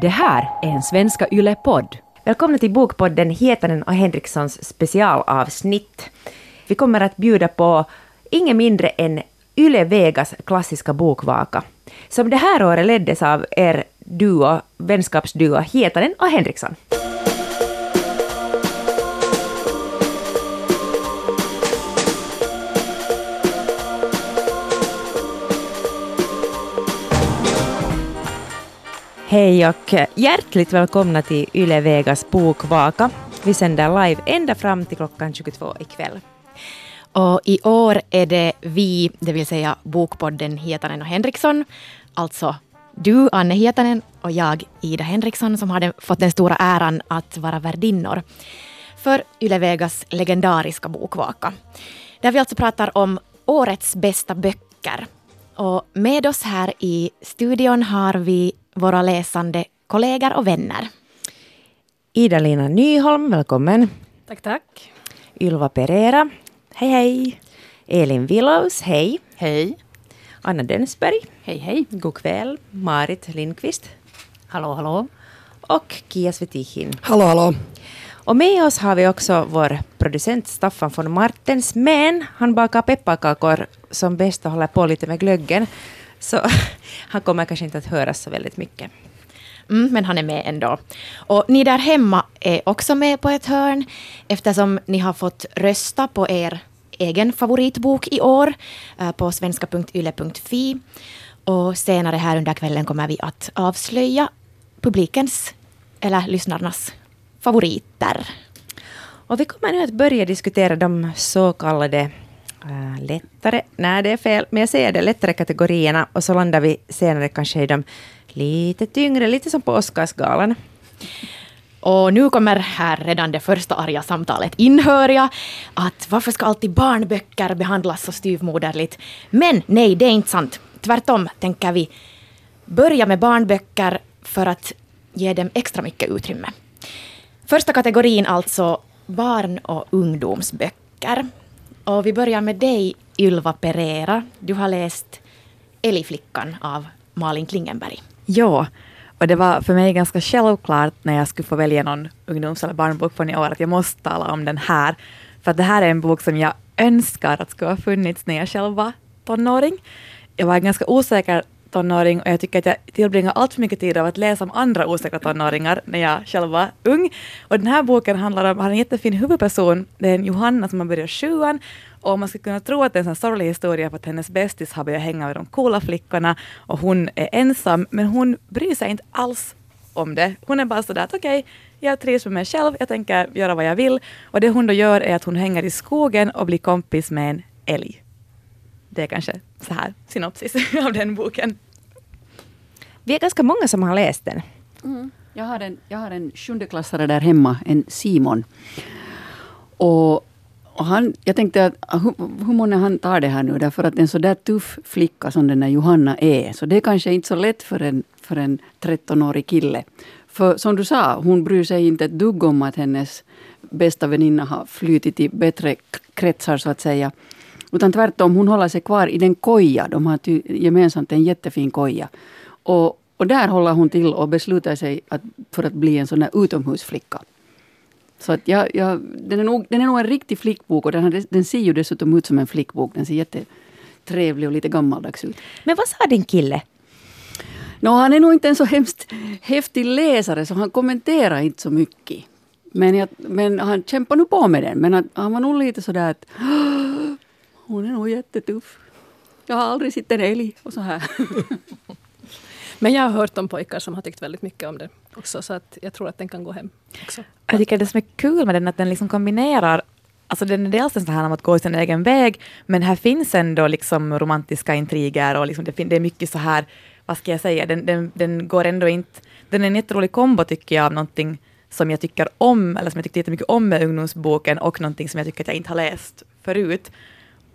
Det här är en Svenska Yle-podd. Välkomna till Bokpodden Hietanen och Henrikssons specialavsnitt. Vi kommer att bjuda på inget mindre än Yle Vegas klassiska bokvaka, som det här året leddes av er duo, vänskapsduo Hietanen och Henriksson. Hej och eh, hjärtligt välkomna till Yle Vegas bokvaka. Vi sänder live ända fram till klockan 22 ikväll. Och i år är det vi, det vill säga Bokpodden Hietanen och Henriksson, alltså du, Anne Hietanen, och jag, Ida Henriksson, som har fått den stora äran att vara värdinnor för Yle Vegas legendariska bokvaka. Där vi alltså pratar om årets bästa böcker. Och med oss här i studion har vi våra läsande kollegor och vänner. Ida-Lina Nyholm, välkommen. Tack, tack. Ylva Pereira, hej hej. Elin Willows, hej. Hej. Anna Dönsberg, Hej, hej. god kväll. Marit Lindqvist Hallå, hallå. och Kia Svetihin. Hallå, hallå. Och med oss har vi också vår producent Staffan von Martens, men han bakar pepparkakor som bäst och håller på lite med glöggen. Så han kommer kanske inte att höras så väldigt mycket. Mm, men han är med ändå. Och ni där hemma är också med på ett hörn eftersom ni har fått rösta på er egen favoritbok i år eh, på svenska.yle.fi. Och senare här under kvällen kommer vi att avslöja publikens eller lyssnarnas favoriter. Och vi kommer nu att börja diskutera de så kallade Äh, lättare, nej det är fel, men jag säger det, lättare kategorierna och så landar vi senare kanske i de lite tyngre, lite som på Oscarsgalan. Och nu kommer här redan det första arga samtalet in, hör jag. Att varför ska alltid barnböcker behandlas så styvmoderligt? Men nej, det är inte sant. Tvärtom tänker vi börja med barnböcker för att ge dem extra mycket utrymme. Första kategorin alltså barn och ungdomsböcker. Och vi börjar med dig, Ylva Pereira. Du har läst Älgflickan av Malin Klingenberg. Ja, och det var för mig ganska självklart när jag skulle få välja någon ungdoms eller barnbok från i år att jag måste tala om den här. För att det här är en bok som jag önskar att skulle ha funnits när jag själv var tonåring. Jag var ganska osäker tonåring och jag tycker att jag tillbringar allt för mycket tid av att läsa om andra osäkra tonåringar när jag själv var ung. Och den här boken handlar om, har en jättefin huvudperson, det är en Johanna som har börjat sjuan och man skulle kunna tro att det är en sån sorglig historia för att hennes bästis har börjat hänga med de coola flickorna och hon är ensam, men hon bryr sig inte alls om det. Hon är bara sådär att okej, okay, jag trivs med mig själv, jag tänker göra vad jag vill. Och det hon då gör är att hon hänger i skogen och blir kompis med en älg. Det är kanske så här synopsis av den boken. Vi är ganska många som har läst den. Mm. Jag, har en, jag har en sjundeklassare där hemma, en Simon. Och, och han, jag tänkte att hur, hur många han tar det här nu, därför att en så där tuff flicka som den där Johanna är, så det är kanske inte så lätt för en, för en 13-årig kille. För som du sa, hon bryr sig inte ett dugg om att hennes bästa väninna har flytit i bättre kretsar så att säga. Utan tvärtom, hon håller sig kvar i den koja. De har ty- gemensamt en jättefin koja. Och, och där håller hon till och beslutar sig att, för att bli en sån där utomhusflicka. Så att jag, jag, den, är nog, den är nog en riktig flickbok och den, har, den ser ju dessutom ut som en flickbok. Den ser jättetrevlig och lite gammaldags ut. Men vad sa din kille? No, han är nog inte en så hemskt häftig läsare så han kommenterar inte så mycket. Men, jag, men han kämpar nu på med den. Men att, han var nog lite sådär att hon är nog jättetuff. Jag har aldrig sett en älg och så här. Men jag har hört om pojkar som har tyckt väldigt mycket om det också, så att jag tror att den kan gå hem också. Jag tycker det som är kul med den att den liksom kombinerar Alltså den är dels en sån här om att gå sin egen väg, men här finns ändå liksom romantiska intriger och liksom det, det är mycket så här, vad ska jag säga, den, den, den går ändå inte... Den är en jätterolig kombo tycker jag av någonting som jag tycker om, eller som jag tyckte jättemycket om med ungdomsboken och någonting som jag tycker att jag inte har läst förut.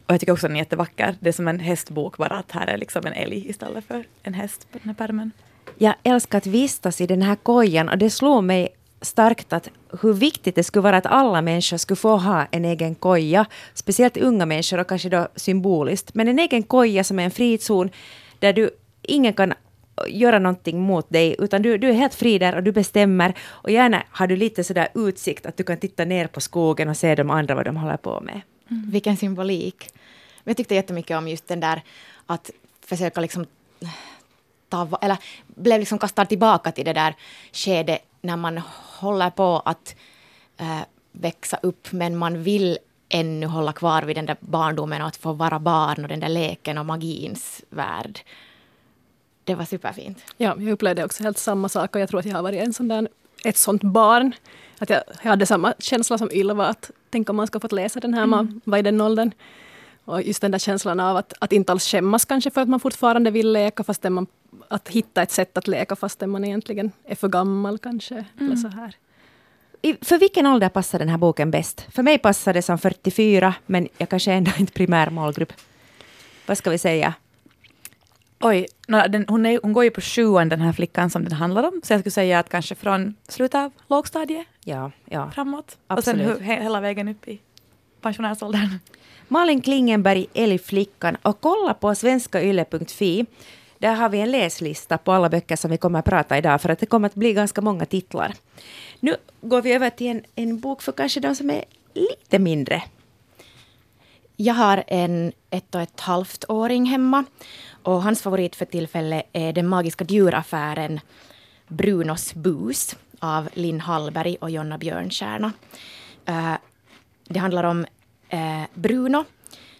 Och jag tycker också att den är jättevacker. Det är som en hästbok bara att här är liksom en älg istället för en häst på den här pärmen. Jag älskar att vistas i den här kojan och det slog mig starkt att hur viktigt det skulle vara att alla människor skulle få ha en egen koja. Speciellt unga människor och kanske då symboliskt. Men en egen koja som är en frizon där du ingen kan göra någonting mot dig, utan du, du är helt fri där och du bestämmer. Och gärna har du lite sådär utsikt att du kan titta ner på skogen och se de andra vad de håller på med. Mm. Vilken symbolik. Jag tyckte jättemycket om just den där att försöka liksom ta, eller blev liksom kastad tillbaka till det där skedet när man håller på att äh, växa upp men man vill ännu hålla kvar vid den där barndomen och att få vara barn och den där leken och magins värld. Det var superfint. Ja, jag upplevde också helt samma sak och jag tror att jag har varit en sån där, ett sånt barn. Att jag, jag hade samma känsla som Ylva, att tänk om man ska fått läsa den här, mm. man var i den åldern. Och just den där känslan av att, att inte alls skämmas kanske för att man fortfarande vill leka, fast man, att hitta ett sätt att leka fastän man egentligen är för gammal kanske. Mm. Eller så här. I, för vilken ålder passar den här boken bäst? För mig passar det som 44, men jag kanske ändå inte primär målgrupp. Vad ska vi säga? Oj, no, den, hon, är, hon går ju på sjuan den här flickan som den handlar om, så jag skulle säga att kanske från slutet av lågstadiet ja, ja. framåt. Absolut. Och sen he, hela vägen upp i pensionärsåldern. Malin Klingenberg, Älgflickan och kolla på svenskayle.fi. Där har vi en läslista på alla böcker som vi kommer att prata idag för att det kommer att bli ganska många titlar. Nu går vi över till en, en bok för kanske de som är lite mindre. Jag har en ett och ett halvt åring hemma och hans favorit för tillfället är den magiska djuraffären Brunos bus av Linn Hallberg och Jonna Björnstjärna. Uh, eh, det handlar om uh, Bruno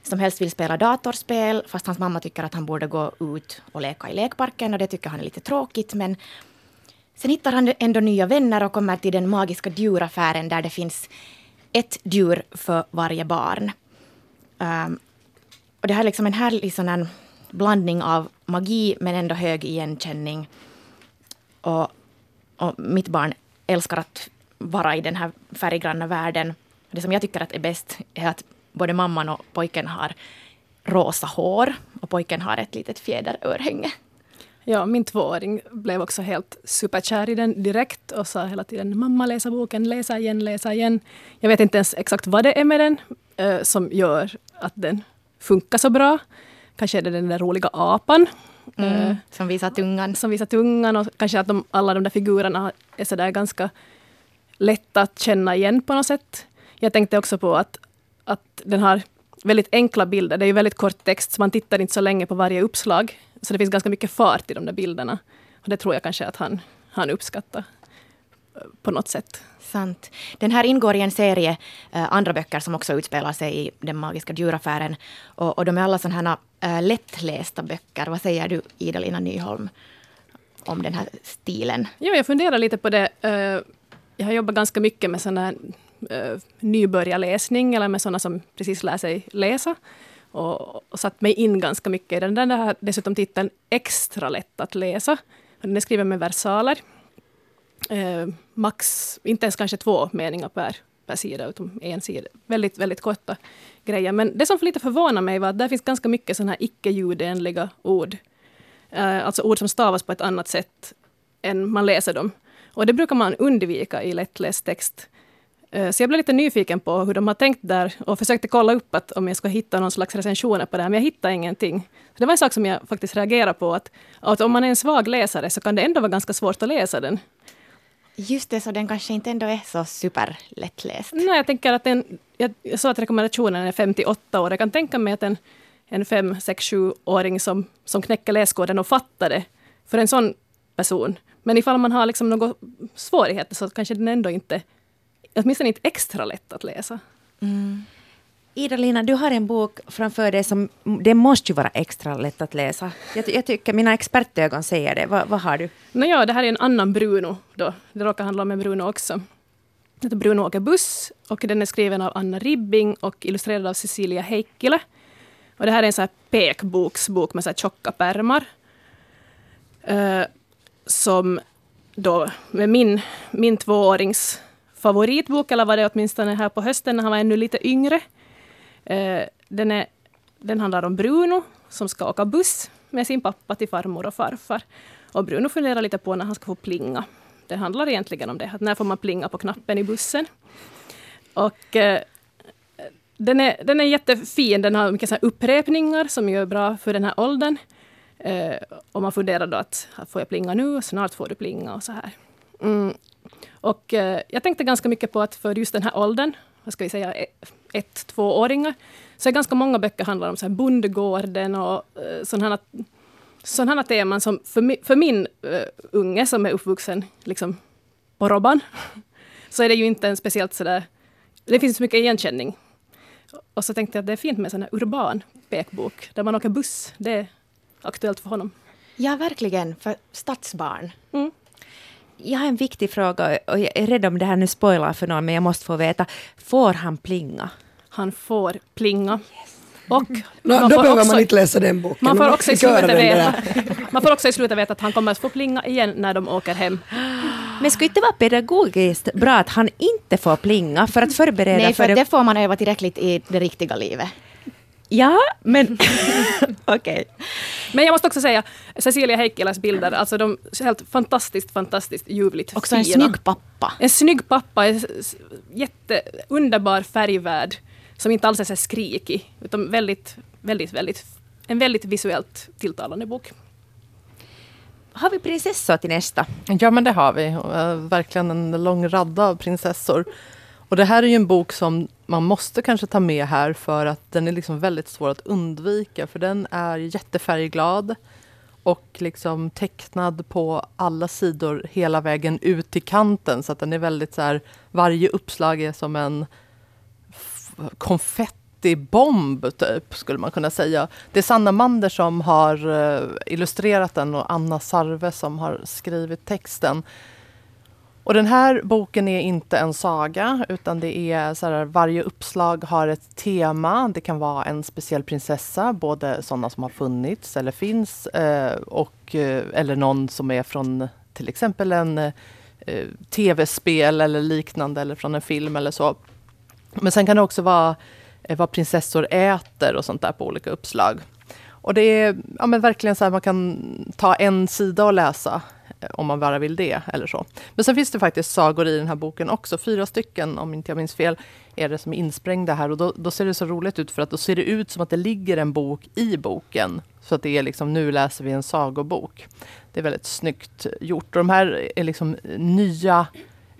som helst vill spela datorspel fast hans mamma tycker att han borde gå ut och leka i lekparken och det tycker han är lite tråkigt men sen hittar han ändå nya vänner och kommer till den magiska djuraffären där det finns ett djur för varje barn. Um, och det här är liksom en härlig sån här blandning av magi men ändå hög igenkänning. Och, och mitt barn älskar att vara i den här färggranna världen. Det som jag tycker att är bäst är att både mamman och pojken har rosa hår och pojken har ett litet fjäderörhänge. Ja, min tvååring blev också helt superkär i den direkt och sa hela tiden mamma läsa boken, läsa igen, läsa igen. Jag vet inte ens exakt vad det är med den eh, som gör att den funkar så bra. Kanske är det den där roliga apan. Mm, eh, som visar tungan. Som visar tungan och kanske att de, alla de där figurerna är så där ganska lätta att känna igen på något sätt. Jag tänkte också på att, att den har väldigt enkla bilder. Det är ju väldigt kort text, så man tittar inte så länge på varje uppslag. Så det finns ganska mycket fart i de där bilderna. Och det tror jag kanske att han, han uppskattar eh, på något sätt. Sant. Den här ingår i en serie uh, andra böcker som också utspelar sig i den magiska djuraffären. Och, och de är alla sådana här uh, lättlästa böcker. Vad säger du, Ida-Lina Nyholm, om den här stilen? Jo, jag funderar lite på det. Uh, jag har jobbat ganska mycket med sån här uh, nybörjarläsning, eller med sådana som precis lär sig läsa. Och, och satt mig in ganska mycket i den. Den har dessutom titeln Extra lätt att läsa. Den är skriven med versaler eh, max, inte ens kanske två meningar per, per sida, utan en sida. Väldigt, väldigt korta grejen. Men det som lite förvånar mig var att där finns ganska mycket sådana här icke-ljudenliga ord. Uh, alltså ord som stavas på ett annat sätt än man läser dem. Och det brukar man undvika i lättläst text. Uh, eh, så jag blev lite nyfiken på hur de har tänkt där och försökte kolla upp att om jag ska hitta någon slags recensioner på det här, men jag hittade ingenting. Så det var en sak som jag faktiskt reagerade på, att, att om man är en svag läsare så kan det ändå vara ganska svårt att läsa den. Just det, så den kanske inte ändå är så superlättläst. Nej, jag tänker att den, jag, jag sa att rekommendationen är 58 år. Jag kan tänka mig att en, en 5, 6, 7-åring som, som knäcker läskoden och fattar det för en sån person. Men ifall man har liksom några svårigheter så kanske den ändå inte, åtminstone inte extra lätt att läsa. Mm. Ida-Lina, du har en bok framför dig som det måste ju vara extra lätt att läsa. Jag, jag tycker mina expertögon säger det. Va, vad har du? No, ja, det här är en annan Bruno. Då. Det råkar handla om en Bruno också. Det heter Bruno åker buss och den är skriven av Anna Ribbing och illustrerad av Cecilia Heikkilä. Och det här är en så här pekboksbok med så här tjocka pärmar. Uh, som då med min, min tvåårings favoritbok, eller var det åtminstone här på hösten när han var ännu lite yngre. Eh, den, är, den handlar om Bruno som ska åka buss med sin pappa till farmor och farfar. Och Bruno funderar lite på när han ska få plinga. Det handlar egentligen om det, att när får man plinga på knappen i bussen. Och eh, den är, den är jättefin, den har mycket så upprepningar som är bra för den här åldern. Eh, och man funderar då att får jag plinga nu? Snart får du plinga och så här. Mm. Och eh, jag tänkte ganska mycket på att för just den här åldern, vad ska vi säga, ett, tvååringar, så ganska många böcker handlar om så här bondgården och eh, sådana sådana teman som för, mi, för min uh, unge som är uppvuxen liksom, på Robban, så är det ju inte en speciellt sådär... Det finns så mycket igenkänning. Och så tänkte jag att det är fint med en sån här urban pekbok, där man åker buss. Det är aktuellt för honom. Ja, verkligen. För stadsbarn. Mm. Jag har en viktig fråga och jag är rädd om det här nu spoilar för någon, men jag måste få veta. Får han plinga? Han får plinga. Yes. Och no, då behöver också, man inte läsa den boken. Man får, också i slutet veta, man får också i slutet veta att han kommer att få plinga igen när de åker hem. Men skulle inte vara pedagogiskt bra att han inte får plinga för att förbereda Nej, för, för det får man öva tillräckligt i det riktiga livet. Ja, men okej. Okay. Men jag måste också säga, Cecilia Heikkiläs bilder, alltså de är helt fantastiskt, fantastiskt ljuvligt Också en snygg pappa. En snygg pappa, en jätteunderbar färgvärld som inte alls är så skrikig, utan väldigt, väldigt, väldigt, en väldigt visuellt tilltalande bok. Har vi prinsessor till nästa? Ja, men det har vi. Verkligen en lång radda av prinsessor. Och det här är ju en bok som man måste kanske ta med här för att den är liksom väldigt svår att undvika. För den är jättefärgglad och liksom tecknad på alla sidor hela vägen ut till kanten. Så att den är väldigt så här, varje uppslag är som en konfettibomb, typ, skulle man kunna säga. Det är Sanna Mander som har eh, illustrerat den och Anna Sarve som har skrivit texten. Och den här boken är inte en saga, utan det är så här, varje uppslag har ett tema. Det kan vara en speciell prinsessa, både sådana som har funnits eller finns, eh, och, eh, eller någon som är från till exempel en eh, tv-spel eller liknande, eller från en film eller så. Men sen kan det också vara eh, vad prinsessor äter och sånt där på olika uppslag. Och det är ja, men verkligen så här man kan ta en sida och läsa Eh, om man bara vill det. eller så. Men sen finns det faktiskt sagor i den här boken också. Fyra stycken, om inte jag minns fel, är det som är insprängda här. Och då, då, ser det så roligt ut, för att då ser det ut som att det ligger en bok i boken. Så att det är liksom, nu läser vi en sagobok. Det är väldigt snyggt gjort. Och de här är liksom eh, nya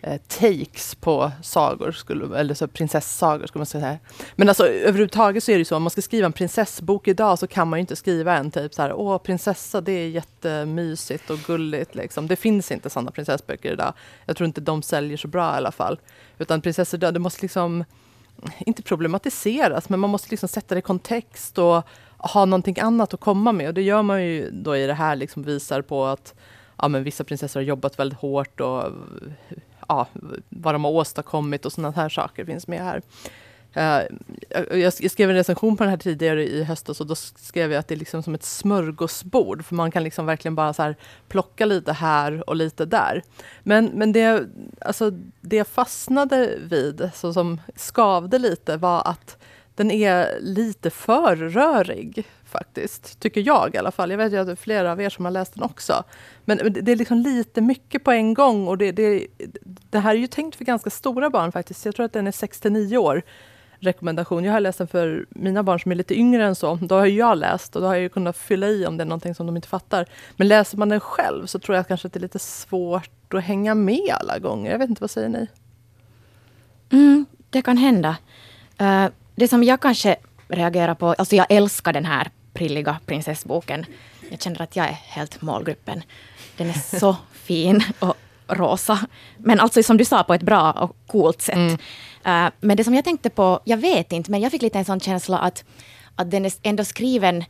eh, takes på sagor, skulle, eller så prinsessagor skulle man säga. Men alltså överhuvudtaget så är det så, om man ska skriva en prinsessbok idag så kan man ju inte skriva en typ så här, åh prinsessa det är jättemysigt och gulligt liksom. Det finns inte sådana prinsessböcker idag. Jag tror inte de säljer så bra i alla fall. Utan prinsessor, det måste liksom, inte problematiseras, men man måste liksom sätta det i kontext och ha någonting annat att komma med. Och det gör man ju då i det här, liksom visar på att ja, men vissa prinsessor har jobbat väldigt hårt och ja, vad de har åstadkommit och sådana här saker finns med här. Uh, jag, skrev en recension på den här tidigare i höstas och då skrev jag att det är liksom som ett smörgåsbord. För man kan liksom verkligen bara så plocka lite här och lite där. Men, men det, alltså, det jag fastnade vid, så som skavde lite, var att den är lite för rörig faktiskt. Tycker jag i alla fall. Jag vet ju att det är flera av er som har läst den också. Men det är liksom lite mycket på en gång och det, det, det här är ju tänkt för ganska stora barn faktiskt. Jag tror att den är 6 9 år rekommendation. Jag har läst den för mina barn som är lite yngre än så. Då har jag läst och då har jag kunnat fylla i om det är någonting som de inte fattar. Men läser man den själv så tror jag kanske att det är lite svårt att hänga med alla gånger. Jag vet inte, vad säger ni? Mm, det kan hända. Uh, det som jag kanske reagerar på, alltså jag älskar den här prilliga prinsessboken. Jag känner att jag är helt målgruppen. Den är så fin och rosa. Men alltså som du sa, på ett bra och coolt sätt. Mm. Uh, men det som jag tänkte på, jag vet inte, men jag fick lite en sån känsla att, att den är ändå skriven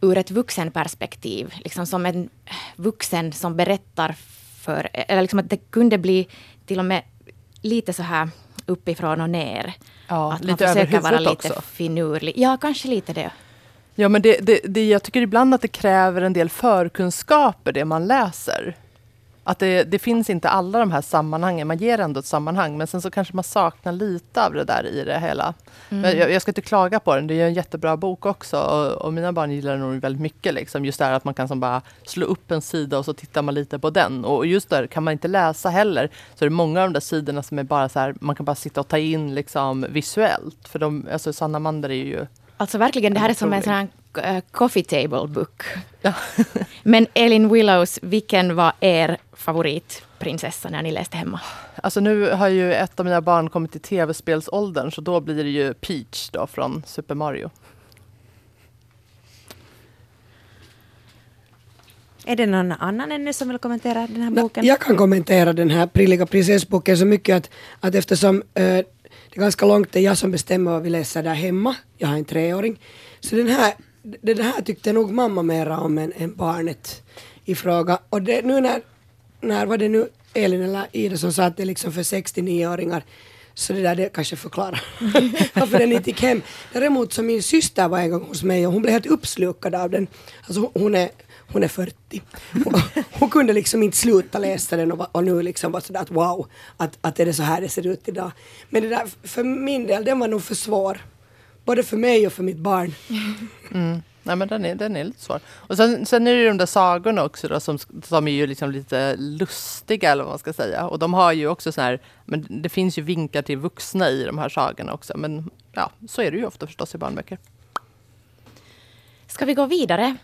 ur ett vuxenperspektiv. Liksom som en vuxen som berättar för... Eller liksom att det kunde bli till och med lite så här uppifrån och ner. Ja, att lite man försöker vara lite också. finurlig. Ja, kanske lite det. Ja, men det, det, det, jag tycker ibland att det kräver en del förkunskaper, det man läser. Att det, det, finns inte alla de här sammanhangen. Man ger ändå ett sammanhang, men sen så kanske man saknar lite av det där i det hela. Mm. Men jag, jag, ska inte klaga på den. Det är en jättebra bok också. Och, och mina barn gillar den nog väldigt mycket. Liksom. Just det här att man kan som bara slå upp en sida och så tittar man lite på den. Och just där kan man inte läsa heller. Så är det många av de där sidorna som är bara så här, man kan bara sitta och ta in liksom visuellt. För de, alltså Sanna Mander är ju Alltså verkligen, det här är som en sån här coffee table book. Ja. Men Elin Willows, vilken var er favoritprinsessa när ni läste hemma? Alltså nu har ju ett av mina barn kommit till tv-spelsåldern så då blir det ju Peach då från Super Mario. Är det någon annan ännu som vill kommentera den här boken? Jag kan kommentera den här Prilliga prinsessboken så mycket att, att eftersom eh, det är ganska långt, det är jag som bestämmer vad vi läser där hemma. Jag har en treåring. Så den här, det här tyckte nog mamma mera om än, än barnet i fråga. Och det, nu när, när var det nu Elin eller Ida som sa att det är liksom för 69-åringar så det där det kanske förklarar varför den inte gick hem. Däremot så min syster var en gång hos mig och hon blev helt uppslukad av den. Alltså hon är, hon är 40. Hon, hon kunde liksom inte sluta läsa den och, och nu liksom var sådär att wow, att, att är det så här det ser ut idag. Men det där, för min del, den var nog för svår. Både för mig och för mitt barn. Mm. Nej, men den är, den är lite svår. Och sen, sen är det ju de där sagorna också då, som, som är ju liksom lite lustiga eller vad man ska säga. Och de har ju också så här, men det finns ju vinkar till vuxna i de här sagorna också. Men ja, så är det ju ofta förstås i barnböcker. Ska vi gå vidare?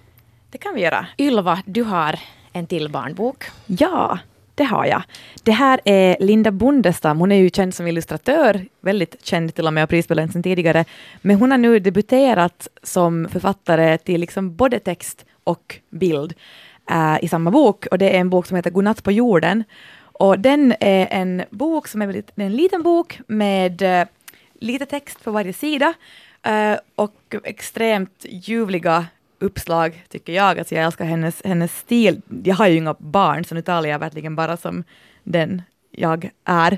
Det kan vi göra. Ylva, du har en till barnbok. Ja, det har jag. Det här är Linda Bondestam. Hon är ju känd som illustratör, väldigt känd till och med och prisbelönt sedan tidigare. Men hon har nu debuterat som författare till liksom både text och bild uh, i samma bok. Och det är en bok som heter Godnatt på jorden. Och den är en bok som är väldigt, är en liten bok med uh, lite text på varje sida uh, och extremt ljuvliga uppslag, tycker jag. Alltså jag älskar hennes, hennes stil. Jag har ju inga barn, så nu talar jag verkligen bara som den jag är.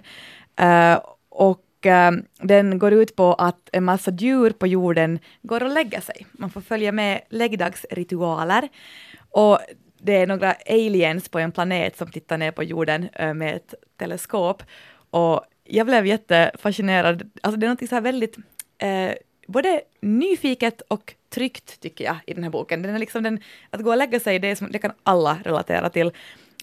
Uh, och uh, den går ut på att en massa djur på jorden går och lägger sig. Man får följa med läggdagsritualer. Och det är några aliens på en planet som tittar ner på jorden uh, med ett teleskop. Och jag blev jättefascinerad. Alltså det är något så här väldigt både nyfiket och tryggt tycker jag i den här boken. Den är liksom den, att gå och lägga sig, det, som, det kan alla relatera till.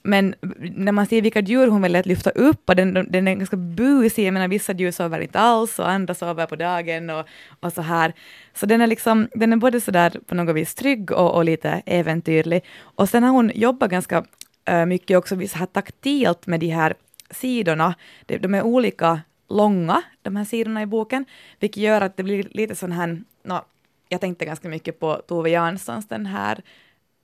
Men när man ser vilka djur hon väljer att lyfta upp, och den, den är ganska busig, jag menar vissa djur sover inte alls och andra sover på dagen och, och så här. Så den är liksom, den är både sådär på något vis trygg och, och lite äventyrlig. Och sen har hon jobbat ganska äh, mycket också så här taktilt med de här sidorna. De, de är olika långa, de här sidorna i boken, vilket gör att det blir lite sån här, no, jag tänkte ganska mycket på Tove Janssons den här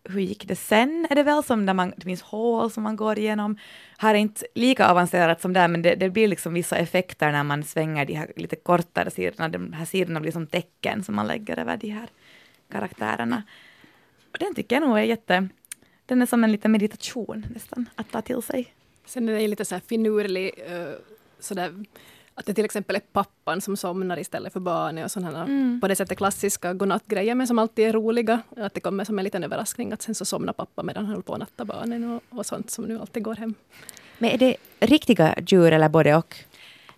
hur gick det sen, är det väl, som där man, det finns hål som man går igenom. Här är inte lika avancerat som där, men det, det blir liksom vissa effekter när man svänger de här lite kortare sidorna. De här sidorna blir som tecken som man lägger över de här karaktärerna. Och den tycker jag nog är jätte... Den är som en liten meditation nästan, att ta till sig. Sen är den lite så här finurlig, eh, uh, sådär, att det till exempel är pappan som somnar istället för barnet och sådana Mm. på det sättet klassiska godnattgrejer men som alltid är roliga. Att det kommer som en liten överraskning att sen så somnar pappa medan han håller på att natta barnen och, och sånt som nu alltid går hem. Men är det riktiga djur eller både och?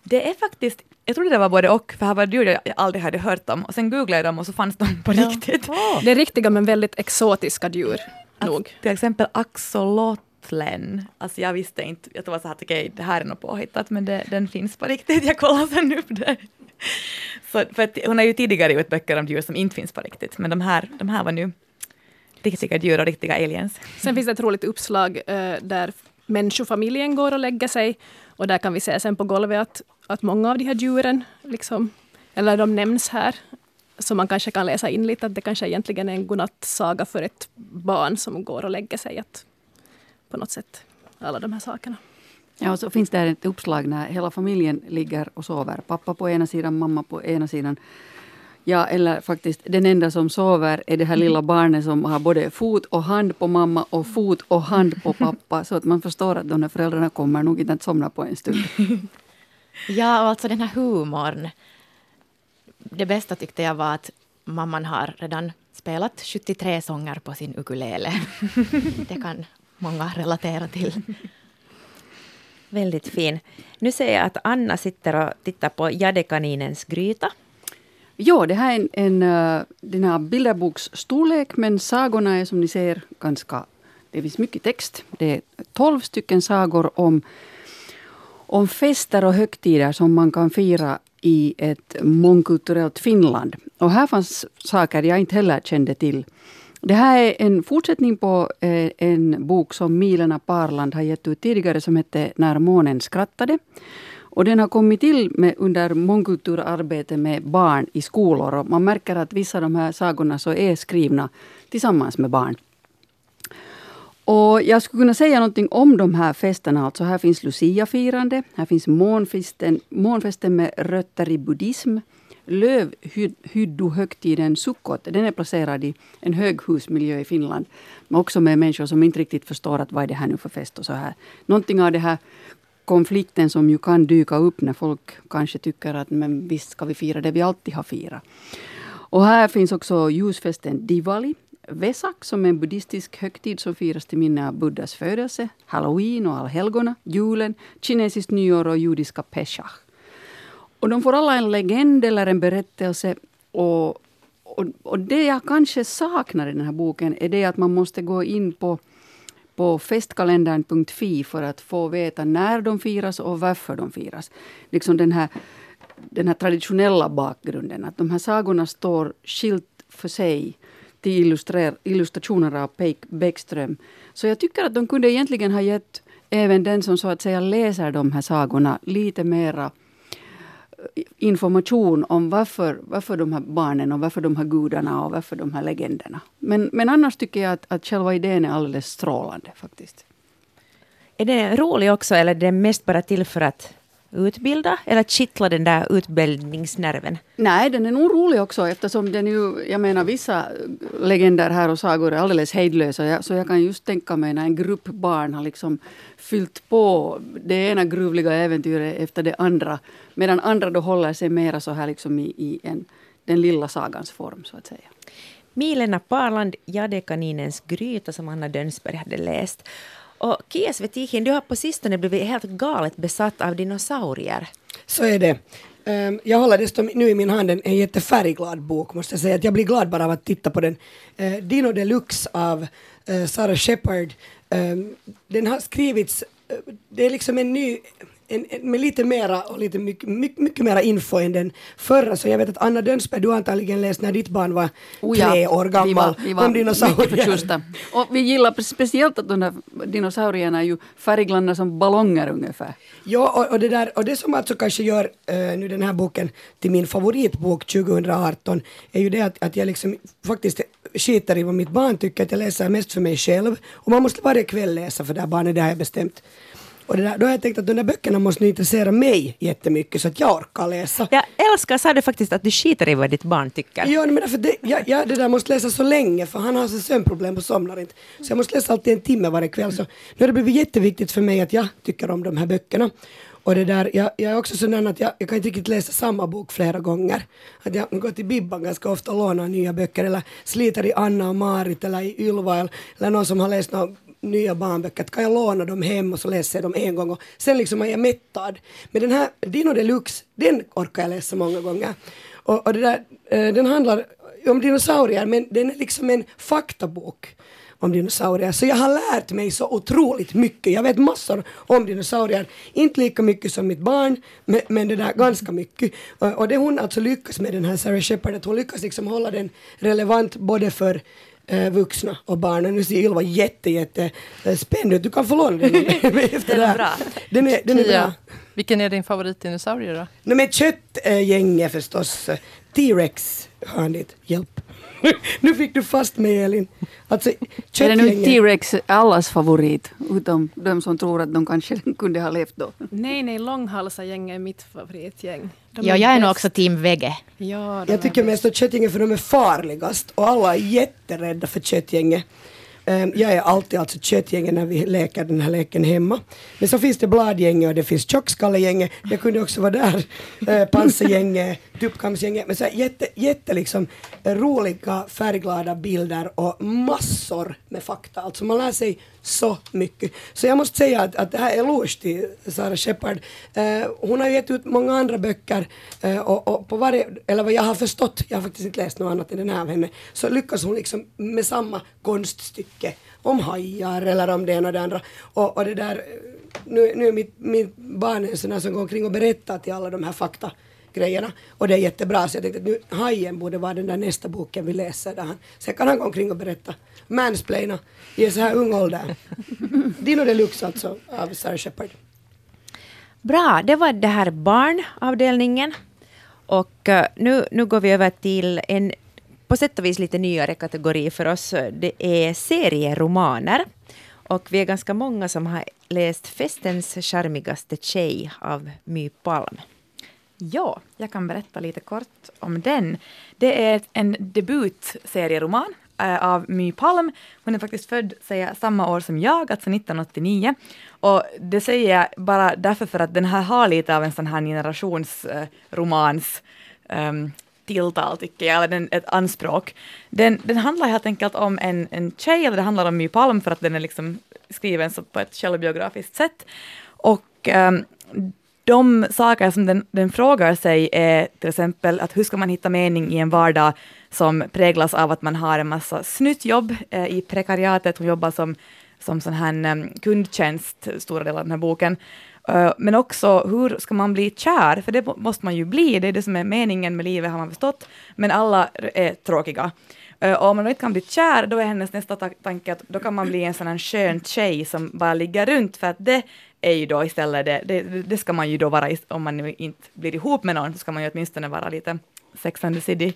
Det är faktiskt, jag trodde det var både och, för här var djur jag aldrig hade hört om. Och sen googlade jag dem och så fanns de på riktigt. Det är riktiga men väldigt exotiska djur. nog. Till exempel axolotlen. Alltså jag visste inte, jag var så här att okej, det här är något påhittat, men det, den finns på riktigt. Jag kollar sen upp det. Så, för att hon har ju tidigare gjort böcker om djur som inte finns på riktigt, men de här, de här var nu riktiga djur och riktiga aliens. Sen finns det ett roligt uppslag eh, där människofamiljen går och lägger sig. Och där kan vi se sen på golvet att, att många av de här djuren, liksom, eller de nämns här, så man kanske kan läsa in lite att det kanske egentligen är en godnattsaga för ett barn som går och lägger sig. Att på något sätt, alla de här sakerna. Ja, och så finns det ett uppslag när hela familjen ligger och sover. Pappa på ena sidan, mamma på ena sidan. Ja, eller faktiskt den enda som sover är det här lilla barnet som har både fot och hand på mamma och fot och hand på pappa. Så att man förstår att de här föräldrarna kommer nog inte att somna på en stund. Ja, och alltså den här humorn. Det bästa tyckte jag var att mamman har redan spelat 73 sånger på sin ukulele. Det kan många relatera till. Väldigt fin. Nu ser jag att Anna sitter och tittar på Jadekaninens gryta. Jo, det här är en, en, eh, den här bilderboksstorlek, men sagorna är som ni ser ganska... Det finns mycket text. Det är tolv stycken sagor om, om fester och högtider som man kan fira i ett mångkulturellt Finland. Och här fanns saker jag inte heller kände till. Det här är en fortsättning på eh, en bok som Milena Parland har gett ut tidigare som hette När månen skrattade. Och den har kommit till med, under mångkulturarbete med barn i skolor. Och man märker att vissa av de här sagorna så är skrivna tillsammans med barn. Och jag skulle kunna säga någonting om de här festerna. Alltså här finns Lucia-firande, här finns månfesten, månfesten med rötter i buddhism. Lövhyddohögtiden Sukkot, den är placerad i en höghusmiljö i Finland. Men också med människor som inte riktigt förstår att vad är det här nu för fest och så här. Någonting av det här konflikten som ju kan dyka upp när folk kanske tycker att men visst ska vi fira det vi alltid har firat. Och här finns också ljusfesten Diwali, Vesak som är en buddhistisk högtid som firas till minne av Buddhas födelse, halloween och allhelgona, julen, kinesiskt nyår och judiska Peshach. Och de får alla en legend eller en berättelse. Och, och, och det jag kanske saknar i den här boken är det att man måste gå in på på festkalendern.fi för att få veta när de firas och varför de firas. Liksom den här, den här traditionella bakgrunden. Att de här sagorna står skilt för sig till illustrationer av Peik Bäckström. Så jag tycker att de kunde egentligen ha gett även den som så att säga läser de här sagorna lite mera information om varför, varför de här barnen och varför de här gudarna och varför de här legenderna. Men, men annars tycker jag att, att själva idén är alldeles strålande faktiskt. Är den rolig också eller är den mest bara till för att utbilda eller kittla den där utbildningsnerven? Nej, den är nog rolig också eftersom den ju, jag menar vissa legender här och sagor är alldeles hejdlösa. Så jag kan just tänka mig när en grupp barn har liksom fyllt på det ena gruvliga äventyret efter det andra. Medan andra då håller sig mera så här liksom i, i en, den lilla sagans form så att säga. Milena Parland, Jadekaninens gryta som Anna Dönsberg hade läst. Och Kies Vetihin, du har på sistone blivit helt galet besatt av dinosaurier. Så är det. Um, jag håller dessutom nu i min hand en, en jättefärgglad bok måste jag säga. Att jag blir glad bara av att titta på den. Uh, Dino Deluxe av uh, Sarah Shepard. Um, ehm, den har skrivits, uh, det är liksom en ny en, en, med lite mera och lite mycket, mycket, mycket mera info än den förra. Så jag vet att Anna Dönsberg, du har antagligen läst när ditt barn var oh ja, tre år gammal vi var, vi var om dinosaurier. Och vi gillar speciellt att de där dinosaurierna är ju färgglada som ballonger ungefär. Ja, och, och, det där, och det som alltså kanske gör uh, nu den här boken till min favoritbok 2018 är ju det att, att jag liksom faktiskt skiter i vad mitt barn tycker, att jag läser mest för mig själv. Och man måste varje kväll läsa för det här barnet, det har jag bestämt. Och där, då har jag tänkt att de där böckerna måste intressera mig jättemycket så att jag orkar läsa. Jag älskar, sa du faktiskt att du skiter i vad ditt barn tycker. Ja, men därför det, jag, jag, det där måste läsa så länge för han har så sömnproblem och somnar inte. Så jag måste läsa alltid en timme varje kväll. Så nu har det blivit jätteviktigt för mig att jag tycker om de här böckerna. Och det där, jag, jag är också sån att jag, jag kan inte riktigt läsa samma bok flera gånger. Att jag går till Bibban ganska ofta och lånar nya böcker eller sliter i Anna och Marit eller i Ylva eller någon som har läst någon nya barnböcker, kan jag låna dem hem och så läser jag dem en gång och sen liksom är jag mättad. Men den här Dino Deluxe, den orkar jag läsa många gånger. Och, och det där, eh, den handlar om dinosaurier men den är liksom en faktabok om dinosaurier. Så jag har lärt mig så otroligt mycket. Jag vet massor om dinosaurier. Inte lika mycket som mitt barn, men, men det där ganska mycket. Och, och det hon alltså lyckas med den här Sarah Shepard, att hon lyckas liksom hålla den relevant både för vuxna och barn. Nu ser Ylva jätte, jätte eh, spänd ut. Du kan få låna den efter den är bra. Den är, den är bra. Vilken är din favoritdinosaurie då? Nej men köttgänget förstås. T-rex har han dit. Hjälp. nu fick du fast mig Elin. Alltså, är det nu T-rex allas favorit? Utom de som tror att de kanske kunde ha levt då. Nej, nej, långhalsargänget är mitt favoritgäng. De ja, jag är nog också team Vege. Ja, jag tycker mest om köttgänget för de är farligast och alla är jätterädda för köttgänget. Um, jag är alltid alltså köttgänget när vi leker den här leken hemma. Men så finns det bladgänget och det finns tjockskallegänget. Jag kunde också vara där. Uh, tuppkampsgänget Men så här jätte, jätte liksom roliga färgglada bilder och massor med fakta. Alltså man lär sig så mycket. Så jag måste säga att, att det här är eloge till Sara Shepard. Uh, hon har gett ut många andra böcker uh, och, och, på varje, eller vad jag har förstått, jag har faktiskt inte läst något annat än den här av henne, så lyckas hon liksom med samma konststycke om hajar eller om det ena och det andra. Och, och det där, eh, nu, nu är mitt, mitt barn en sån här som går omkring och berättar till alla de här fakta grejerna. Och det är jättebra, så jag tänkte att nu Hajen borde vara den där nästa boken vi läser. Där han, sen kan han gå omkring och berätta, mansplaina i en så här ung ålder. Dino Deluxe alltså, av Sarah Shepard. Bra, det var det här barnavdelningen. Och uh, nu, nu går vi över till en på sätt och vis lite nyare kategori för oss. Det är serieromaner. Och vi är ganska många som har läst Festens charmigaste tjej av My Palm. Ja, jag kan berätta lite kort om den. Det är en debutserieroman eh, av My Palm. Hon är faktiskt född säger, samma år som jag, alltså 1989. Och det säger jag bara därför för att den här har lite av en sån här generationsromans eh, um, ehm, tilltal tycker jag, eller den, ett anspråk. Den, den handlar helt enkelt om en, en tjej, eller det handlar om My Palm för att den är liksom skriven så på ett självbiografiskt sätt. Och um, de saker som den, den, frågar sig är till exempel att hur ska man hitta mening i en vardag som präglas av att man har en massa snyttjobb eh, i prekariatet. Hon jobbar som, som sån här um, kundtjänst stora delar av den här boken. Uh, men också hur ska man bli kär? För det måste man ju bli, det är det som är meningen med livet har man förstått. Men alla är tråkiga. Uh, och om man inte kan bli kär, då är hennes nästa tanke att då kan man bli en sån här skön tjej som bara ligger runt, för att det är ju då istället det, det, det ska man ju då vara, om man nu inte blir ihop med någon, så ska man ju åtminstone vara lite sex and the city.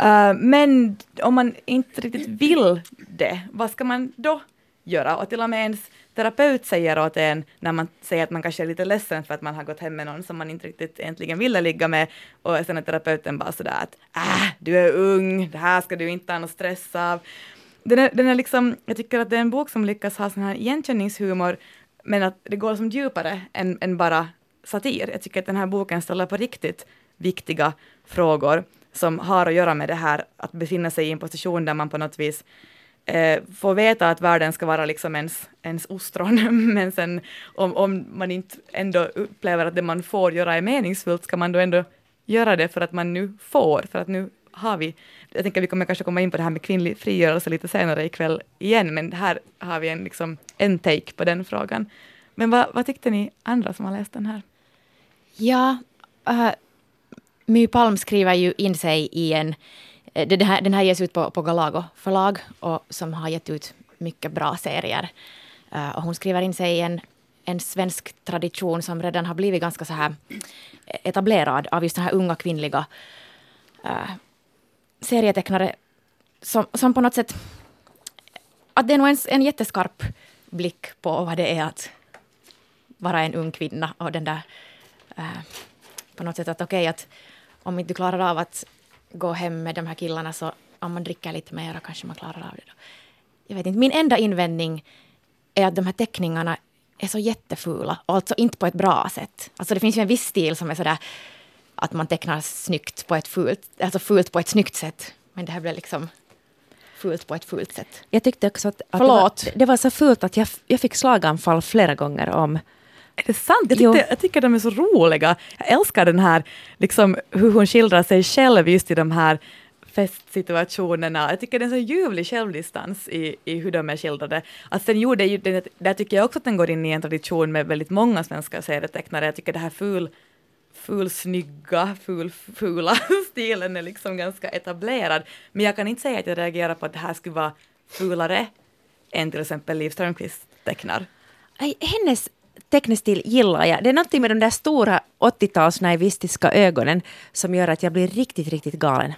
Uh, eh, men om man inte riktigt vill det, vad ska man då göra? Och till och med ens terapeut säger åt en när man säger att man kanske är lite ledsen för att man har gått hem med någon som man inte riktigt egentligen ville ligga med och sen är terapeuten bara sådär att äh, du är ung, det här ska du inte ha någon stress av. Den är, den är liksom, jag tycker att det är en bok som lyckas ha sån här igenkänningshumor men att det går som djupare än, än bara satir. Jag tycker att den här boken ställer på riktigt viktiga frågor som har att göra med det här att befinna sig i en position där man på något vis eh, får veta att världen ska vara liksom ens, ens ostron, men sen om, om man inte ändå upplever att det man får göra är meningsfullt, ska man då ändå göra det för att man nu får, för att nu har vi, jag tänker vi kommer kanske komma in på det här med kvinnlig frigörelse lite senare ikväll igen, men här har vi en, liksom, en take på den frågan. Men vad, vad tyckte ni andra som har läst den här? Ja, uh, My Palm skriver ju in sig i en eh, den här, den här ges ut på, på Galago förlag och som har gett ut mycket bra serier. Uh, och hon skriver in sig i en, en svensk tradition som redan har blivit ganska så här etablerad av just den här unga kvinnliga uh, serietecknare som, som på något sätt... Att det är nog en, en jätteskarp blick på vad det är att vara en ung kvinna och den där... Äh, på något sätt att okej, okay, att om inte du klarar av att gå hem med de här killarna så om man dricker lite mer kanske man klarar av det. Då. Jag vet inte, min enda invändning är att de här teckningarna är så jättefula och alltså inte på ett bra sätt. Alltså det finns ju en viss stil som är sådär att man tecknar snyggt på ett fult, alltså fult på ett snyggt sätt. Men det här blev liksom fult på ett fult sätt. Jag tyckte också att, att det, var, det, var, så fult att jag, jag fick slaganfall flera gånger om är det sant? Jag, tyckte, jag tycker de är så roliga. Jag älskar den här, liksom, hur hon skildrar sig själv just i de här festsituationerna. Jag tycker det är en så ljuvlig självdistans i, i hur de är skildrade. Att sen gjorde ju, där tycker jag också att den går in i en tradition med väldigt många svenska serietecknare. Jag tycker det här ful, fulsnygga, ful, fula stilen är liksom ganska etablerad. Men jag kan inte säga att jag reagerar på att det här skulle vara fulare än till exempel Liv Strömquist tecknar. Hennes tecknestil gillar jag. Det är någonting med de där stora 80-tals naivistiska ögonen som gör att jag blir riktigt, riktigt galen.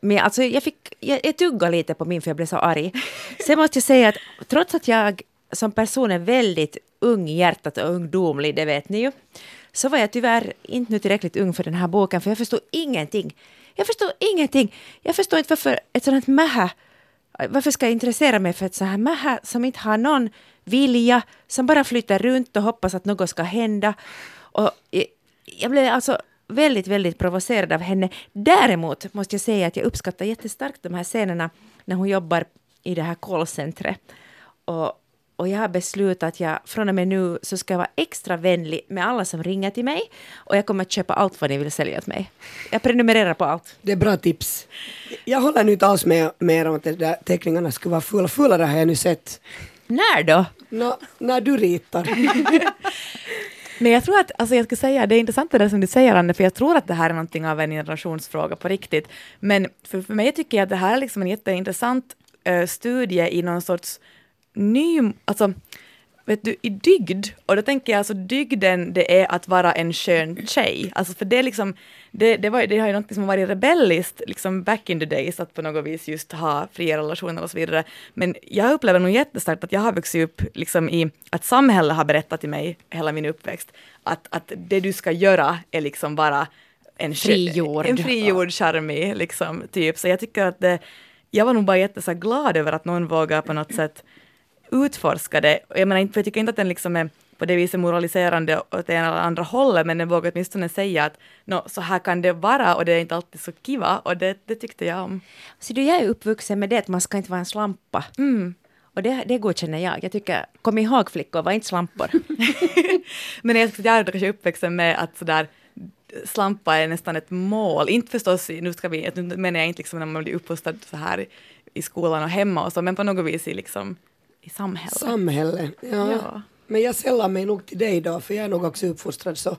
Men alltså, jag, fick, jag, jag tuggade lite på min för jag blev så arg. Sen måste jag säga att trots att jag som person är väldigt ung i hjärtat och ungdomlig, det vet ni ju, så var jag tyvärr inte nu tillräckligt ung för den här boken, för jag förstod ingenting. Jag förstod ingenting. Jag förstod inte varför ett sådant mähä, varför ska jag intressera mig för ett sådant här mähä som inte har någon vilja, som bara flyter runt och hoppas att något ska hända. Och jag blev alltså väldigt, väldigt provocerad av henne. Däremot måste jag säga att jag uppskattar jättestarkt de här scenerna när hon jobbar i det här callcentret. Och, och jag har beslutat att jag från och med nu så ska jag vara extra vänlig med alla som ringer till mig. Och jag kommer att köpa allt vad ni vill sälja åt mig. Jag prenumererar på allt. Det är bra tips. Jag håller nu inte alls med, med om att de där teckningarna skulle vara fulla. Fullare har jag nu sett. När då? Nå, när du ritar. Men jag tror att, alltså jag skulle säga, det är intressant det där som du säger Anne, för jag tror att det här är någonting av en generationsfråga på riktigt. Men för, för mig tycker jag att det här är liksom en jätteintressant uh, studie i någon sorts ny, alltså vet du, i dygd. Och då tänker jag alltså dygden, det är att vara en skön tjej. Alltså för det är liksom, det, det, var, det har ju något som varit rebelliskt liksom back in the days, att på något vis just ha fria relationer och så vidare. Men jag upplever nog jättestarkt att jag har vuxit upp liksom i att samhället har berättat till mig hela min uppväxt att, att det du ska göra är liksom bara en frigjord, en frigjord charmig liksom, typ. Så jag tycker att det, jag var nog bara jätteglad över att någon vågar på något sätt utforska det. Jag, menar, jag tycker inte att den liksom är på det viset moraliserande åt ena eller andra hållet, men den vågar åtminstone säga att no, så här kan det vara och det är inte alltid så kiva och det, det tyckte jag om. Så du, jag är uppvuxen med det att man ska inte vara en slampa. Mm. Och det, det godkänner jag. Jag tycker, kom ihåg flickor, var inte slampor. men jag, jag är kanske uppvuxen med att sådär slampa är nästan ett mål. Inte förstås, nu, ska vi, nu menar jag inte liksom när man blir uppfostrad så här i skolan och hemma och så, men på något vis i liksom i samhället. Samhälle, ja. ja. Men jag sällar mig nog till dig då, för jag är nog också uppfostrad så,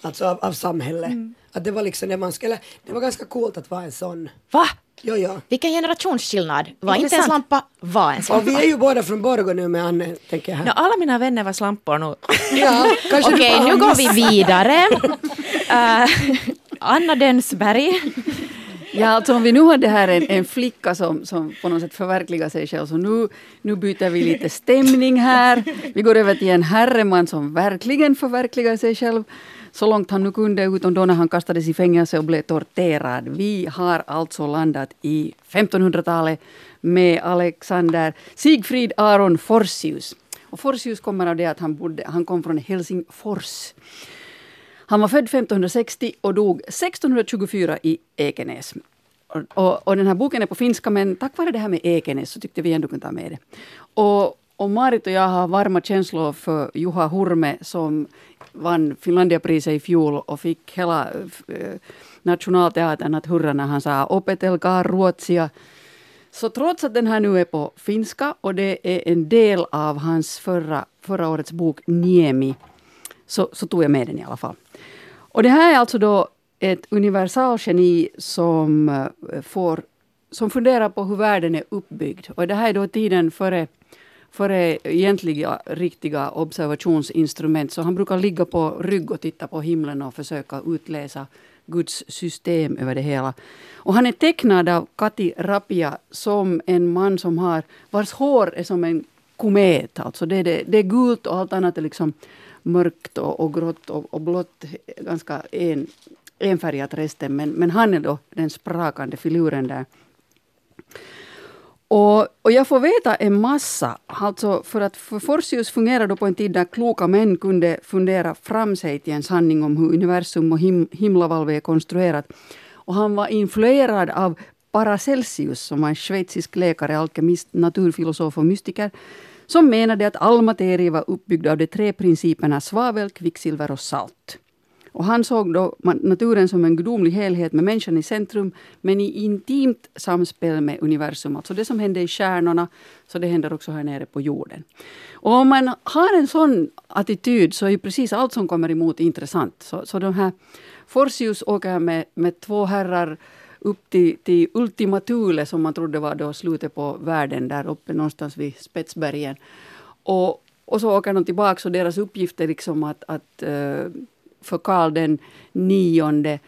alltså av, av samhället. Mm. Att det var liksom det man skulle, det var ganska coolt att vara en sån. Va? Jo, ja. Vilken generationsskillnad. Var inte en slampa, var en slampa. Och vi är ju båda från Borgå nu med Anne, tänker jag. Här. No, alla mina vänner var slampor nu. ja, Okej, okay, nu går vi vidare. uh, Anna Dönsberg. Ja, alltså om vi nu hade här en, en flicka som, som på något sätt förverkligar sig själv, så nu, nu byter vi lite stämning här. Vi går över till en herreman som verkligen förverkligar sig själv så långt han nu kunde, utom då när han kastades i fängelse och blev torterad. Vi har alltså landat i 1500-talet med Alexander Sigfrid Aron Forsius. Och Forsius kommer av det att han, bodde, han kom från Helsingfors. Han var född 1560 och dog 1624 i Ekenäs. Och, och, och, den här boken är på finska, men tack vare det här med Ekenäs så tyckte vi ändå kunde ta med det. Och, och Marit och jag har varma känslor för Juha Hurme som vann Finlandiapriset i fjol och fick hela äh, nationalteatern att hurra när han sa opetelkaa ruotsia. Så trots att den här nu är på finska och det är en del av hans förra, förra årets bok Niemi så, så tog jag med den i alla fall. Och det här är alltså då ett universalgeni som, eh, får, som funderar på hur världen är uppbyggd. Och det här är då tiden före, före egentliga riktiga observationsinstrument. Så han brukar ligga på rygg och titta på himlen och försöka utläsa Guds system över det hela. Och han är tecknad av Kati Rapia som en man som har, vars hår är som en komet. Alltså det, är det, det är gult och allt annat är liksom mörkt och, och grått och, och blått, ganska en, enfärgat resten. Men, men han är då den sprakande filuren där. Och, och jag får veta en massa. Alltså för att för Forsius fungerade då på en tid där kloka män kunde fundera fram sig till en sanning om hur universum och him, himlavalvet är konstruerat. Och han var influerad av Paracelsius som var en schweizisk läkare, alkemist, naturfilosof och mystiker som menade att all materia var uppbyggd av de tre principerna svavel, kvicksilver och salt. Och han såg då naturen som en gudomlig helhet med människan i centrum, men i intimt samspel med universum. Alltså det som hände i stjärnorna, så det händer också här nere på jorden. Och om man har en sån attityd så är precis allt som kommer emot intressant. Så, så de här Forsius åker med, med två herrar upp till, till Ultima Thule som man trodde var då slutet på världen där uppe någonstans vid Spetsbergen. Och, och så åker de tillbaka och deras uppgift är liksom att, att eh, för Karl den nionde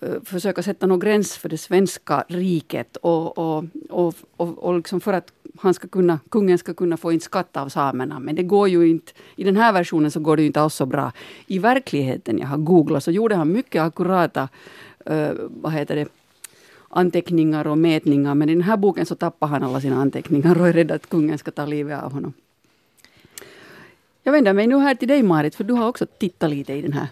eh, försöka sätta någon gräns för det svenska riket och, och, och, och, och liksom för att han ska kunna, kungen ska kunna få in skatt av samerna. Men det går ju inte, i den här versionen så går det inte alls så bra. I verkligheten, jag har googlat, så gjorde han mycket akurata uh, eh, vad heter det, anteckningar och mätningar. Men i den här boken så tappar han alla sina anteckningar och är rädd att kungen ska ta livet av honom. Jag vänder mig nu här till dig Marit, för du har också tittat lite i den här.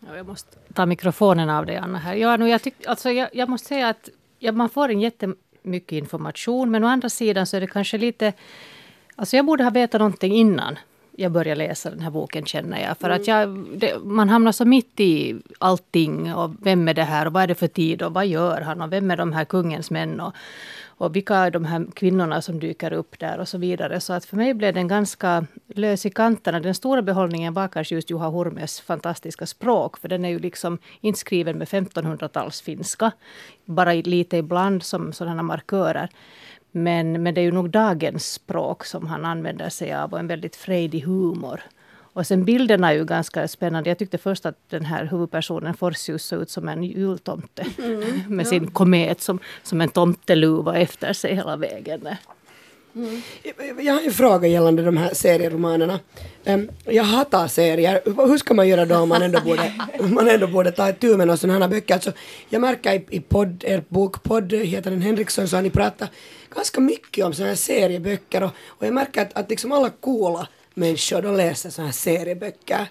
Ja, jag måste ta mikrofonen av dig Anna. Här. Ja, nu, jag, tyck, alltså, jag, jag måste säga att ja, man får en jättemycket information, men å andra sidan så är det kanske lite... Alltså jag borde ha vetat någonting innan jag började läsa den här boken känner jag. För att jag, det, man hamnar så mitt i allting. Och vem är det här och vad är det för tid och vad gör han och vem är de här kungens män och, och vilka är de här kvinnorna som dyker upp där och så vidare. Så att för mig blev den ganska lös i kanterna. Den stora behållningen var kanske just Juha Hurmes fantastiska språk. För den är ju liksom inskriven med 1500-tals finska. Bara lite ibland som sådana markörer. Men, men det är ju nog dagens språk som han använder sig av och en väldigt frejdig humor. Och sen bilderna är ju ganska spännande. Jag tyckte först att den här huvudpersonen Forsius såg ut som en jultomte. Mm, med sin komet som, som en tomteluva efter sig hela vägen. Jag har en fråga gällande de här serieromanerna. Jag hatar serier. Hur ska man göra då om man ändå borde, man ändå borde ta itu med några sådana här böcker? Alltså, jag märker i, i podd, er bokpodd, heter den Henriksson, så har ni pratat ganska mycket om sådana här serieböcker och, och jag märker att, att liksom alla coola människor de läser sådana här serieböcker.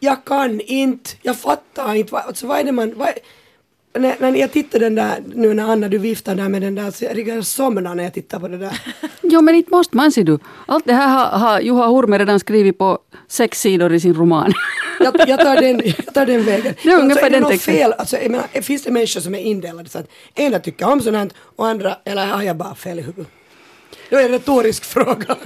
Jag kan inte, jag fattar inte, alltså, vad är det man... Vad, när, när jag tittar den där, nu när Anna du viftar där med den där, så jag riktigt somnar när jag tittar på det där. Jo, men inte måste man, ser du. Allt det här har, har Juha Hurme redan skrivit på sex sidor i sin roman. jag, jag, tar den, jag tar den vägen. Det är ungefär alltså, är det den texten. fel? Alltså, jag menar, finns det människor som är indelade så att ena tycker om sånt här och andra, eller har jag bara fel i huvudet? Det är en retorisk fråga.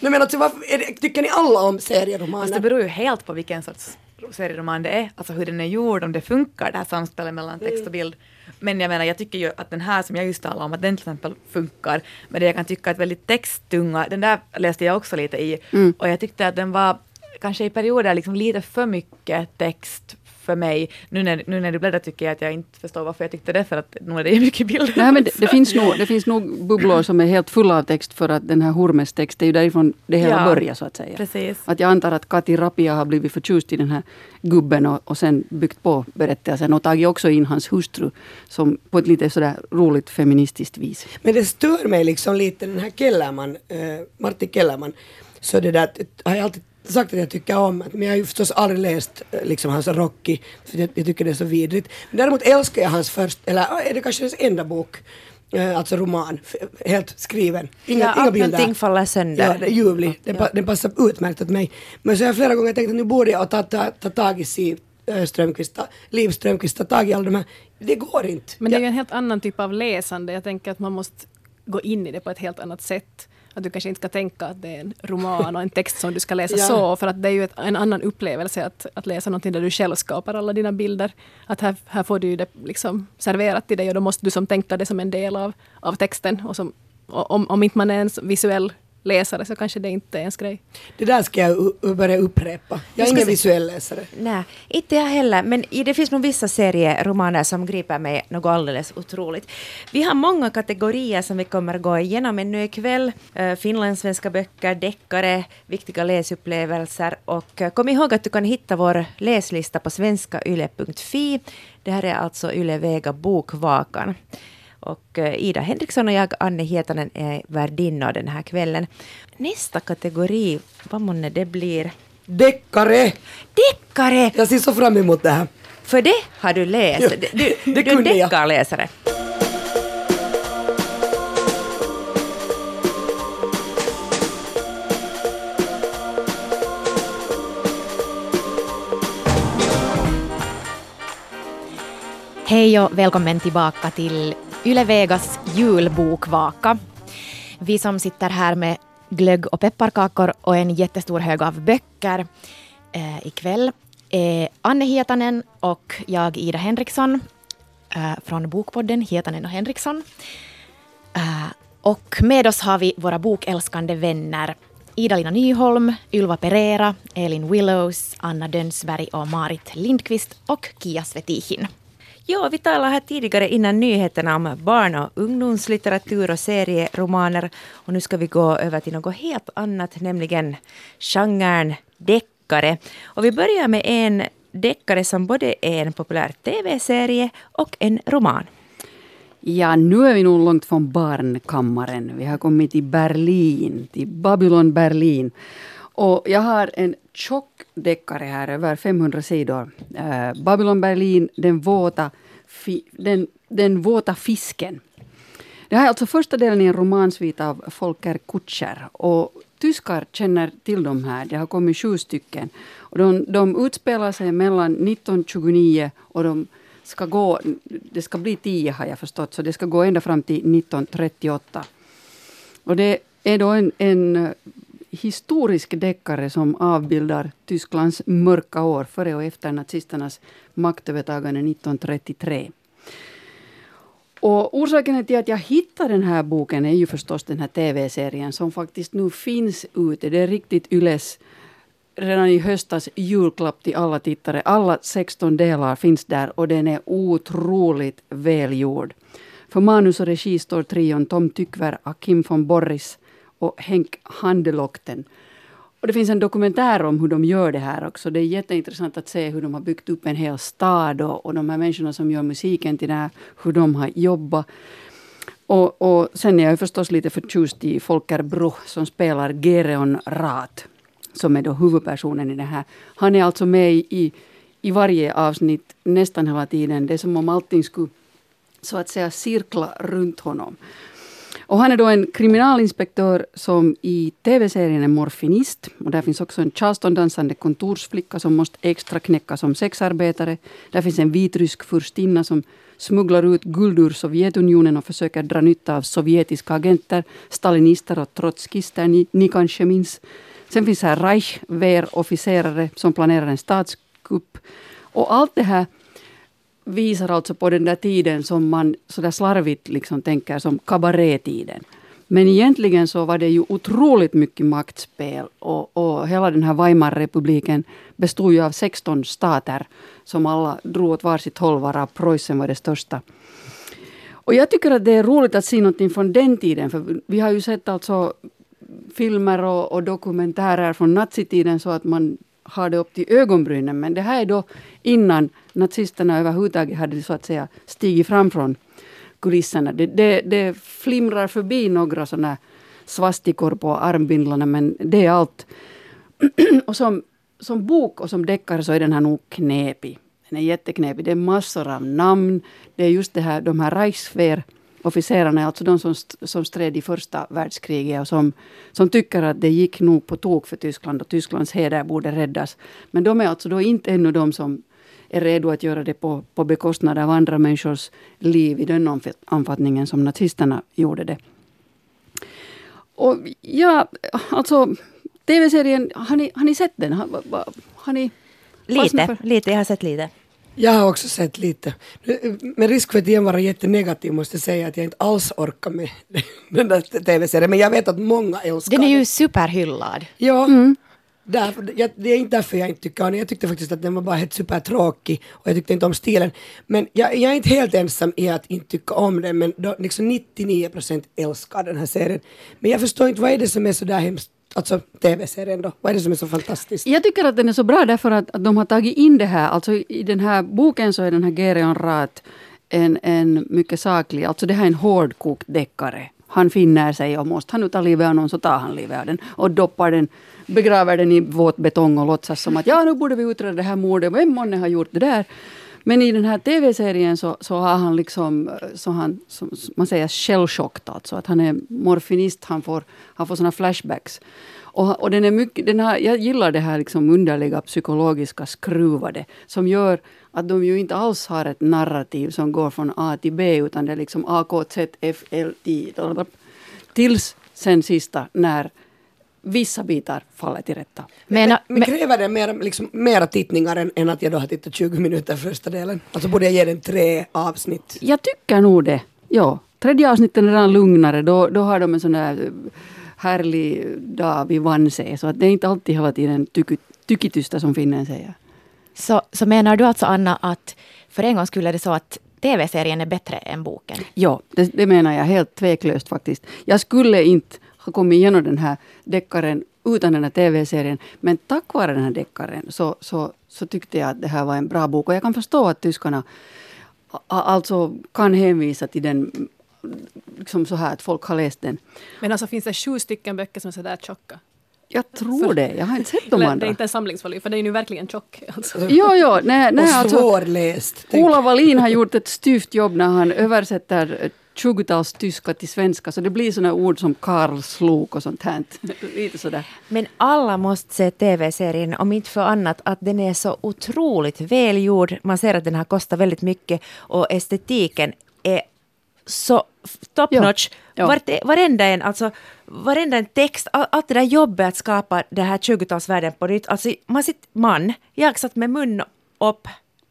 Nej, men alltså, varför, är det, tycker ni alla om Fast det serieromaner? beror ju helt på vilken sorts serieroman det är, alltså hur den är gjord, om det funkar det här samspelet mellan text och bild. Men jag menar, jag tycker ju att den här som jag just talade om, att den till exempel funkar. Men det jag kan tycka att väldigt texttunga, den där läste jag också lite i. Och jag tyckte att den var kanske i perioder liksom lite för mycket text för mig. Nu när, nu när du bläddrar tycker jag att jag inte förstår varför jag tyckte det, för att nu är det mycket bilder. Nej, men det, det, finns nog, det finns nog bubblor som är helt fulla av text för att den här Hurmes text, det är ju därifrån det hela Ja, börjar så att säga. Precis. Att jag antar att Kati Rapia har blivit förtjust i den här gubben och, och sen byggt på berättelsen och tagit också in hans hustru som på ett lite sådär roligt feministiskt vis. Men det stör mig liksom lite den här Kellerman, eh, Martin Kellerman. Så det där har jag alltid sagt att jag tycker om. Men jag har ju förstås aldrig läst eh, liksom hans Rocky. För jag, jag tycker det är så vidrigt. Men däremot älskar jag hans första, eller är det kanske hans enda bok? Eh, alltså roman, helt skriven. Inga, ja, inga bilder. någonting faller sönder. Ja, det är ljuvlig. Den, pa, den passar utmärkt åt mig. Men så har jag flera gånger tänkt att nu borde jag ta, ta, ta tag i Siv eh, Strömqvist, Liv Strömqvist, ta tag i alla de här. Det går inte. Men det är ju en helt annan typ av läsande. Jag tänker att man måste gå in i det på ett helt annat sätt. Att du kanske inte ska tänka att det är en roman och en text som du ska läsa Ja. så. För att det är ju ett, en annan upplevelse att, att läsa någonting där du själv skapar alla dina bilder. Att här, här får du det liksom serverat till dig och då måste du som tänka det som en del av, av texten. Och som, och om, om inte man är en visuell läsare så kanske det inte är ens grej. Det där ska jag börja upprepa. Jag är ska ingen visuell läsare. Nej, inte jag heller. Men det finns nog vissa serieromaner som griper mig något alldeles otroligt. Vi har många kategorier som vi kommer gå igenom ännu ikväll. Uh, finlandssvenska böcker, deckare, viktiga läsupplevelser. Och eh, kom ihåg att du kan hitta vår läslista på svenskayle.fi. Det här är alltså Yle Vega Bokvakan. Och eh, Ida Henriksson och jag, Anne Hietanen, är värdinnor den här kvällen. Nästa kategori, vad månne det blir? Deckare! Deckare! Jag ser så fram emot det här. För det har du läst. Ja, Du, det du är deckarläsare. Hej och välkommen tillbaka till Yle Vegas julbokvaka. Vi som sitter här med glögg och pepparkakor och en jättestor hög av böcker eh, ikväll är Anne Hietanen och jag Ida Henriksson eh, från Bokpodden Hietanen och Henriksson. Eh, och med oss har vi våra bokälskande vänner Ida-Lina Nyholm, Ylva Pereira, Elin Willows, Anna Dönsberg och Marit Lindqvist och Kia Svetihin. Ja, vi talade här tidigare innan nyheterna om barn och ungdomslitteratur och serieromaner. Och nu ska vi gå över till något helt annat, nämligen genren deckare. Och vi börjar med en deckare som både är en populär tv-serie och en roman. Ja, nu är vi nog långt från barnkammaren. Vi har kommit till Berlin, till Babylon Berlin. Och jag har en tjock deckare här, över 500 sidor. Eh, Babylon Berlin, den våta, fi, den, den våta fisken. Det här är alltså första delen i en romansvit av Folker Kutscher. Och tyskar känner till de här. Det har kommit sju stycken. Och de, de utspelar sig mellan 1929 och de ska gå, det ska bli tio har jag förstått, så det ska gå ända fram till 1938. Och det är då en, en historisk deckare som avbildar Tysklands mörka år före och efter nazisternas maktövertagande 1933. Och orsaken till att jag hittade den här boken är ju förstås den här TV-serien som faktiskt nu finns ute. Det är riktigt Yles redan i höstas julklapp till alla tittare. Alla 16 delar finns där och den är otroligt välgjord. För manus och regi står trion Tom Tykver, Akim von Borris och Henk Handelokten. Och det finns en dokumentär om hur de gör det här också. Det är jätteintressant att se hur de har byggt upp en hel stad och, och de här människorna som gör musiken till det här, hur de har jobbat. Och, och sen är jag förstås lite förtjust i Folker Bruch som spelar Gereon Rath som är då huvudpersonen i det här. Han är alltså med i, i varje avsnitt nästan hela tiden. Det är som om allting skulle så att säga cirkla runt honom. Och han är då en kriminalinspektör som i tv-serien är morfinist. Och där finns också en Charleston-dansande kontorsflicka som måste extra knäcka som sexarbetare. Där finns en vitrysk furstinna som smugglar ut guld ur Sovjetunionen och försöker dra nytta av sovjetiska agenter, stalinister och trotskister, ni, ni kanske minns. Sen finns här Reichwehr-officerare som planerar en statskupp. Och allt det här visar alltså på den där tiden som man sådär slarvigt liksom tänker som kabarettiden. Men egentligen så var det ju otroligt mycket maktspel och, och hela den här Weimarrepubliken bestod ju av 16 stater som alla drog åt varsitt håll, varav Preussen var det största. Och jag tycker att det är roligt att se någonting från den tiden, för vi har ju sett alltså filmer och, och dokumentärer från nazitiden så att man har det upp till ögonbrynen. Men det här är då innan nazisterna överhuvudtaget hade så att säga stigit fram från kulisserna. Det, det, det flimrar förbi några sådana svastikor på armbindlarna men det är allt. och som, som bok och som deckare så är den här nog knepig. Den är jätteknepig. Det är massor av namn. Det är just det här, de här Reichswehr officerarna, alltså de som, som stred i första världskriget och som, som tycker att det gick nog på tok för Tyskland och Tysklands heder borde räddas. Men de är alltså då inte ännu de som är redo att göra det på, på bekostnad av andra människors liv i den omfattningen som nazisterna gjorde det. Och ja, alltså TV-serien, har ni, har ni sett den? Har, har ni Lite, lite, jag har sett lite. Jag har också sett lite. Med risk för att igen vara jättenegativ måste jag säga att jag inte alls orkar med den där tv-serien. Men jag vet att många älskar den. Den är ju superhyllad. Ja. Mm. Därför, jag, det är inte därför jag inte tycker om den. Jag tyckte faktiskt att den var bara helt supertråkig och jag tyckte inte om stilen. Men jag, jag är inte helt ensam i att inte tycka om den men då, liksom 99% älskar den här serien. Men jag förstår inte vad är det som är så där hemskt alltså tv-serien då? Vad är det som är så fantastiskt? Jag tycker att den är så bra därför att, att de har tagit in det här. Alltså i den här boken så är den här Gereon Rath en, en mycket saklig, alltså det här är en hårdkokt deckare. Han finner sig och måste han nu ta livet av någon så tar han livet av den och doppar den, begraver den i våt betong och låtsas som att ja nu borde vi utreda det här mordet, vem månne har gjort det där? Men i den här tv-serien så, så har han liksom, eh, så han, som man säger, shellshocked alltså. Att han är morfinist, han får, han får såna flashbacks. Och, och den är mycket, den här, jag gillar det här liksom underliga psykologiska skruvade som gör att de ju inte alls har ett narrativ som går från A till B utan det är liksom A, K, Z, F, L, T. Tills sen sista när vissa bitar faller till rätta. Men, men, men kräver det mer, liksom, mera tittningar än, än, att jag då har tittat 20 minuter första delen? Alltså borde jag ge den tre avsnitt? Jag tycker nog det. Ja. Tredje avsnittet är redan lugnare. Då, då har de en sån där härlig dag vid Vanse. Så att det är inte alltid hela tiden tyky, tykitysta som finnen säger. Så, så menar du alltså Anna att för en gång skulle det så att TV-serien är bättre än boken? Ja, det, det menar jag helt tveklöst faktiskt. Jag skulle inte har kommit igenom den här deckaren utan den här tv-serien. Men tack vare den här deckaren så, så, så tyckte jag att det här var en bra bok. Och jag kan förstå att tyskarna alltså kan hänvisa till den liksom så här att folk har läst den. Men alltså finns det sju stycken böcker som är sådär tjocka? Jag tror för, det. Jag har inte sett de andra. Det är inte en samlingsvolym, för det är ju verkligen tjock. Alltså. Jo, jo. Nej, nej, och alltså, svårläst. Ola Wallin har gjort ett styvt jobb när han översätter 20-tals tyska till svenska. Så det blir sådana ord som karlslok och sånt här. Lite sådär. Men alla måste se tv-serien, om inte för annat att den är så otroligt välgjord. Man ser att den har kostat väldigt mycket och estetiken är så top notch. Vart, varenda en, alltså varenda en text, all, allt det där jobbet att skapa det här 20-talsvärlden på nytt. Alltså man sitter, man, jag satt med mun upp.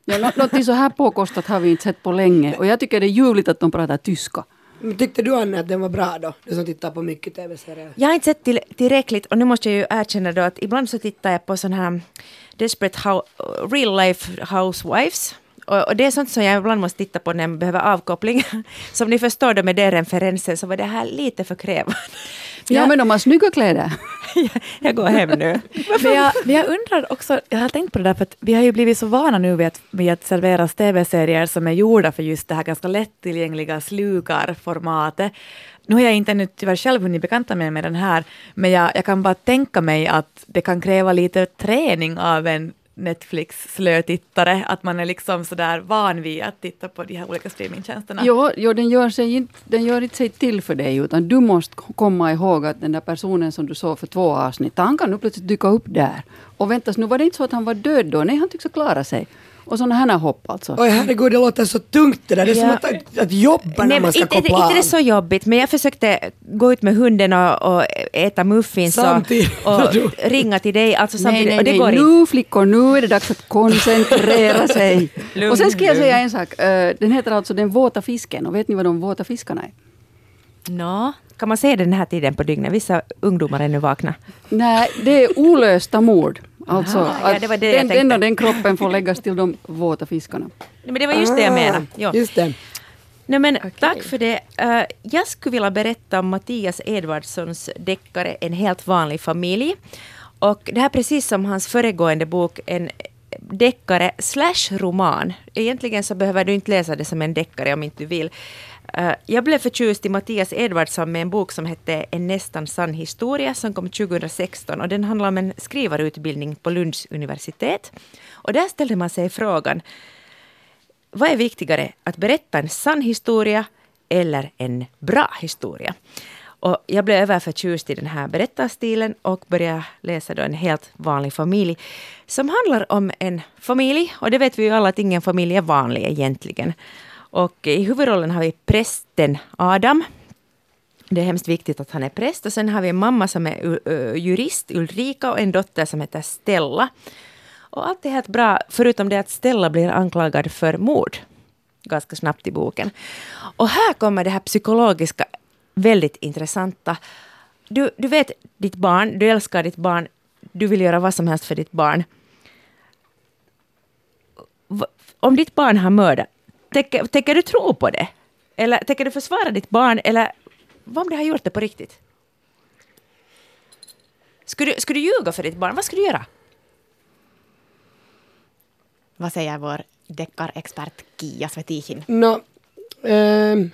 Ja, nå- någonting så här påkostat har vi inte sett på länge. Och jag tycker det är ljuvligt att de pratar tyska. Men Tyckte du Anna att den var bra då? Du som tittar på mycket tv-serier. Jag har inte sett till, tillräckligt och nu måste jag ju erkänna då att ibland så tittar jag på sån här Desperate how, Real Life Housewives. Och, och det är sånt som jag ibland måste titta på när jag behöver avkoppling. Som ni förstår då med den referensen så var det här lite för krävande. Ja, men de har snygga kläder. jag går hem nu. Men jag, men jag undrar också, jag har tänkt på det där, för att vi har ju blivit så vana nu vid att, vid att serveras tv-serier som är gjorda för just det här ganska lättillgängliga slukarformatet. Nu har jag inte ännu tyvärr själv hunnit bekanta mig med den här, men jag, jag kan bara tänka mig att det kan kräva lite träning av en Netflix-slötittare, att man är liksom sådär van vid att titta på de här olika streamingtjänsterna. Jo, jo den, gör sig inte, den gör inte sig till för dig, utan du måste komma ihåg att den där personen som du såg för två avsnitt, han kan nu plötsligt dyka upp där. Och väntas, nu var det inte så att han var död då, nej han tycks ha klarat sig. Och sådana här hopp alltså. Oj herregud, det låter så tungt det där. Det är som Ja. att, att, att jobba när Nej, man ska inte, inte, koppla inte det av. så jobbigt, men jag försökte gå ut med hunden och, och äta muffins och, Samtidigt. och ringa till dig. Alltså Nej, samtidigt, nej, och det nej. går inte. nu flickor, nu är det dags att koncentrera sig. Lugn, och sen ska jag säga en sak. Eh, Den heter alltså Den våta fisken. Och vet ni vad de våta fiskarna är? Nå, kan man se den här tiden på dygnet? Vissa ungdomar är nu vakna. Nej, det är olösta mord. Alltså, Aha, ja, att det var det den, den och den kroppen får läggas till de våta fiskarna. Nej, Men det var just det jag menade. Jo. Ah, Just det. Nej, men Tack för det. Eh, jag skulle vilja berätta om Mattias Edvardssons deckare En helt vanlig familj. Och det här är precis som hans föregående bok, en deckare slash roman. Egentligen så behöver du inte läsa det som en deckare om inte du vill. Eh, jag blev förtjust i Mattias Edvardsson med en bok som hette En nästan sann historia som kom 2016 och den handlar om en skrivarutbildning på Lunds universitet. Och där ställde man sig frågan vad är viktigare, att berätta en sann historia eller en bra historia? Och jag blev överförtjust i den här berättarstilen och började läsa då en helt vanlig familj som handlar om en familj, och det vet vi ju alla att ingen familj är vanlig egentligen. Och i huvudrollen har vi prästen Adam. Det är hemskt viktigt att han är präst. Och sen har vi en mamma som är jurist, Ulrika, och en dotter som heter Stella. Och allt är helt bra, förutom det att Stella blir anklagad för mord ganska snabbt i boken. Och här kommer det här psykologiska väldigt intressanta. Du, du vet ditt barn, du älskar ditt barn, du vill göra vad som helst för ditt barn. Om ditt barn har mördat, tänker, tänker du tro på det? Eller tänker du försvara ditt barn? Eller vad om det har gjort det på riktigt? Skulle du, skulle du ljuga för ditt barn? Vad skulle du göra? Vad säger vår deckarexpert Kia Svetihin? Nå, ehm,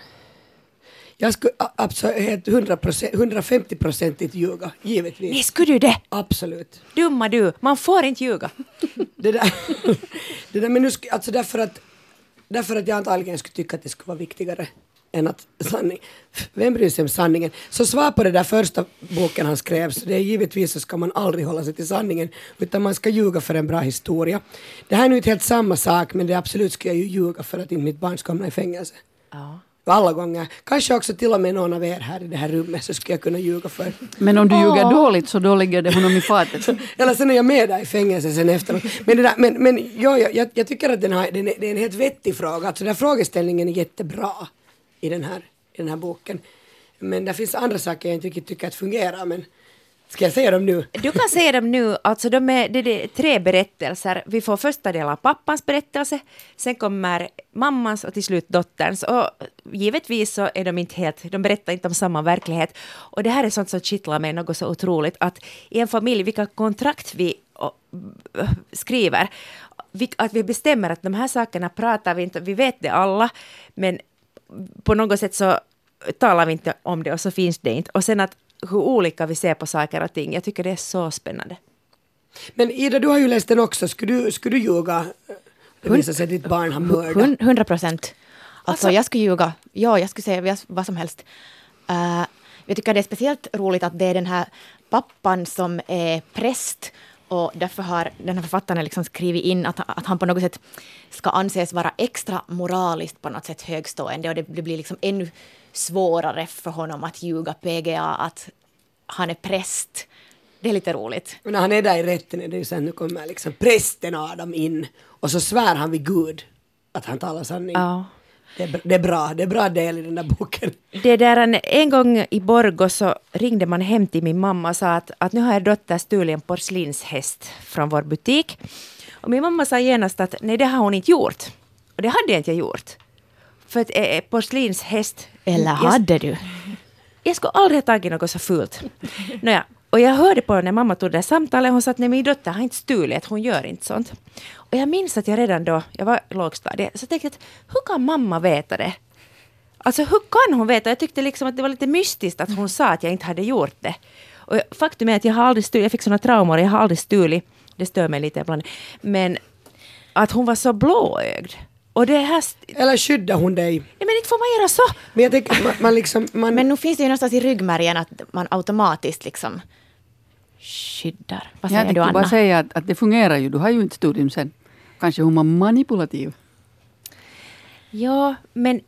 jag skulle absolut 100%, 150-procentigt ljuga, givetvis. Nej, skulle du det? Absolut. Dumma du, man får inte ljuga. Det där, det där men nu, alltså därför att, därför att jag antagligen skulle tycka att det skulle vara viktigare än att sanning. Vem bryr sig om sanningen? Så svar på det där första boken han skrev, så det är givetvis så ska man aldrig hålla sig till sanningen, utan man ska ljuga för en bra historia. Det här är nu inte helt samma sak, men det absolut ska jag ju ljuga för att inte mitt barn ska hamna i fängelse. Ja. Alla gånger. Kanske också till och med någon av er här i det här rummet så skulle jag kunna ljuga för. Men om du ljuger dåligt så då ligger det honom i fatet. Eller sen är jag med där i fängelse sen efteråt. Men, det där, men, men jo, jag, jag, tycker att den har, den är, det är en helt vettig fråga. Alltså den här frågeställningen är jättebra i den här, i den här boken. Men det finns andra saker jag inte riktigt tycker att fungerar. Men ska jag säga dem nu? Du kan säga dem nu, alltså de är, det, är tre berättelser. Vi får första delen av pappans berättelse, sen kommer mammans och till slut dotterns. Och givetvis så är de inte helt, de berättar inte om samma verklighet. Och det här är sånt som kittlar mig något så otroligt, att i en familj, vilka kontrakt vi skriver, att vi bestämmer att de här sakerna pratar vi inte, vi vet det alla, men på något sätt så talar vi inte om det och så finns det inte. Och sen att hur olika vi ser på saker och ting. Jag tycker det är så spännande. Men Ida, du har ju läst den också. Skulle du, skulle du ljuga? Det visar sig att ditt barn har mördat. Hun- 100 procent. Alltså, jag skulle ljuga, ja, jag skulle säga vad som helst. Uh, jag tycker det är speciellt roligt att det är den här pappan som är präst och därför har den här författaren liksom skrivit in att, att han på något sätt ska anses vara extra moraliskt på något sätt högstående och det, det blir liksom ännu svårare för honom att ljuga PGA att han är präst. Det är lite roligt. Men när han är där i rätten är det ju sen nu kommer liksom prästen Adam in och så svär han vid Gud att han talar sanning. Ja. Det är, det är bra, det är bra del i den där boken. Det där, en, en gång i Borgå så ringde man hem till min mamma och sa att, att nu har er dotter stulit en porslinshäst från vår butik. Och min mamma sa genast att nej, det har hon inte gjort. Och det hade jag inte gjort. För att eh, porslinshäst... Eller hade du? Jag skulle aldrig ha tagit något så fult. Nåja, och jag hörde på när mamma tog det samtalet, hon sa att nej, min dotter har inte stulit, hon gör inte sånt. Och jag minns att jag redan då, jag var lågstadiet, så tänkte jag att hur kan mamma veta det? Alltså hur kan hon veta? Jag tyckte liksom att det var lite mystiskt att hon sa att jag inte hade gjort det. Och faktum är att jag har aldrig stulit, jag fick såna traumor, jag har aldrig stulit. Det stör mig lite ibland. Men att hon var så blåögd. Och det här... Eller skyddar hon dig? Nej men inte får man göra så! Men jag tänker, man, man liksom... Man... Men nu finns det ju någonstans i ryggmärgen att man automatiskt liksom skyddar. Vad säger jag du Anna? bara säga att, att det fungerar ju. Du har ju inte studium sen. Kanske hon var manipulativ. Ja, men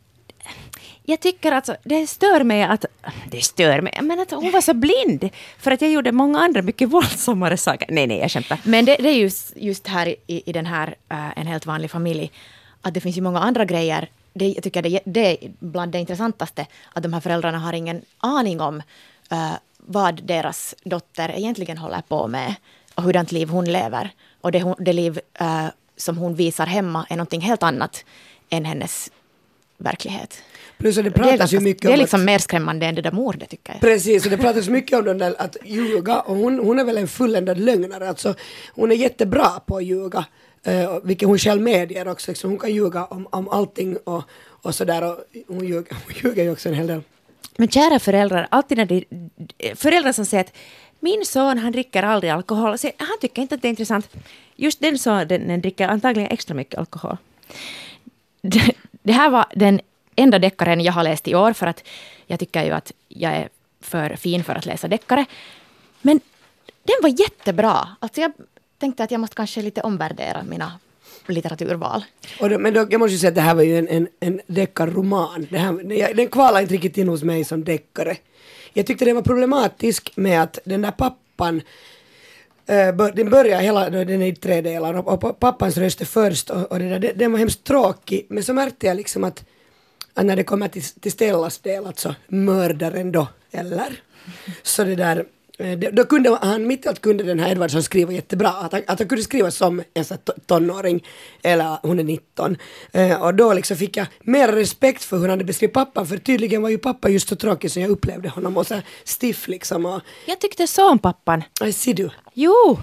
jag tycker alltså, det stör mig att... Det stör mig, men att hon var så blind. För att jag gjorde många andra mycket våldsammare saker. Nej, nej, jag skämtar. Men det, det är just, just här i, i den här uh, En helt vanlig familj, att det finns ju många andra grejer. Det, jag tycker det, det är bland det intressantaste, att de här föräldrarna har ingen aning om uh, vad deras dotter egentligen håller på med och hurdant liv hon lever. Och det, det liv uh, som hon visar hemma är någonting helt annat än hennes verklighet. Plus det pratas det är ganska, ju mycket Det är om liksom att, mer skrämmande än det där mordet tycker jag. Precis, och det pratas mycket om den där att ljuga och hon, hon är väl en fulländad lögnare. Alltså, hon är jättebra på att ljuga. Uh, vilket hon själv medger också. Liksom, hon kan ljuga om, om allting och, och sådär. Och hon, ljuger, hon ljuger ju också en hel del. Men kära föräldrar, alltid när det, föräldrar som säger att min son han dricker aldrig alkohol, så han tycker inte att det är intressant. Just den sonen dricker antagligen extra mycket alkohol. Det, det här var den enda deckaren jag har läst i år, för att jag tycker ju att jag är för fin för att läsa deckare. Men den var jättebra. Alltså jag tänkte att jag måste kanske lite omvärdera mina litteraturval. Och då, men då, jag måste ju säga att det här var ju en, en, en deckarroman. Det här, den kvalade inte riktigt in hos mig som deckare. Jag tyckte det var problematisk med att den där pappan eh, den börjar hela, den är i tre delar och, pappans röst är först och, och det där, den var hemskt tråkig men så märkte jag liksom att, att när det kommer till, till Stellas del, alltså mördaren då, eller? Så det där, då kunde han, mitt i allt kunde den här Edvardsson skriva jättebra. Att han, att han kunde skriva som en tonåring, eller hon är 19. Eh, och då liksom fick jag mer respekt för hur han hade beskrivit pappan, för tydligen var ju pappa just så tråkig som jag upplevde honom och så stiff liksom. Och, jag tyckte så om pappan. Aj, ser du? Jo!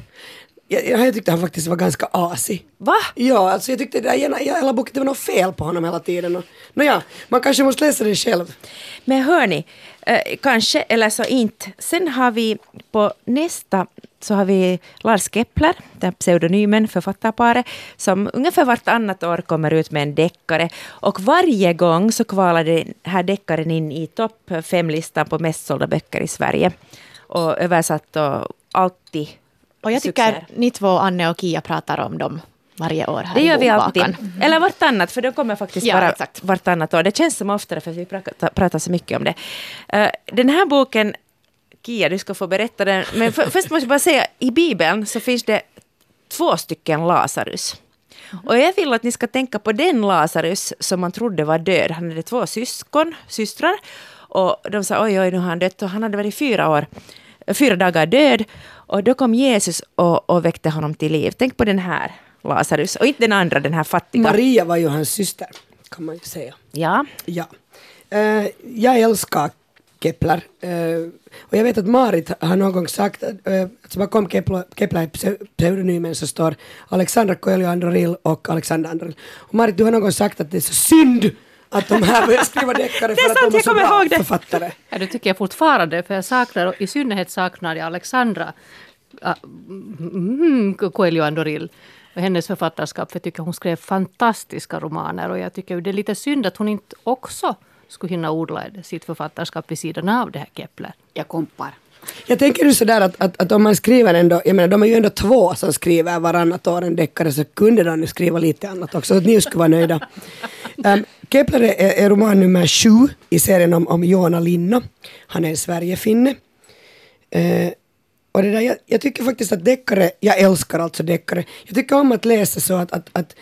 Jag, jag tyckte han faktiskt var ganska asig. Va? Ja, alltså jag tyckte det där i hela boken, det var något fel på honom hela tiden. Och, nåja, man kanske måste läsa den själv. Men hörni, eh, kanske eller så inte. Sen har vi på nästa så har vi Lars Kepler, den pseudonymen, författarparet, som ungefär vartannat år kommer ut med en deckare. Och varje gång så kvalar den här deckaren in i topp fem-listan på mest sålda böcker i Sverige. Och översatt och alltid och jag tycker succéer. ni två, Anne och Kia, pratar om dem varje år här Det gör i vi alltid. Mm. Eller vartannat, för de kommer faktiskt ja, bara exakt. vartannat år. Det känns som oftare, för vi pratar, pratar så mycket om det. Uh, den här boken, Kia, du ska få berätta den. Men för, först måste jag bara säga, i Bibeln så finns det två stycken Lazarus. Och jag vill att ni ska tänka på den Lazarus som man trodde var död. Han hade två syskon, systrar. Och de sa oj, oj, nu har han dött. Och han hade varit fyra år, fyra dagar död. Och då kom Jesus och, och väckte honom till liv. Tänk på den här Lazarus och inte den andra, den här fattiga. Maria var ju hans syster, kan man ju säga. Ja. ja. Uh, jag älskar Kepler. Uh, och jag vet att Marit har någon gång sagt, uh, alltså bakom Kepler, Kepler pseudonymen så står Alexandra Coelho Andoril och Alexander Andoril. Och Marit, du har någon gång sagt att det är så synd att de här börjar skriva deckare för att de är så bra författare. Ja, det tycker jag fortfarande, för jag saknar, i synnerhet saknar jag Alexandra mm, Coelho Andoril. hennes författarskap. För jag tycker hon skrev fantastiska romaner och jag tycker det är lite synd att hon inte också skulle hinna odla sitt författarskap vid sidan av det här Kepler. Jag kompar. Jag tänker ju sådär att, att, att om man skriver ändå, jag menar de är ju ändå två som skriver varannat år en deckare så kunde de ju skriva lite annat också, så att ni skulle vara nöjda. Um, Kepler är, är roman nummer sju i serien om, om Joona Linna. Han är en Sverigefinne. Uh, och det där, jag, jag, tycker faktiskt att deckare, jag älskar alltså deckare. Jag tycker om att läsa så att, att, att,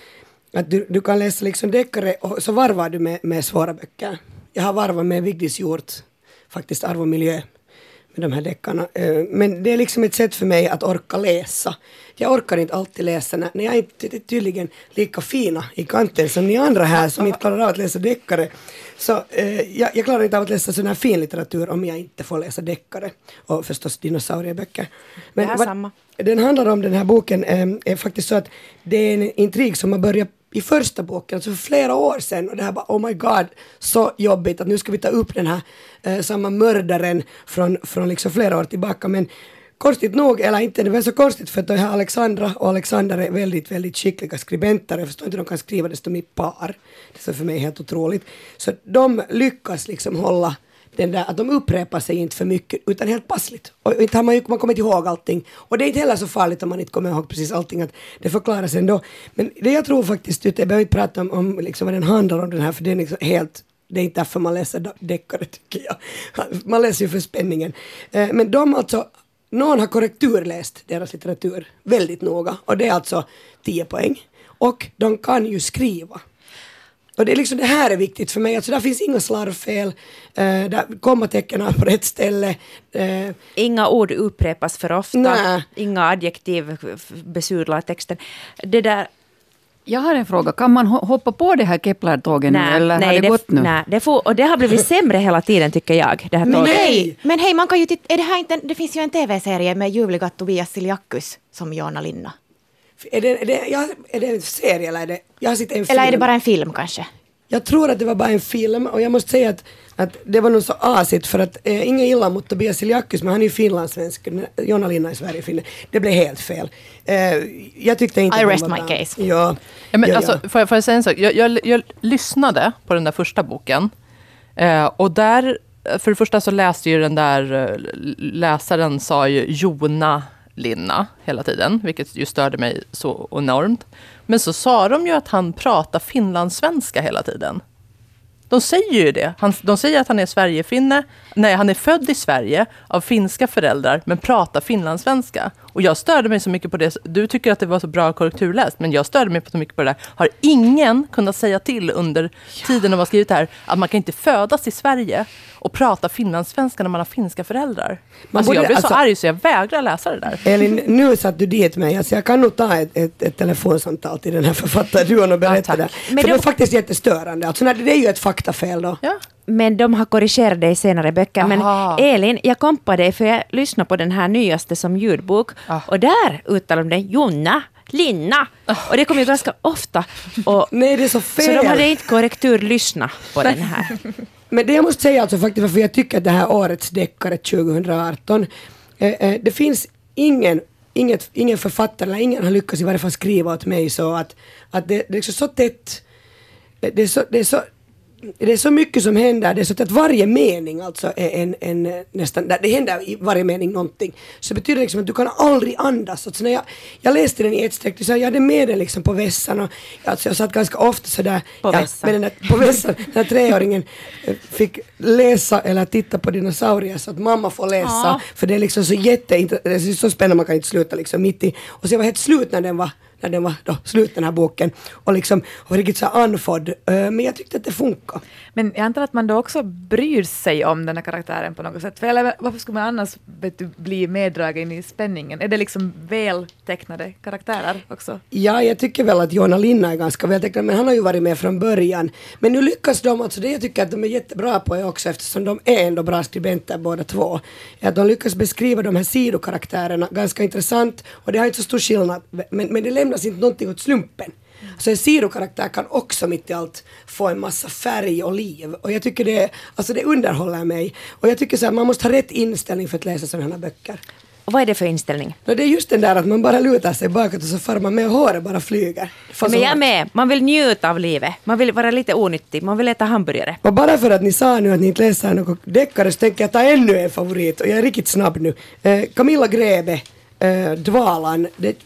att du, du kan läsa liksom deckare och så varvar du med, med svåra böcker. Jag har varvat med Vigdis Hjort, faktiskt Arv och miljö med de här deckarna. Eh, men det är liksom ett sätt för mig att orka läsa. Jag orkar inte alltid läsa när, när jag inte är tydligen lika fina i kanten som ni andra här som inte klarar av att läsa deckare. Så eh, jag, jag, klarar inte av att läsa sån här fin litteratur om jag inte får läsa deckare. Och förstås dinosaurieböcker. Men det vad, samma. den handlar om den här boken eh, är faktiskt så att det är en intrig som har börjat i första boken, alltså för flera år sedan och det här bara oh my god, så jobbigt att nu ska vi ta upp den här eh, samma mördaren från, från liksom flera år tillbaka men konstigt nog, eller inte, det var så konstigt för att det här Alexandra och Alexander är väldigt, väldigt skickliga skribenter. Jag förstår inte hur de kan skriva dessutom i par. Det är för mig helt otroligt. Så de lyckas liksom hålla den där att de upprepar sig inte för mycket utan helt passligt. Och inte har man, ju, man kommer inte ihåg allting. Och det är inte heller så farligt om man inte kommer ihåg precis allting, att det förklaras ändå. Men det jag tror faktiskt, jag behöver inte prata om, om liksom vad den handlar om den här, för det är liksom helt det är inte därför man läser deckare tycker jag. Man läser ju för spänningen. Eh, men de alltså, någon har korrekturläst deras litteratur väldigt noga och det är alltså 10 poäng. Och de kan ju skriva. Och det, är liksom, det här är viktigt för mig. Alltså, där finns inga slarvfel, eh, där kommatecken är på rätt ställe. Eh. Inga ord upprepas för ofta, Nä. inga adjektiv besudlar texten. Det där Jag har en fråga, kan man hoppa på det här Kepler-tåget nu eller har det, det gått nu? Nej, det får, och det har blivit sämre hela tiden tycker jag. Det här Men tåget. nej! Men hej, man kan ju titta, är det, här inte, det finns ju en tv-serie med ljuvliga Tobias Siljakus som Joona Linna. Är det, är, det, jag, är det en serie eller är det... Jag har sett en film. Eller är det bara en film kanske? Jag tror att det var bara en film och jag måste säga att, att det var nog så asigt för att eh, inget illa mot Tobias Siljakus men han är ju finlandssvensk, Jonna Linna är Sverigefinne. Det blev helt fel. Eh, jag tyckte inte I rest my bra. case. Ja, Ja, men ja, alltså, ja. Får, jag, får jag säga en sak? Jag, jag, jag lyssnade på den där första boken. Eh, och där, för det första så läste ju den där eh, läsaren sa ju Jona Linna hela tiden, vilket ju störde mig så enormt. Men så sa de ju att han pratar finlandssvenska hela tiden. De säger ju det. Han, de säger att han är Sverigefinne. Nej, han är född i Sverige av finska föräldrar, men pratar finlandssvenska. Och jag störde mig så mycket på det. Du tycker att det var så bra korrekturläst, men jag störde mig på så mycket på det där. Har ingen kunnat säga till under tiden de har skrivit det här, att man kan inte födas i Sverige och prata finlandssvenska när man har finska föräldrar. Man alltså, jag borde- blev så alltså- arg så jag vägrar läsa det där. Elin, nu satt du dit mig. Alltså jag kan nog ta ett, ett, ett telefonsamtal till den här författarduon och berätta Ja, det. För Men det är de- faktiskt jättestörande. Alltså, när, det är ju ett faktafel då. Ja. Men de har korrigerat det i senare böcker. Aha. Men Elin, jag kom på dig för jag lyssnade på den här nyaste som ljudbok. Ah. Och där uttalar de det Jonna, Linna. Och det kommer ju ganska ofta. Och, Nej, det är så fel. så de hade inte korrektur lyssna på den här. Men det jag måste säga alltså faktiskt varför jag tycker att det här årets deckare 2018, eh, eh, det finns ingen Inget, ingen författare eller ingen har lyckats i varje fall skriva åt mig så att, att det, det är så, så tätt, det är så, det är så det är så mycket som händer, det är så att varje mening alltså är en, en nästan, det händer i varje mening någonting. Så det betyder liksom att du kan aldrig andas. Alltså när jag, jag läste den i ett streck, så jag hade med den liksom på vässan och alltså jag satt ganska ofta sådär På ja, vässan. med den där, på vässan, när treåringen eh, fick läsa eller titta på dinosaurier så att mamma får läsa. Ja. För det är liksom så jätte, det är så spännande man kan inte sluta liksom mitt i. Och så jag var helt slut när den var när den var då slut den här boken och liksom var riktigt så här andfådd. Eh, Men jag tyckte att det funkar. Men jag antar att man då också bryr sig om den här karaktären på något sätt. För eller, varför skulle man annars du, bli meddragen i spänningen? Är det liksom väl tecknade karaktärer också? Ja, jag tycker väl att Jonna Linna är ganska vältecknad, men han har ju varit med från början. Men nu lyckas de, alltså det jag tycker att de är jättebra på är också, eftersom de är ändå bra skribenter båda två, är att de lyckas beskriva de här sidokaraktärerna ganska intressant, och det har inte så stor skillnad, men, men det lämnas inte någonting åt slumpen. Så en sidokaraktär kan också mitt i allt få en massa färg och liv. Och jag tycker det, alltså det underhåller mig. Och jag tycker så här, man måste ha rätt inställning för att läsa sådana här böcker. Och vad är det för inställning? No, det är just den där att man bara lutar sig bakåt och så far man med och håret bara flyger. Får Men jag med. Man vill njuta av livet. Man vill vara lite onyttig. Man vill äta hamburgare. Och bara för att ni sa nu att ni inte läser något deckare så tänker jag ta ännu en favorit och jag är riktigt snabb nu. Eh, Camilla Grebe, eh, Dvalan, det,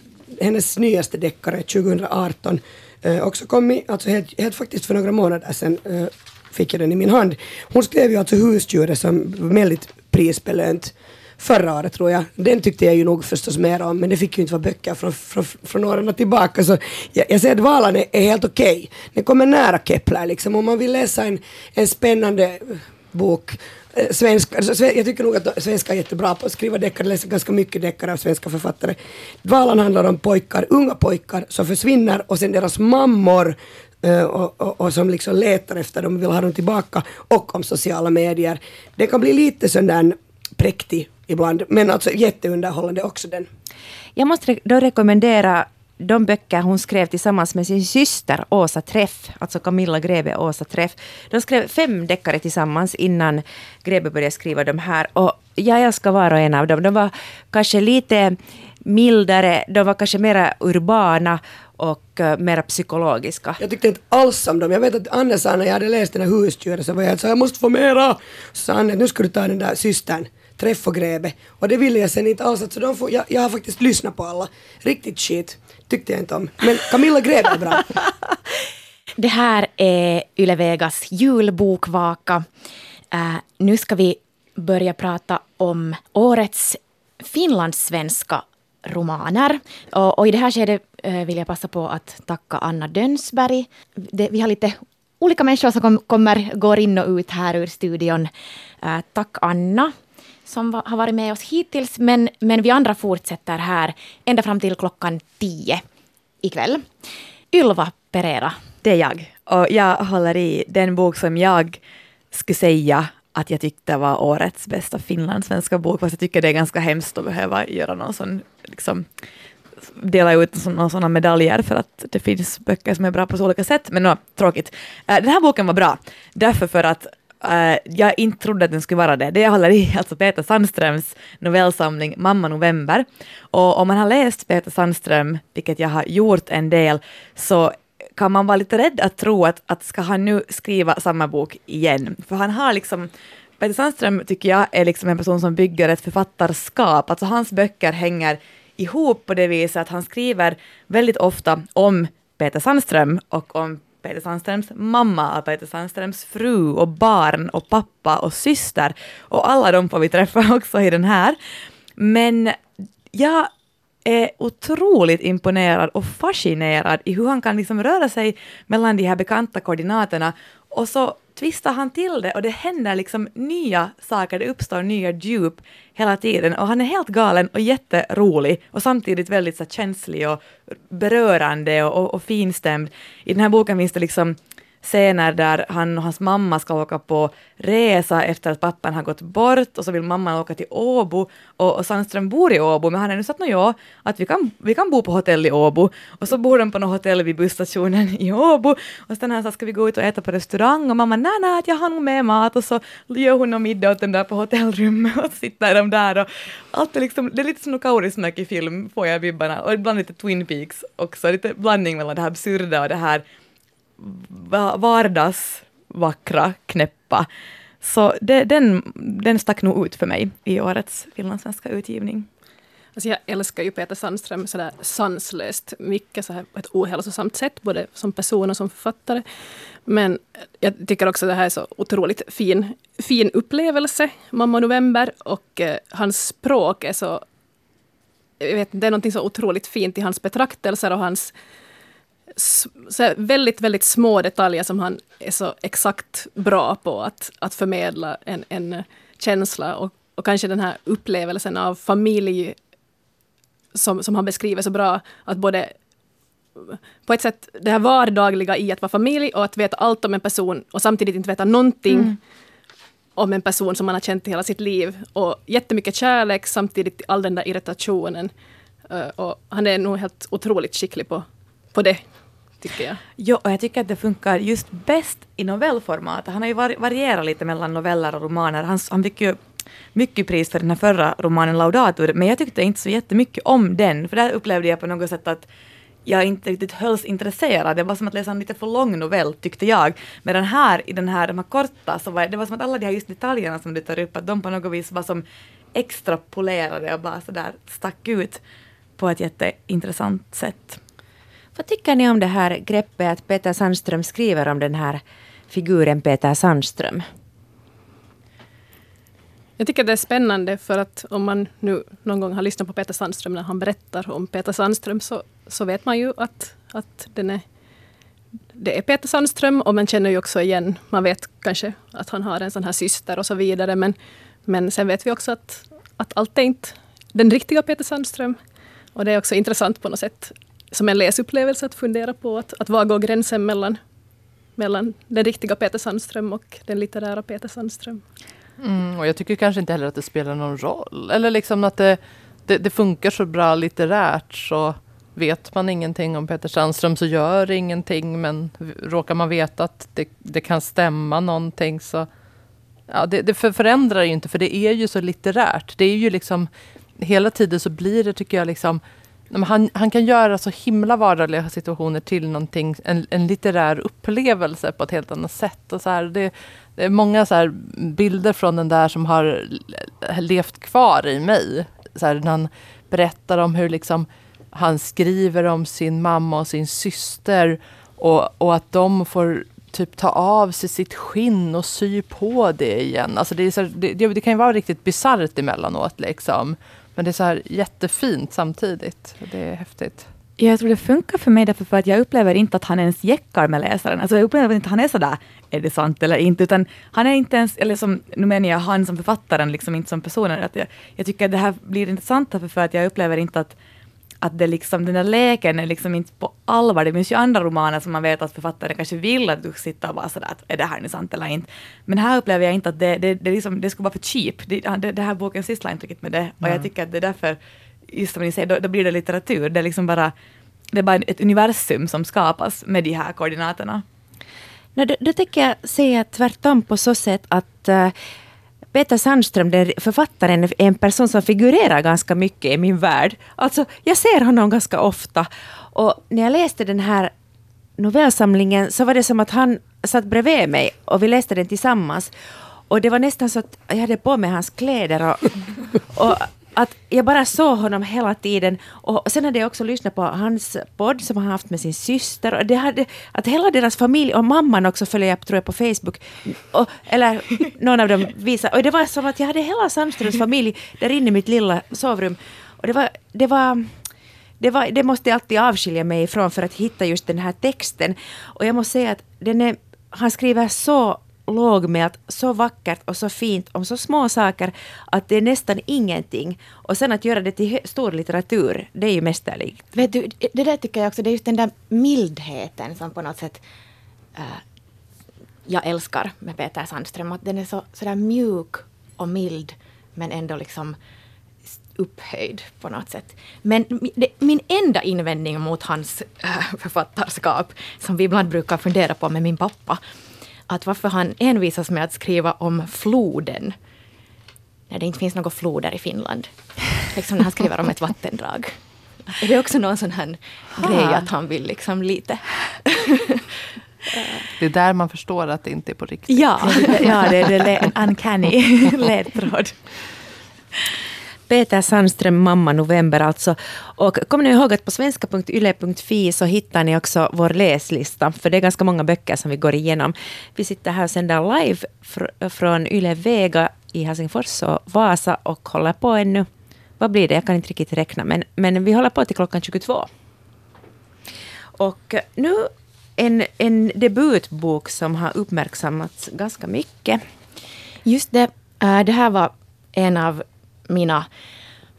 hennes nyaste deckare 2018. Eh, också kommit, alltså helt, helt faktiskt för några månader sedan eh, fick jag den i min hand. Hon skrev ju alltså Husdjuret som var väldigt prisbelönt förra året tror jag. Den tyckte jag ju nog förstås mer om men det fick ju inte vara böcker från, från, från åren tillbaka så jag, jag säger att Valan är, är helt okej. Den kommer nära Kepler liksom om man vill läsa en, en spännande bok Eh, svensk, alltså, jag tycker nog att svenska är jättebra på att skriva deckare, jag läser ganska mycket deckare av svenska författare. Dvalan handlar om pojkar, unga pojkar som försvinner och sen deras mammor eh, och, och, och som liksom letar efter dem, vill ha dem tillbaka och om sociala medier. Det kan bli lite sån där präktig ibland, men alltså jätteunderhållande också den. Jag måste då rekommendera de böcker hon skrev tillsammans med sin syster Åsa Träff, alltså Camilla Grebe och Åsa Träff. De skrev fem deckare tillsammans innan Grebe började skriva de här. Och jag älskar var och en av dem. De var kanske lite mildare, de var kanske mera urbana och uh, mera psykologiska. Jag tyckte inte alls om dem. Jag vet att Anne sa när jag hade läst den här Husdjuren, så var jag så jag måste få mera. Så sa Anne nu ska du ta den där systern, Träff och Grebe. Och det ville jag sen inte alls. Så de får, jag, jag har faktiskt lyssnat på alla. Riktigt shit tyckte jag inte om. Men Camilla Grebe är bra. Det här är Yle Vegas julbokvaka. Uh, nu ska vi börja prata om årets finlandssvenska romaner. Och, och i det här skedet eh, vill jag passa på att tacka Anna Dönsberg. Det, vi har lite olika människor som kom, kommer, går in och ut här ur studion. Uh, tack Anna som va, har varit med oss hittills, men, men vi andra fortsätter här ända fram till klockan tio ikväll. Ylva Pereira, Det är jag. Och jag håller i den bok som jag skulle säga att jag tyckte var årets bästa finlandssvenska bok, fast jag tycker det är ganska hemskt att behöva göra någon sån, liksom, dela ut några sådana medaljer för att det finns böcker som är bra på så olika sätt, men no, tråkigt. Äh, den här boken var bra, därför för att Uh, jag inte trodde att den skulle vara det. Det jag håller i alltså Peter Sandströms novellsamling Mamma November. Och om man har läst Peter Sandström, vilket jag har gjort en del, så kan man vara lite rädd att tro att, att ska han nu skriva samma bok igen? För han har liksom Peter Sandström tycker jag är liksom en person som bygger ett författarskap, alltså hans böcker hänger ihop på det viset att han skriver väldigt ofta om Peter Sandström och om Peter Sandströms mamma av Peter Sandströms fru och barn och pappa och syster och alla de får vi träffa också i den här. Men jag är otroligt imponerad och fascinerad i hur han kan liksom röra sig mellan de här bekanta koordinaterna och så twistar han till det och det händer liksom nya saker, det uppstår nya djup hela tiden och han är helt galen och jätterolig och samtidigt väldigt så känslig och berörande och, och, och finstämd. I den här boken finns det liksom scener där han och hans mamma ska åka på resa efter att pappan har gått bort och så vill mamman åka till Åbo och, och Sandström bor i Åbo men han har nu sagt ja, att vi kan, vi kan bo på hotell i Åbo. Och så bor de på något hotell vid busstationen i Åbo och sen han sa ska vi gå ut och äta på restaurang? Och mamma nej nej jag har nog med mat. Och så gör hon någon middag åt dem där på hotellrummet och så sitter de där och allt är liksom, det är lite som något kaurismäki film får jag vibbarna. Och ibland lite Twin Peaks också, lite blandning mellan det här absurda och det här vardagsvackra, knäppa. Så det, den, den stack nog ut för mig i årets finlandssvenska utgivning. Alltså jag älskar ju Peter Sandström sådär sanslöst mycket så här på ett ohälsosamt sätt, både som person och som författare. Men jag tycker också att det här är så otroligt fin, fin upplevelse, Mamma November, och eh, hans språk är så... Jag vet, inte, det är något så otroligt fint i hans betraktelser och hans så väldigt, väldigt små detaljer som han är så exakt bra på att, att förmedla en, en känsla och, och kanske den här upplevelsen av familj som, som han beskriver så bra, att både på ett sätt det här vardagliga i att vara familj och att veta allt om en person och samtidigt inte veta någonting om en person som man har känt i hela sitt liv. Och jättemycket kärlek samtidigt all den där irritationen. Och han är nog helt otroligt skicklig på, på det, tycker jag. Jo, och jag tycker att det funkar just bäst i novellformat. Han har ju varierat lite mellan noveller och romaner. Han, han fick ju mycket pris för den här förra romanen Laudator, men jag tyckte inte så jättemycket om den, för där upplevde jag på något sätt att jag inte riktigt hölls intresserad. Det var som att läsa en lite för lång novell tyckte jag. Medan här i den här, de här korta, så var det var som att alla de här just detaljerna som du tar upp, att de på något vis var som extrapolerade och bara sådär stack ut på ett jätteintressant sätt. Vad tycker ni om det här greppet att Peter Sandström skriver om den här figuren Peter Sandström? Jag tycker det är spännande för att om man nu någon gång har lyssnat på Peter Sandström när han berättar om Peter Sandström så, så vet man ju att, att den är, det är Peter Sandström och man känner ju också igen, man vet kanske att han har en sån här syster och så vidare men, men sen vet vi också att, att allt är inte den riktiga Peter Sandström. Och det är också intressant på något sätt som en läsupplevelse att fundera på att, att var går gränsen mellan, mellan den riktiga Peter Sandström och den litterära Peter Sandström. Mm, och jag tycker kanske inte heller att det spelar någon roll. Eller liksom att det, det, det, funkar så bra litterärt så vet man ingenting om Peter Sandström så gör det ingenting. Men råkar man veta att det, det kan stämma någonting så ja, det, det förändrar ju inte för det är ju så litterärt. Det är ju liksom hela tiden så blir det tycker jag liksom han, han kan göra så himla vardagliga situationer till någonting, en, en litterär upplevelse på ett helt annat sätt. Och så här, det, det är många så bilder från den där som har levt kvar i mig. Så här, när han berättar om hur liksom, han skriver om sin mamma och sin syster och, och att de får typ ta av sig sitt skinn och sy på det igen. Alltså det, är så, det, det kan ju vara riktigt bisarrt emellanåt. Liksom. Men det är så här jättefint samtidigt. Det är häftigt. Jag tror det funkar för mig därför för att jag upplever inte att han ens jäckar med läsaren. Alltså jag upplever inte att han är sådär, är det sant eller inte? Utan han är inte ens, eller som, nu menar jag han som författaren, liksom inte som personen. Att jag, jag tycker att det här blir intressant därför för att jag upplever inte att att det liksom, den där leken är liksom inte på allvar. Det finns ju andra romaner som man vet att författaren kanske vill att du sitter och bara sådär att är det här nu sant eller inte. Men här upplever jag inte att det, det, det, liksom, det skulle vara för cheap. Det, det, det här boken sysslar inte riktigt med det. Och jag tycker att det är därför, just som ni säger, då, då blir det litteratur. Det är liksom bara, det är bara ett universum som skapas med de här koordinaterna. No, då, då tänker jag säga tvärtom på så sätt att uh, Peter Sandström, den författaren, är en person som figurerar ganska mycket i min värld. Alltså, jag ser honom ganska ofta. Och när jag läste den här novellsamlingen så var det som att han satt bredvid mig och vi läste den tillsammans. Och det var nästan så att jag hade på mig hans kläder och, och att jag bara såg honom hela tiden. Och sen hade jag också lyssnat på hans podd som han haft med sin syster. Och det hade, att hela deras familj, och mamman också följer jag tror jag på Facebook, och, eller någon av dem visade. Och det var som att jag hade hela Sandströms familj där inne i mitt lilla sovrum. Och det var, det var det, var, det måste jag alltid avskilja mig ifrån för att hitta just den här texten. Och jag måste säga att den är, han skriver så låg med att så vackert och så fint om så små saker att det är nästan ingenting. Och sen att göra det till stor litteratur, det är ju mästerligt. Vet du, det där tycker jag också, det är just den där mildheten som på något sätt äh, jag älskar med Peter Sandström. Att den är så sådär mjuk och mild men ändå liksom upphöjd på något sätt. Men det, min enda invändning mot hans äh, författarskap, som vi ibland brukar fundera på med min pappa, att varför han envisas med att skriva om floden när det inte finns några floder i Finland. Liksom när han skriver om ett vattendrag. Är det också någon sån här ha. grej att han vill liksom lite... det är där man förstår att det inte är på riktigt. Ja, ja det, det är en uncanny ledtråd. Peter Sandström, Mamma November alltså. Och kom nu ihåg att på svenska.yle.fi så hittar ni också vår läslista, för det är ganska många böcker som vi går igenom. Vi sitter här och sänder live fr från Yle Vega i Helsingfors och Vasa och håller på ännu. Vad blir det? Jag kan inte riktigt räkna, men, men vi håller på till klockan 22. Och nu en, en debutbok som har uppmärksammats ganska mycket. Just det, äh, det här var en av mina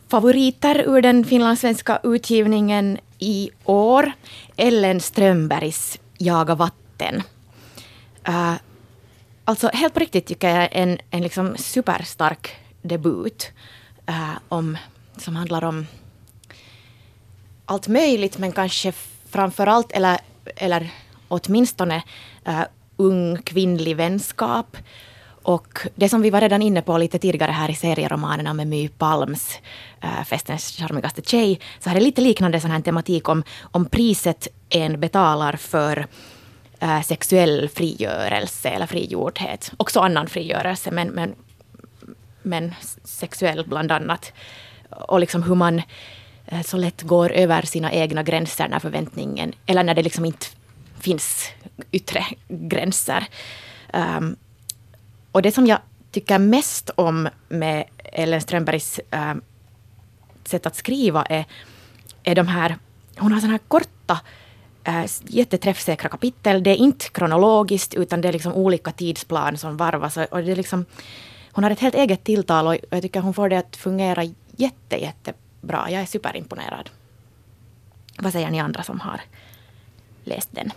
favoriter ur den finlandssvenska utgivningen i år. Ellen Strömbergs Jaga vatten. Uh, alltså helt på riktigt tycker jag en, en liksom superstark debut uh, om, som handlar om allt möjligt men kanske framför allt eller, eller åtminstone uh, ung kvinnlig vänskap och det som vi var redan inne på lite tidigare här i serieromanerna med My Palms äh, Festens charmigaste tjej, så hade det lite liknande sån här tematik om, om priset en betalar för äh, sexuell frigörelse eller frigjordhet. Också annan frigörelse, men, men, men sexuell bland annat. Och liksom hur man äh, så lätt går över sina egna gränser när förväntningen, eller när det liksom inte finns yttre gränser. Um, och det som jag tycker mest om med Ellen Strömbergs äh, sätt att skriva är, är de här, hon har sådana här korta äh, jätteträffsäkra kapitel. Det är inte kronologiskt utan det är liksom olika tidsplan som varvas. Och det är liksom, hon har ett helt eget tilltal och jag tycker hon får det att fungera jätte, jättebra. Jag är superimponerad. Vad säger ni andra som har läst den?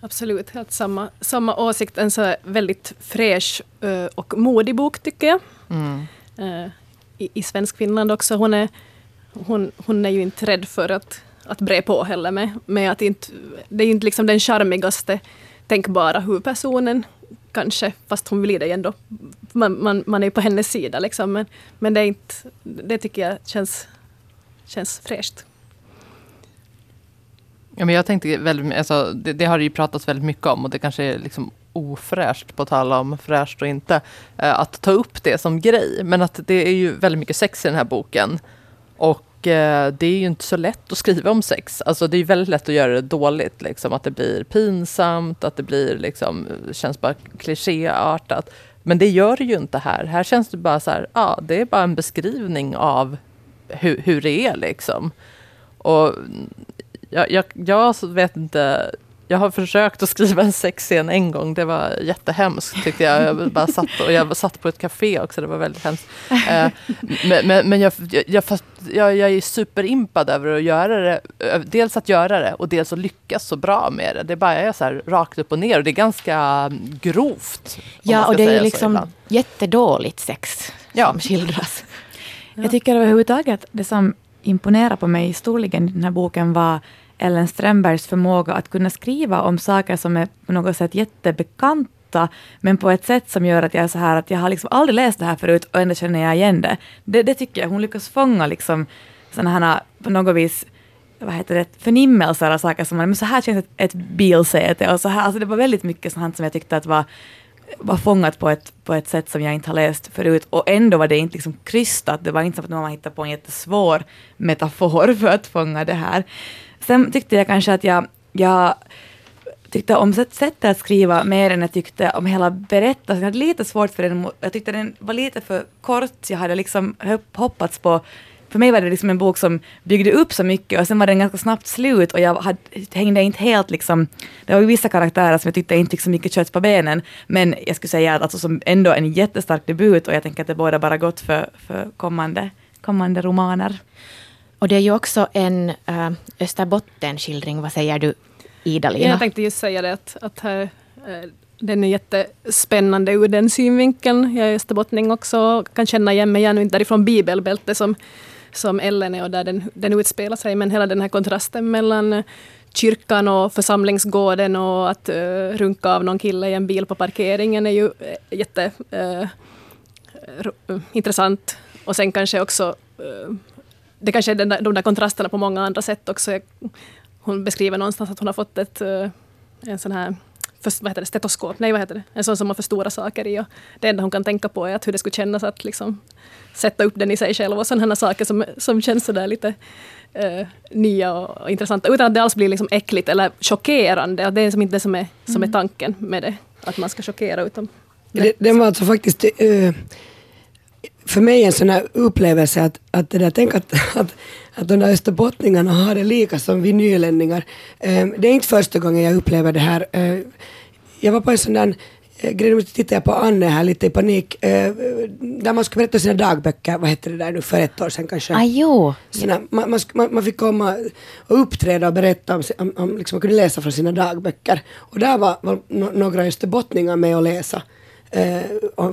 Absolut, helt samma, samma åsikt. En så väldigt fräsch uh, och modig bok tycker jag. Mm. Uh, i, I svensk Finland också. Hon är, hon, hon är ju inte rädd för att, att bre på heller med, med att inte, det är inte liksom den charmigaste tänkbara huvudpersonen kanske, fast hon blir det ändå. Man, man, man är på hennes sida liksom, men, men det, är inte, det tycker jag känns, känns fräscht. Ja, men jag tänkte väldigt, alltså, det, det, har det ju pratats väldigt mycket om och det kanske är liksom ofräscht, på att tala om fräscht och inte, eh, att ta upp det som grej. Men att det är ju väldigt mycket sex i den här boken. Och eh, det är ju inte så lätt att skriva om sex. Alltså det är väldigt lätt att göra det dåligt, liksom, att det blir pinsamt, att det blir liksom, känns bara klichéartat. Men det gör det ju inte här. Här känns det bara så här, ja, det är bara en beskrivning av hur, hur det är liksom. Och jag, jag, jag vet inte. Jag har försökt att skriva en sexscen en gång. Det var jättehemskt tyckte jag. Jag bara satt, och jag satt på ett café också. Det var väldigt hemskt. Eh, men, men, men jag, jag, jag, jag är superimpad över att göra det. Dels att göra det och dels att lyckas så bra med det. Det bara är så här rakt upp och ner och det är ganska grovt. Ja, och det är liksom jättedåligt sex ja. som skildras. Jag tycker överhuvudtaget det som imponerade på mig storligen i den här boken var Ellen Strömbergs förmåga att kunna skriva om saker som är på något sätt jättebekanta, men på ett sätt som gör att jag är så här att jag har liksom aldrig läst det här förut och ändå känner jag igen det. Det, det tycker jag. Hon lyckas fånga liksom sådana här på något vis vad heter det, förnimmelser av saker som man, men så här känns ett, ett bilsäte och så här, alltså det var väldigt mycket sånt som jag tyckte att var var fångat på ett, på ett sätt som jag inte har läst förut och ändå var det inte liksom krystat. Det var inte som att man hittade på en jättesvår metafor för att fånga det här. Sen tyckte jag kanske att jag, jag tyckte om sättet att skriva mer än jag tyckte om hela berättelsen. Jag hade lite svårt för den. Jag tyckte den var lite för kort. Jag hade liksom hoppats på för mig var det liksom en bok som byggde upp så mycket och sen var den ganska snabbt slut och jag hade, hängde inte helt liksom, det var ju vissa karaktärer som jag tyckte inte fick så mycket kött på benen, men jag skulle säga att alltså som ändå en jättestark debut och jag tänker att det båda bara gott för, för kommande, kommande romaner. Och det är ju också en äh, Österbotten-skildring, vad säger du Ida-Lina? Jag tänkte just säga det att, att här, äh, den är jättespännande ur den synvinkeln. Jag är österbottning också och kan känna igen mig igen därifrån bibelbältet som som Ellen är och där den, den utspelar sig. Men hela den här kontrasten mellan kyrkan och församlingsgården och att uh, runka av någon kille i en bil på parkeringen är ju eh, jätte uh, intressant. Och sen kanske också uh, det kanske är den där, de där kontrasterna på många andra sätt också. Hon beskriver någonstans att hon har fått ett, en sån här för, vad heter det, stetoskop, nej vad heter det, en sån som man förstorar saker i. Och det enda hon kan tänka på är att hur det skulle kännas att liksom sätta upp den i sig själv och sådana saker som, som känns sådär lite uh, nya och intressanta utan att det alls blir liksom äckligt eller chockerande. Det är liksom inte det som är, som är mm. tanken med det, att man ska chockera utan det, Den var alltså faktiskt uh, för mig en sån här upplevelse att, att det där, tänk att, att, att de där österbottningarna har det lika som vi nylänningar. Um, det är inte första gången jag upplever det här. Uh, jag var på en sån där Eh, grejen, nu tittar jag på Anne här lite i panik, eh, där man skulle berätta sina dagböcker, vad hette det där nu, för ett år sedan kanske? Ah, jo. Sina, man, man, man, fick komma och uppträda och berätta om, om, om liksom, man kunde läsa från sina dagböcker. Och där var, var några österbottningar med och läsa eh,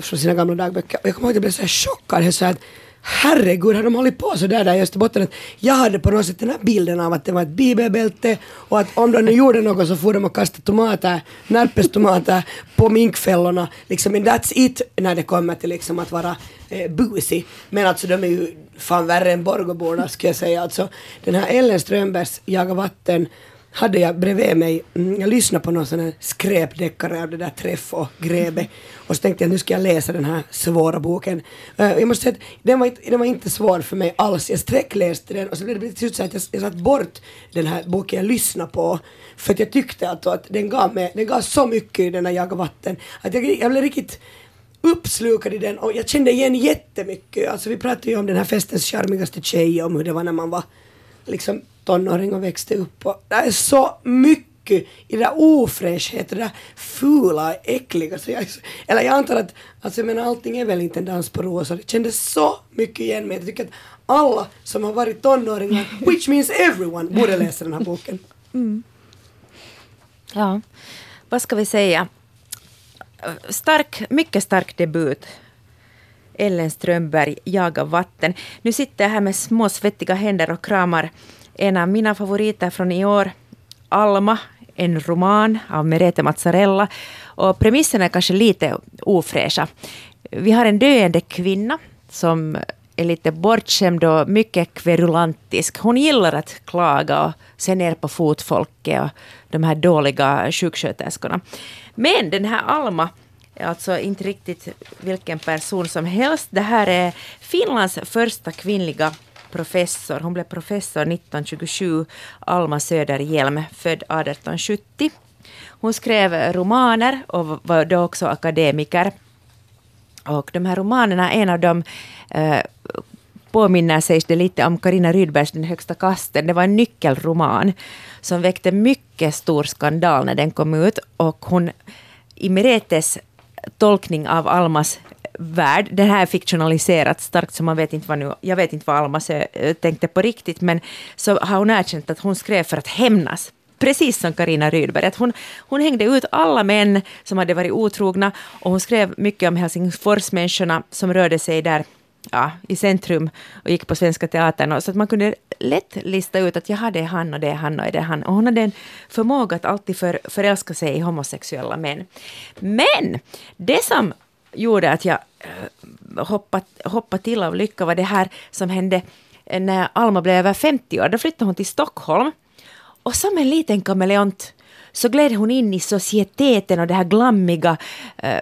från sina gamla dagböcker. Och jag kommer ihåg att jag blev så här chockad, så att herregud, har de hållit på så där, där i Österbotten? Att jag hade på något sätt den här bilden av att det var ett bibelbälte och att om de nu gjorde något så får de att kasta tomater, närpestomater på minkfällorna. Liksom, and that's it när det kommer till liksom att vara eh, busig. Men alltså de är ju fan värre än Borgåborna skulle jag säga. Alltså, den här Ellen Strömbergs Jaga vatten hade jag bredvid mig, mm, jag lyssnade på någon sån här skräpdeckare av det där Träff och Grebe och så tänkte jag nu ska jag läsa den här svåra boken. Uh, jag måste säga att den var, inte, den var inte svår för mig alls. Jag sträckläste den och så blev det till slut så att jag, jag satt bort den här boken jag lyssnade på för att jag tyckte att, att den, gav mig, den gav så mycket i den här Jaga vatten att jag, jag blev riktigt uppslukad i den och jag kände igen jättemycket. Alltså vi pratade ju om den här festens charmigaste tjej, om hur det var när man var liksom tonåring och växte upp. Och det är så mycket i det där ofräschheten, det där fula, äckliga. Så jag, eller jag antar att, alltså jag menar allting är väl inte en dans på rosor. Det kändes så mycket igen mig. Jag tycker att alla som har varit tonåringar, which means everyone, borde läsa den här boken. Mm. Ja, vad ska vi säga? Stark, mycket stark debut. Ellen Strömberg, Jaga vatten. Nu sitter jag här med små svettiga händer och kramar en av mina favoriter från i år, Alma, en roman av Merete Mazzarella. Och premisserna är kanske lite ofräscha. Vi har en döende kvinna som är lite bortskämd och mycket kverulantisk. Hon gillar att klaga och se ner på fotfolket och de här dåliga sjuksköterskorna. Men den här Alma är alltså inte riktigt vilken person som helst. Det här är Finlands första kvinnliga professor. Hon blev professor 1927, Alma Söderhjelm, född 1870. Hon skrev romaner och var då också akademiker. Och de här romanerna, en av dem eh, påminner sig det lite om Karina Rydbergs Den högsta kasten. Det var en nyckelroman som väckte mycket stor skandal när den kom ut. Och hon, i Meretes tolkning av Almas värld. Den här är fiktionaliserat starkt, så man vet inte vad nu, jag vet inte vad Alma eh, tänkte på riktigt, men så har hon erkänt att hon skrev för att hämnas precis som Karina Rydberg. Att hon, hon hängde ut alla män som hade varit otrogna och hon skrev mycket om Helsingforsmänniskorna som rörde sig där ja, i centrum och gick på Svenska Teatern. Så att man kunde lätt lista ut att jaha, det är han och det är han och det är han. Och hon hade en förmåga att alltid för, förälska sig i homosexuella män. Men det som gjorde att jag eh, hoppade, hoppade till av lycka var det här som hände när Alma blev över 50 år. Då flyttade hon till Stockholm. Och som en liten kameleont så gled hon in i societeten och den här glammiga eh,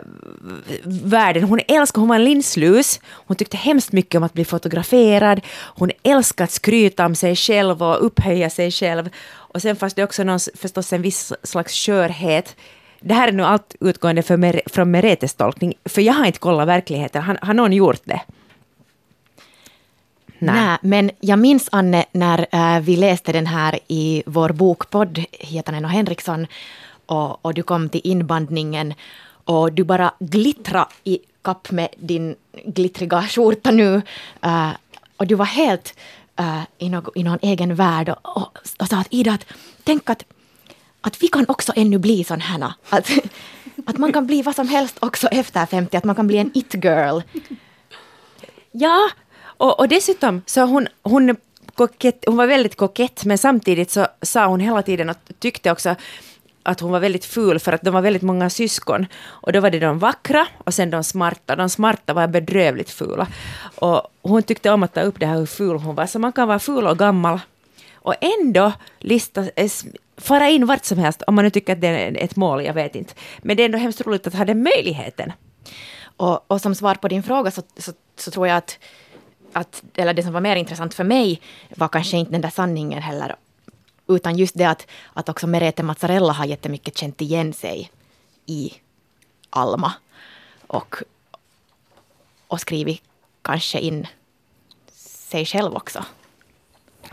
världen. Hon älskade, hon var en linslus. Hon tyckte hemskt mycket om att bli fotograferad. Hon älskade att skryta om sig själv och upphöja sig själv. Och sen fanns det också någon, förstås en viss slags skörhet det här är nu allt utgående för, från Meretes tolkning, för jag har inte kollat verkligheten. Har, har någon gjort det? Nej. Nej. men jag minns Anne när äh, vi läste den här i vår bokpodd, Hietanen och Henriksson, och, och du kom till inbandningen och du bara glittra i kapp med din glittriga skjorta nu. Äh, och du var helt äh, i, någon, i någon egen värld och, och, och sa att Ida, att, tänk att att vi kan också ännu bli sån här. Att, att man kan bli vad som helst också efter 50, att man kan bli en it-girl. Ja, och, och dessutom så hon, hon, kokett, hon var väldigt kokett, men samtidigt så sa hon hela tiden och tyckte också att hon var väldigt ful för att de var väldigt många syskon. Och då var det de vackra och sen de smarta. De smarta var bedrövligt fula. Och hon tyckte om att ta upp det här hur ful hon var. Så man kan vara ful och gammal och ändå lista, fara in vart som helst, om man nu tycker att det är ett mål, jag vet inte. Men det är ändå hemskt roligt att ha den möjligheten. Och, och som svar på din fråga så, så, så, tror jag att, att, eller det som var mer intressant för mig var kanske inte den där sanningen heller, utan just det att, att också Merete Mazzarella har jättemycket känt igen sig i Alma. Och, och skrivit kanske in sig själv också.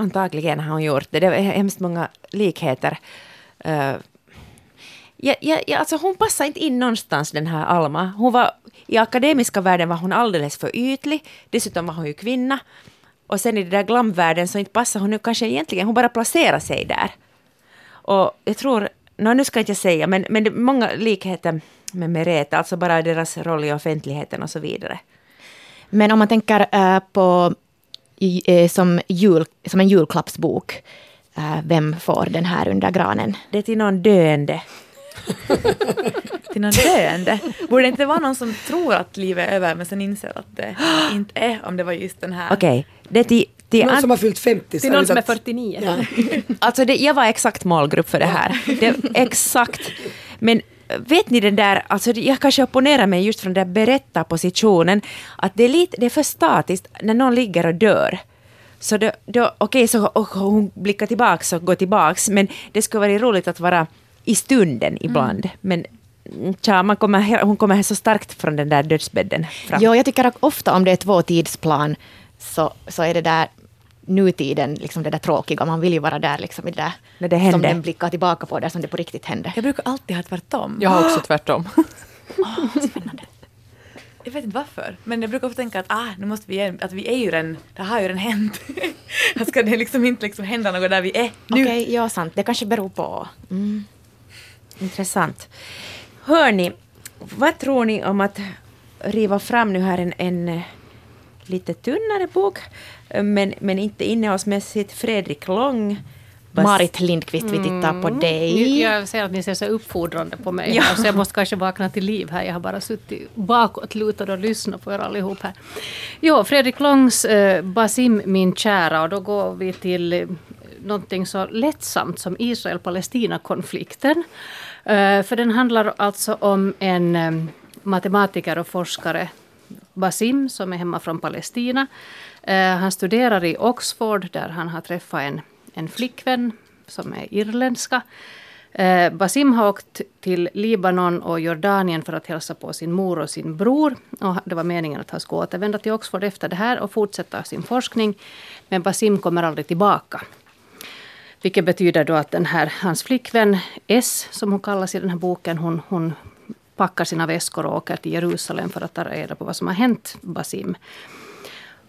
Antagligen har hon gjort det. Det är hemskt många likheter. Uh, ja, ja, ja, alltså hon passar inte in någonstans den här Alma. Hon var, I akademiska världen var hon alldeles för ytlig. Dessutom var hon ju kvinna. Och sen i den där glamvärlden så inte passar hon nu kanske egentligen. Hon bara placerar sig där. Och jag tror, no, nu ska jag inte säga, men, men det är många likheter med Merete, alltså bara deras roll i offentligheten och så vidare. Men om man tänker äh, på äh, som, jul, som en julklappsbok, äh, vem får den här under granen? Det är till någon döende. till någon döende. Borde det inte vara någon som tror att livet är över men sen inser att det inte är om det var just den här. Okej, det är till, till Någon som har fyllt 50. Till någon som är 49. Ja. Alltså det, jag var exakt målgrupp för det här. Det, exakt. Men vet ni den där, alltså jag kanske opponerar mig just från den där berättarpositionen, att det är, lite, det är för statiskt när någon ligger och dör. Så då, då, okej, så och hon blickar tillbaks och går tillbaks, men det skulle vara roligt att vara i stunden ibland. Men mm, tja, man kommer, hon kommer så starkt från den där dödsbädden fram. Jo, jag tycker ofta om det är två tidsplan så, så är det där nutiden, liksom det där tråkiga. Man vill ju vara där liksom i det där När det som händer. den blickar tillbaka på, där som det på riktigt hände. Jag brukar alltid ha tvärtom. Jag har också tvärtom. Jag vet inte varför. Men jag brukar ofta tänka att ah, nu måste vi, att vi är ju redan, det har ju redan hänt. att ska det liksom inte liksom hända något där vi är nu? Okej, ja sant. Det kanske beror på... Mm. Intressant. Hörni, vad tror ni om att riva fram nu här en, en lite tunnare bok, men, men inte innehållsmässigt, Fredrik Lång. Marit Lindqvist, vi tittar på dig. Jag ser att ni ser så uppfordrande på mig. Ja. Ja. Så jag måste kanske vakna till liv här. Jag har bara suttit bakåtlutad och lyssnat på er allihop här. Jo, Fredrik Långs eh, Basim min kära och då går vi till eh, någonting så lättsamt som Israel-Palestina-konflikten. Eh, för den handlar alltså om en eh, matematiker och forskare Basim som är hemma från Palestina. Eh, han studerar i Oxford där han har träffat en, en flickvän som är irländska. Eh, Basim har åkt till Libanon och Jordanien för att hälsa på sin mor och sin bror. Och det var meningen att han skulle återvända till Oxford efter det här och fortsätta sin forskning. Men Basim kommer aldrig tillbaka. Vilket betyder då att den här, hans flickvän S, som hon kallas i den här boken, hon, hon packar sina väskor och åker till Jerusalem för att ta reda på vad som har hänt Basim.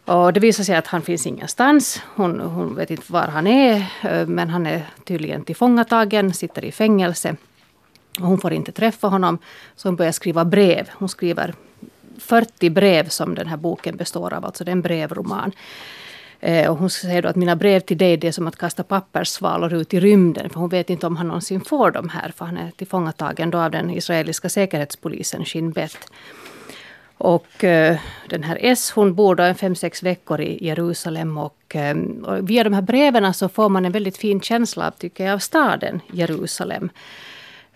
Och det visar sig att han finns ingenstans. Hon, hon vet inte var han är, eh, men han är tydligen tillfångatagen, sitter i fängelse. Och hon får inte träffa honom, så hon börjar skriva brev. Hon skriver 40 brev som den här boken består av, alltså det är en brevroman. Eh, och hon säger då att mina brev till dig det är som att kasta papperssvalor ut i rymden. För hon vet inte om han någonsin får dem här. För han är tillfångatagen då av den israeliska säkerhetspolisen Shin Bet. Och eh, den här S hon bor då en fem, sex veckor i Jerusalem. Och, eh, och via de här breven så får man en väldigt fin känsla tycker jag, av staden Jerusalem.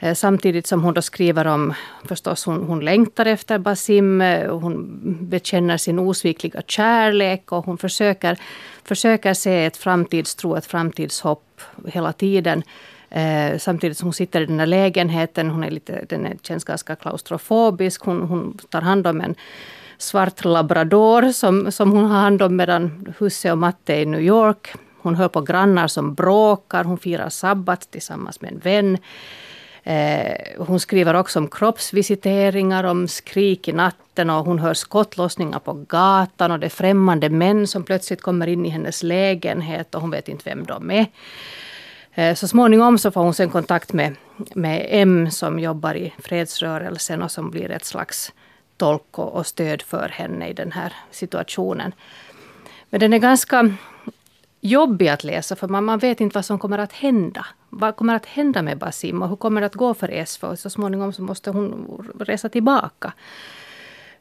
Eh, samtidigt som hon då skriver om, förstås hon, hon längtar efter Basim, eh, hon bekänner sin osvikliga kärlek och hon försöker, försöker se ett framtidstro, ett framtidshopp hela tiden. Eh, samtidigt som hon sitter i den här lägenheten, hon är lite, den är, känns ganska klaustrofobisk. Hon, hon tar hand om en svart labrador som, som hon har hand om medan husse och matte är i New York. Hon hör på grannar som bråkar, hon firar sabbat tillsammans med en vän. Eh, hon skriver också om kroppsvisiteringar, om skrik i natten och hon hör skottlossningar på gatan och det är främmande män som plötsligt kommer in i hennes lägenhet och hon vet inte vem de är. Eh, Så småningom så får hon sen kontakt med, med M som jobbar i fredsrörelsen och som blir ett slags tolk och, och stöd för henne i den här situationen. Men den är ganska jobbig att läsa för man, man vet inte vad som kommer att hända. Vad kommer att hända med Basim och hur kommer det att gå för Esfa? Så småningom så måste hon resa tillbaka.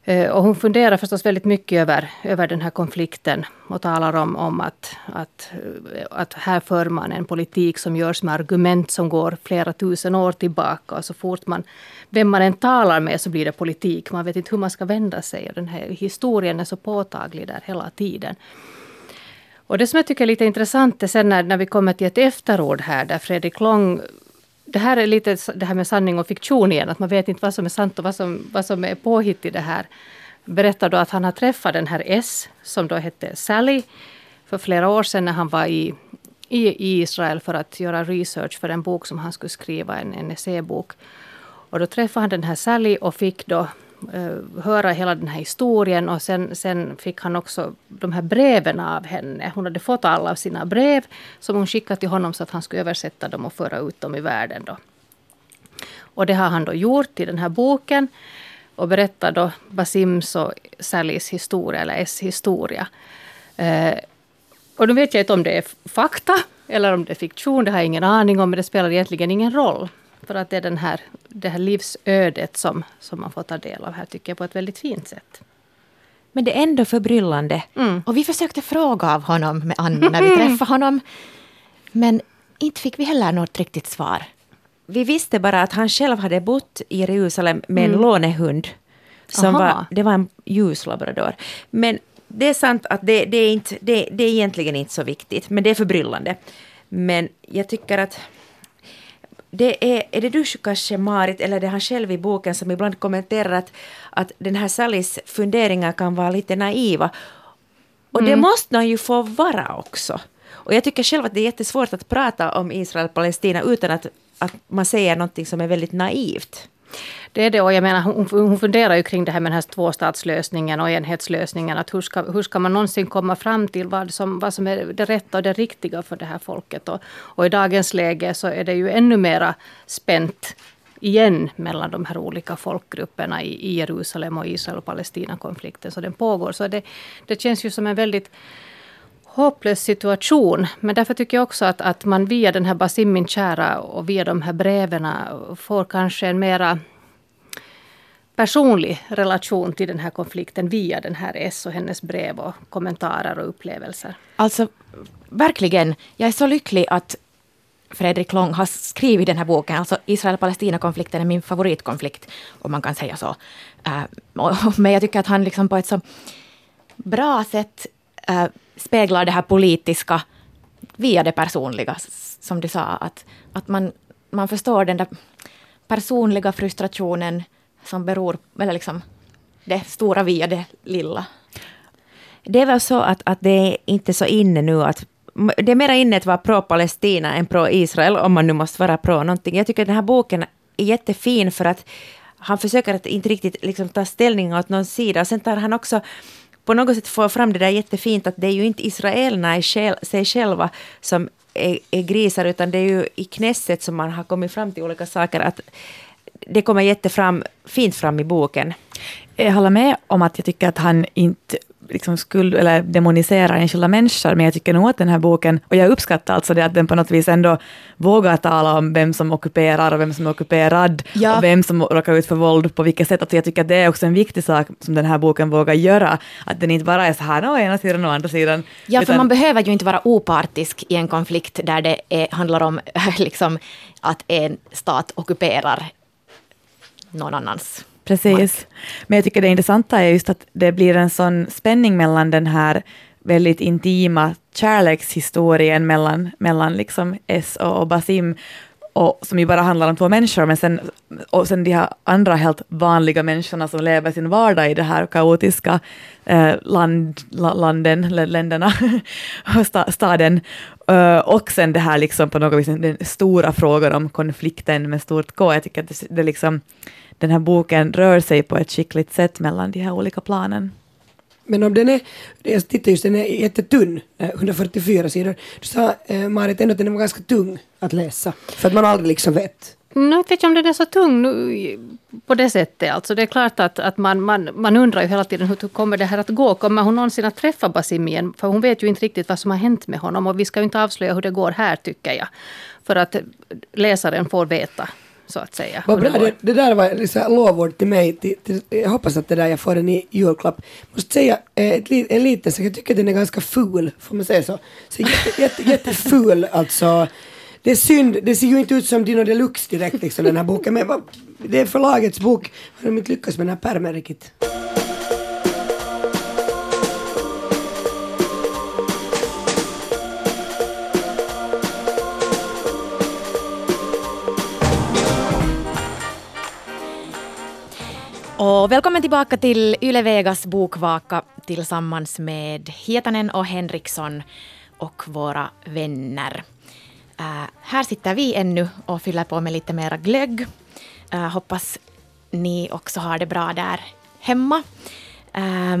Eh, och hon funderar förstås väldigt mycket över, över den här konflikten och talar om, om att, att, eh, att här för man en politik som görs med argument som går flera tusen år tillbaka. Och så fort man, vem man än talar med så blir det politik. Man vet inte hur man ska vända sig. Och den här historien är så påtaglig där hela tiden. Och det som jag tycker är lite intressant är sen när, när vi kommer till ett efterord här där Fredrik Long det här är lite det här med sanning och fiktion igen, att man vet inte vad som är sant och vad som, vad som är påhitt i det här. Berättar då att han har träffat den här S, som då hette Sally, för flera år sedan när han var i, i, i Israel för att göra research för en bok som han skulle skriva, en, en essäbok. Och då träffade han den här Sally och fick då Eh, höra hela den här historien och sen, sen fick han också de här breven av henne. Hon hade fått alla av sina brev som hon skickat till honom så att han skulle översätta dem och föra ut dem i världen. Då. Och det har han då gjort i den här boken. och berättar då Basims och Sallys historia, eller S historia. Eh, och nu vet jag inte om det är fakta eller om det är fiktion, det har jag ingen aning om, men det spelar egentligen ingen roll. För att det är den här, det här livsödet som, som man får ta del av här, tycker jag, på ett väldigt fint sätt. Men det är ändå förbryllande. Mm. Och vi försökte fråga av honom med Annie när vi träffade honom. Men inte fick vi heller något riktigt svar. Vi visste bara att han själv hade bott i Jerusalem med en Mm. lånehund. Som Aha. var, det var en ljuslabrador. Men det är sant att det, det, är inte, det, det är egentligen inte så viktigt, men det är förbryllande. Men jag tycker att det är, är det du kanske Marit, eller det är han själv i boken som ibland kommenterar att, att den här Sallys funderingar kan vara lite naiva. Och det måste man ju få vara också. Och jag tycker själv att det är jättesvårt att prata om Israel och Palestina utan att, att man säger någonting som är väldigt naivt. Det är det, och jag menar hon, hon funderar ju kring det här med den här tvåstatslösningen och enhetslösningen. Att hur, ska, hur ska man någonsin komma fram till vad som, vad som är det rätta och det riktiga för det här folket. Och, och i dagens läge så är det ju ännu mera spänt igen mellan de här olika folkgrupperna i, i Jerusalem och Israel och Palestina-konflikten. Så den pågår. Så det, det känns ju som en väldigt hopplös situation. Men därför tycker jag också att, att man via den här Basim min kära och via de här breven får kanske en mera personlig relation till den här konflikten via den här S och hennes brev och kommentarer och upplevelser. Alltså, verkligen. Jag är så lycklig att Fredrik Long har skrivit den här boken. Alltså Israel-Palestina-konflikten är min favoritkonflikt, om man kan säga så. Äh, men jag tycker att han liksom på ett så bra sätt äh, speglar det här politiska via det personliga, som du sa. Att, att man, man förstår den där personliga frustrationen som beror, eller liksom det stora via det lilla. Det är väl så att, att det är inte så inne nu att det är mera inne att vara pro-Palestina än pro-Israel, om man nu måste vara pro någonting. Jag tycker den här boken är jättefin för att han försöker att inte riktigt liksom ta ställning åt någon sida. Och sen tar han också på något sätt får fram det där jättefint att det är ju inte israelerna i själ, sig själva som är, är grisar, utan det är ju i Knesset som man har kommit fram till olika saker. Att det kommer jättefram, fint fram i boken. Jag håller med om att jag tycker att han inte liksom skuld, eller demoniserar enskilda människor, men jag tycker nog att den här boken, och jag uppskattar alltså det att den på något vis ändå vågar tala om vem som ockuperar och vem som är ockuperad, Ja. och vem som råkar ut för våld på vilket sätt. Alltså jag tycker att det är också en viktig sak som den här boken vågar göra, att den inte bara är så här å ena sidan och å andra sidan. Ja, för utan- man behöver ju inte vara opartisk i en konflikt där det är, handlar om liksom, att en stat ockuperar någon annans. Precis. Men jag tycker det intressanta är just att det blir en sån spänning mellan den här väldigt intima kärlekshistorien mellan, mellan liksom S och, och Basim, och, som ju bara handlar om två människor, men sen, och sen de här andra helt vanliga människorna som lever sin vardag i det här kaotiska eh, land, la, landen, lä- länderna, sta, staden. Eh, och sen det här liksom på något vis den stora frågan om konflikten med stort K. Jag tycker att det, det liksom, den här boken rör sig på ett skickligt sätt mellan de här olika planen. Men om den är, jag tittar just, den är jättetunn, eh, 144 sidor. Du sa eh, Marit ändå att den var ganska tung att läsa, för att man aldrig liksom vet. Nu vet jag inte om den är så tung nu, på det sättet. Alltså det är klart att, att man, man, man undrar ju hela tiden hur kommer det här att gå? Kommer hon någonsin att träffa Basim igen? För hon vet ju inte riktigt vad som har hänt med honom. Och vi ska ju inte avslöja hur det går här tycker jag. För att läsaren får veta, så att säga. Vad bra, det, det där var liksom lovord till mig. Till, till, jag hoppas att det där jag får en i julklapp. Måste säga eh, ett, en liten sak, jag tycker den är ganska ful, får man säga så? så jätte, jätte, jätteful alltså. Det är synd, det ser ju inte ut som Dino Deluxe direkt liksom den här boken. Men det är förlagets bok. Har de inte lyckats med den här pärmen riktigt? Och välkommen tillbaka till Yle Vegas bokvaka tillsammans med Hietanen och Henriksson och våra vänner. Äh, här sitter vi ännu och fyller på med lite mera glögg. Äh, hoppas ni också har det bra där hemma. Äh,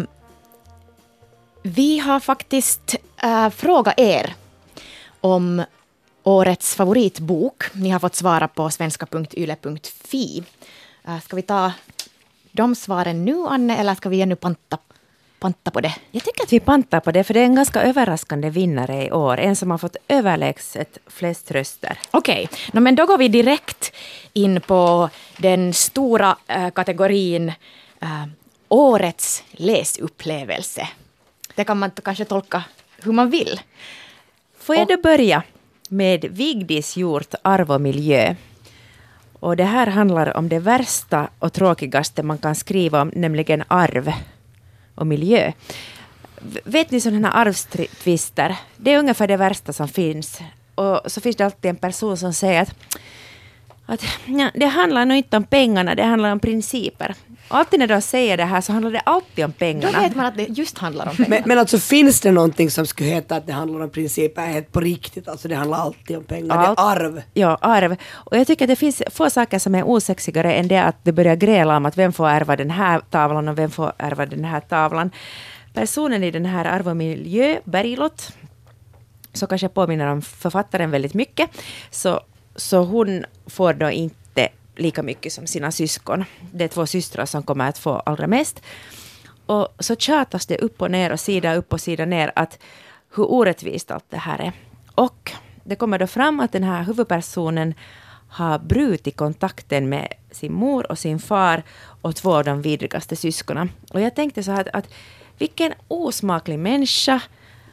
vi har faktiskt äh, frågat er om årets favoritbok. Ni har fått svara på svenska.yle.fi. Äh, ska vi ta de svaren nu, Anne, eller ska vi ännu panta, panta på det? Jag tycker att vi pantar på det, för det är en ganska överraskande vinnare i år. En som har fått överlägset flest röster. Okej, okay. men då går vi direkt in på den stora äh, kategorin äh, Årets läsupplevelse. Det kan man kanske tolka hur man vill. Får jag då börja med Vigdis gjort Arv och miljö. Och det här handlar om det värsta och tråkigaste man kan skriva om, nämligen arv och miljö. Vet ni sådana här arvstvister? Det är ungefär det värsta som finns. Och så finns det alltid en person som säger att, att ja, det handlar nog inte om pengarna, det handlar om principer. Och alltid när de säger det här så handlar det alltid om pengarna. Då vet man att det just handlar om pengarna. Men, men alltså finns det någonting som skulle heta att det handlar om principer helt på riktigt? Alltså det handlar alltid om pengar. Allt, det är arv. Ja, arv. Och jag tycker att det finns få saker som är osexigare än det att det börjar gräla om att vem får ärva den här tavlan och vem får ärva den här tavlan. Personen i den här Arv och miljö, Bergilot, så kanske påminner om författaren väldigt mycket, så, så hon får då inte lika mycket som sina syskon. Det är två systrar som kommer att få allra mest. Och så tjatas det upp och ner och sida upp och sida ner att hur orättvist allt det här är. Och det kommer då fram att den här huvudpersonen har brutit kontakten med sin mor och sin far och två av de vidrigaste syskonen. Och jag tänkte så här att, att vilken osmaklig människa,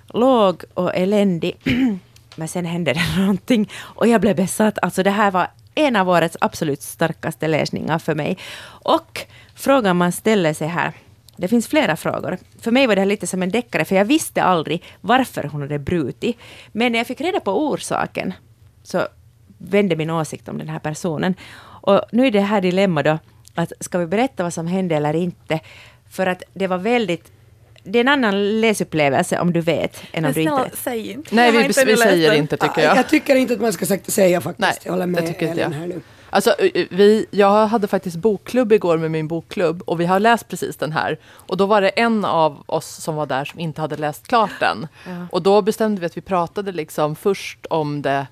låg och eländig. Men sen hände det någonting och jag blev besatt. Alltså det här var en av årets absolut starkaste läsningar för mig. Och frågan man ställer sig här, det finns flera frågor. För mig var det här lite som en deckare, för jag visste aldrig varför hon hade brutit. Men när jag fick reda på orsaken så vände min åsikt om den här personen. Och nu är det här dilemma då, att ska vi berätta vad som hände eller inte? För att det var väldigt det är en annan läsupplevelse om du vet än om du inte vet. säg inte. Nej, vi, vi säger inte tycker jag. Jag tycker inte att man ska säga faktiskt. Nej, jag håller med det tycker inte jag. här nu. Alltså, vi, jag hade faktiskt bokklubb igår med min bokklubb och vi har läst precis den här. Och då var det en av oss som var där som inte hade läst klart den. Ja. Och då bestämde vi att vi pratade liksom först om det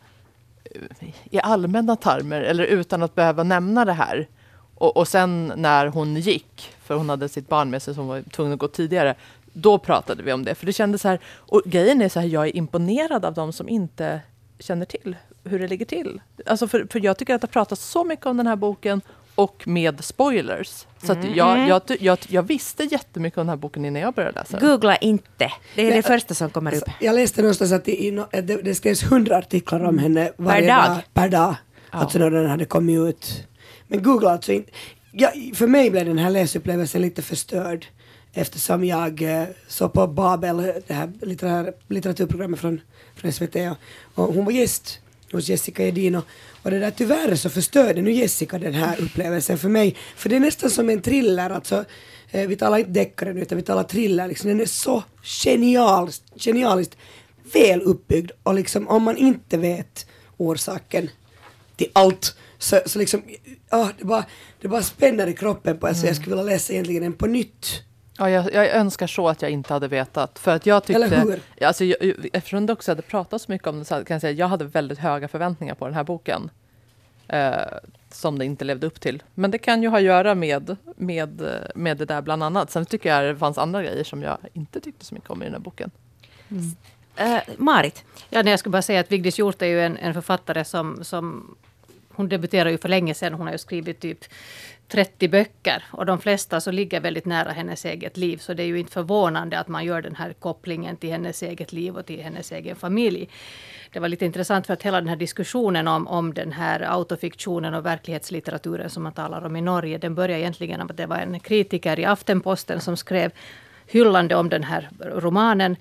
i allmänna termer eller utan att behöva nämna det här. Och, och sen när hon gick, för hon hade sitt barn med sig som var tvungen att gå tidigare, då pratade vi om det. För det kändes så här, och grejen är så här, jag är imponerad av de som inte känner till hur det ligger till. Alltså för, för jag tycker att det har pratats så mycket om den här boken och med spoilers. Så att jag, jag, jag, jag visste jättemycket om den här boken innan jag började läsa den. Googla inte. Det är det Nej, första som kommer upp. Jag läste någonstans att det, att det, det skrevs hundra artiklar om henne varje dag. Per dag. Alltså när den hade kommit ut. Men Google alltså inte. Ja, för mig blev den här läsupplevelsen lite förstörd. Eftersom jag eh, såg på Babel, det här litterär, litteraturprogrammet från, från SVT. Och, och hon var gäst hos Jessica Edin. Och, och det där tyvärr så förstörde nu Jessica den här upplevelsen för mig. För det är nästan som en thriller. Alltså, eh, vi talar inte deckare nu utan vi talar thriller. Liksom, den är så genialiskt, genialiskt väl uppbyggd. Och liksom om man inte vet orsaken till allt så, så liksom, ja, det, bara, det bara spänner i kroppen på en så jag skulle vilja läsa egentligen den på nytt. Ja, jag, jag önskar så att jag inte hade vetat. För att jag tyckte, Eller hur? Alltså, jag, eftersom det också hade pratats så mycket om det så kan jag säga att jag hade väldigt höga förväntningar på den här boken. Eh, som det inte levde upp till. Men det kan ju ha att göra med, med, med det där bland annat. Sen tycker jag det fanns andra grejer som jag inte tyckte så mycket om i den här boken. Uh, Marit, Ja, nej, jag skulle bara säga att Vigdis Hjorth är ju en, en författare som, som... Hon debuterade ju för länge sedan. Hon har ju skrivit typ 30 böcker. Och de flesta så ligger väldigt nära hennes eget liv. Så det är ju inte förvånande att man gör den här kopplingen till hennes eget liv och till hennes egen familj. Det var lite intressant för att hela den här diskussionen om, om den här autofiktionen och verklighetslitteraturen som man talar om i Norge, den började egentligen med att det var en kritiker i Aftenposten som skrev hyllande om den här romanen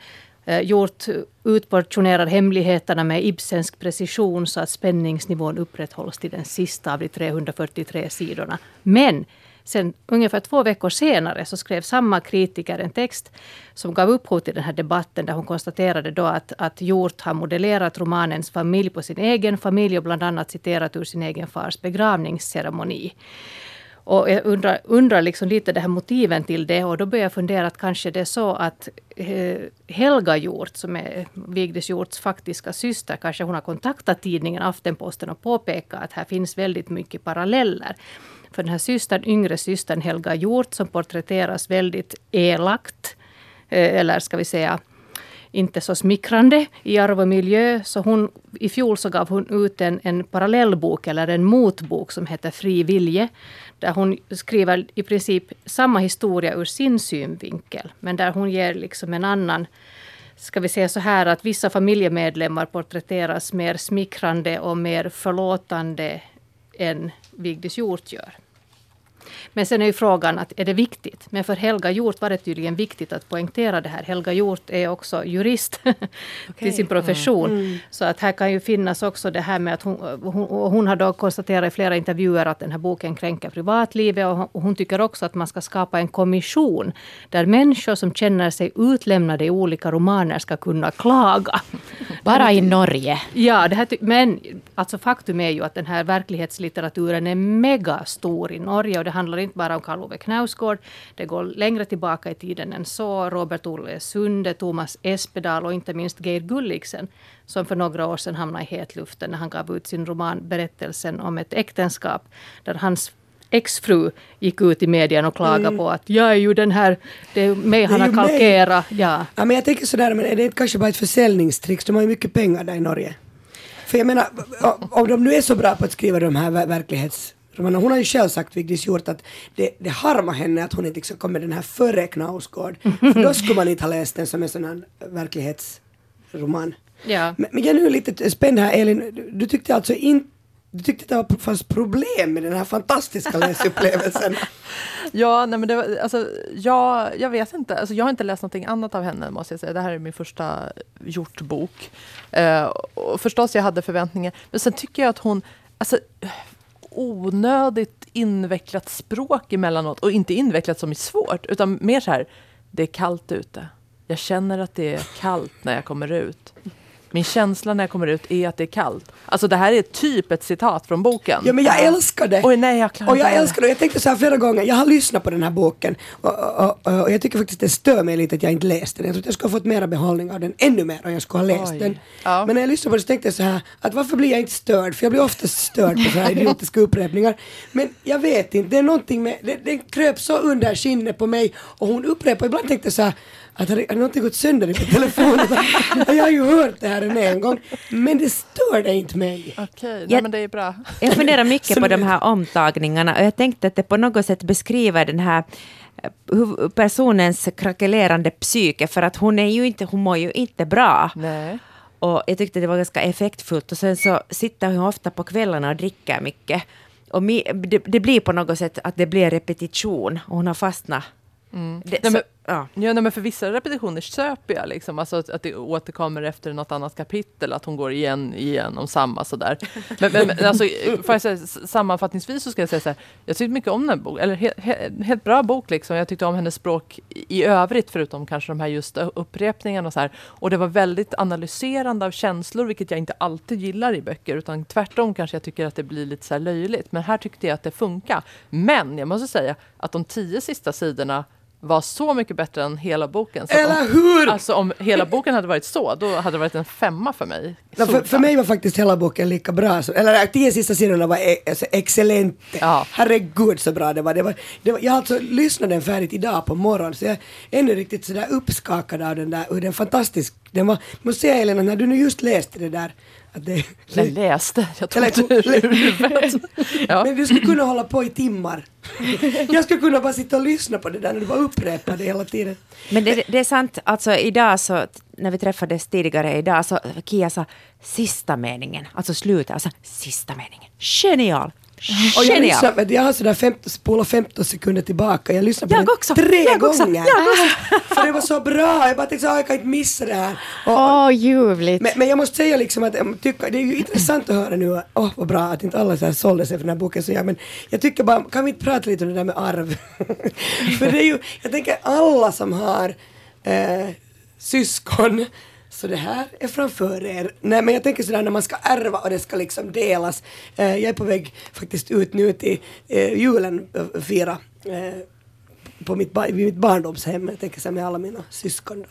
Eh, gjort utportionerar hemligheterna med Ibsensk precision så att spänningsnivån upprätthålls till den sista av de 343 sidorna. Men sen ungefär två veckor senare så skrev samma kritiker en text som gav upphov till den här debatten där hon konstaterade då att, att Hjort har modellerat romanens familj på sin egen familj och bland annat citerat ur sin egen fars begravningsceremoni. Och jag undrar, undrar liksom lite det här motiven till det och då börjar jag fundera att kanske det är så att eh, Helga Hjort, som är Vigdis Hjorts faktiska syster, kanske hon har kontaktat tidningen Aftenposten och påpekat att här finns väldigt mycket paralleller. För den här systern, yngre systern Helga Hjort som porträtteras väldigt elakt, eh, eller ska vi säga inte så smickrande i arv och miljö. Så hon, I fjol så gav hon ut en, en parallellbok eller en motbok som heter Fri vilje. Där hon skriver i princip samma historia ur sin synvinkel. Men där hon ger liksom en annan ska vi säga så här att vissa familjemedlemmar porträtteras mer smickrande och mer förlåtande än Vigdis Hjort gör. Men sen är ju frågan att är det viktigt? Men för Helga Hjort var det tydligen viktigt att poängtera det här. Helga Hjort är också jurist till sin profession. Mm. Så att här kan ju finnas också det här med att hon, hon, hon har då konstaterat i flera intervjuer att den här boken kränker privatlivet och hon tycker också att man ska skapa en kommission där människor som känner sig utlämnade i olika romaner ska kunna klaga. Bara i Norge. Ja, det här, men alltså faktum är ju att den här verklighetslitteraturen är megastor i Norge och det handlar inte bara om Karl Ove Knausgård. Det går längre tillbaka i tiden än så. Robert Olle Sunde, Thomas Espedal och inte minst Geir Gulliksen som för några år sedan hamnade i hetluften när han gav ut sin roman Berättelsen om ett äktenskap där hans exfru gick ut i medierna och klagade mm. på att jag är ju den här, det är mig han har kalkerat. Ja. ja, men jag tänker sådär, men är det kanske bara ett försäljningstrick? De har ju mycket pengar där i Norge. För jag menar, om de nu är så bra på att skriva de här verklighets hon har ju själv sagt, Vigdis Hjort, att det, det harmar henne att hon inte liksom kom med den här före Knausgård. För då skulle man inte ha läst den som en sån här verklighetsroman. Ja. Men, men jag är nu lite spänd här Elin, du, tyckte alltså inte du tyckte det var, fanns problem med den här fantastiska läsupplevelsen? ja, nej men det var, alltså, jag, jag vet inte. Alltså, jag har inte läst någonting annat av henne, måste jag säga. Det här är min första gjort-bok. Uh, och förstås, jag hade förväntningar. Men sen tycker jag att hon... Alltså, onödigt invecklat språk emellanåt. Och inte invecklat som är svårt, utan mer så här, det är kallt ute. Jag känner att det är kallt när jag kommer ut. Min känsla när jag kommer ut är att det är kallt. Alltså det här är typ ett citat från boken. Ja men jag älskar det! Oj, nej, jag och jag älskar det. Jag tänkte så här flera gånger, jag har lyssnat på den här boken och, och, och, och jag tycker faktiskt det stör mig lite att jag inte läste den. Jag tror att jag skulle ha fått mera behållning av den, ännu mer om jag skulle ha läst Oj. den. Ja. Men när jag lyssnade på det så tänkte jag så här, att varför blir jag inte störd? För jag blir ofta störd på så här idiotiska upprepningar. Men jag vet inte, det är någonting med, det, det kröp så under skinnet på mig och hon upprepar, ibland tänkte jag så här, att har, någonting gått sönder i min telefon? jag har ju hört det här en, en gång, men det störde inte mig. Okej, okay, men det är bra. Jag funderar mycket på de här omtagningarna och jag tänkte att det på något sätt beskriver den här eh, personens krackelerande psyke för att hon, är ju inte, hon mår ju inte bra. Nej. Och jag tyckte det var ganska effektfullt och sen så sitter hon ofta på kvällarna och dricker mycket. Och det, det blir på något sätt att det blir repetition och hon har fastnat Mm. Det, nej, men, ja. Ja, nej, men för vissa repetitioner köper jag liksom, alltså att, att det återkommer efter något annat kapitel, att hon går igen, igen om samma sådär. Men, men, men alltså, säga, sammanfattningsvis så ska jag säga så här, jag tyckte mycket om den boken, eller he, he, helt bra bok liksom. Jag tyckte om hennes språk i, i övrigt, förutom kanske de här just upprepningarna och så här. Och det var väldigt analyserande av känslor, vilket jag inte alltid gillar i böcker, utan tvärtom kanske jag tycker att det blir lite så löjligt. Men här tyckte jag att det funkar. Men jag måste säga att de tio sista sidorna var så mycket bättre än hela boken. Så Eller om, hur! Alltså om hela boken hade varit så, då hade det varit en femma för mig. Ja, för, för, mig var faktiskt hela boken lika bra. Så, eller tio sista sidorna var e alltså, excellent. Ja. Herregud så bra det var. Det var, det var jag har alltså lyssnat den färdigt idag på morgonen så jag är ännu riktigt sådär uppskakad av den där, hur den fantastisk, den var, måste säga Elena, när du nu just läste det där det, jag läste, jag tog det ur huvudet. Ja. Men du skulle kunna hålla på i timmar. Jag skulle kunna bara sitta och lyssna på det där när du bara upprepar det hela tiden. Men det, det är sant, alltså idag så, när vi träffades tidigare idag så Kia sa sista meningen, alltså slutet, alltså sista meningen. Genial! Och jag, lyssnar, jag har sådär 15, spola 15 sekunder tillbaka. Jag lyssnade på jag den också, tre jag gånger. Jag också. För det var så bra. Jag bara tänkte att jag kan inte missa det här. Åh, oh, ljuvligt. Men, men, jag måste säga liksom att tycker, det är ju intressant att höra nu. Åh, oh, vad bra att inte alla så här sålde sig för den här boken. Så jag, men jag tycker bara, kan vi inte prata lite om det där med arv? för det är ju, jag tänker alla som har eh, syskon så det här är framför er. Nej men jag tänker sådär när man ska ärva och det ska liksom delas. Eh, jag är på väg faktiskt ut nu till eh, julen, eh, fira eh, på mitt, vid mitt barndomshem, jag tänker så här med alla mina syskon. Då.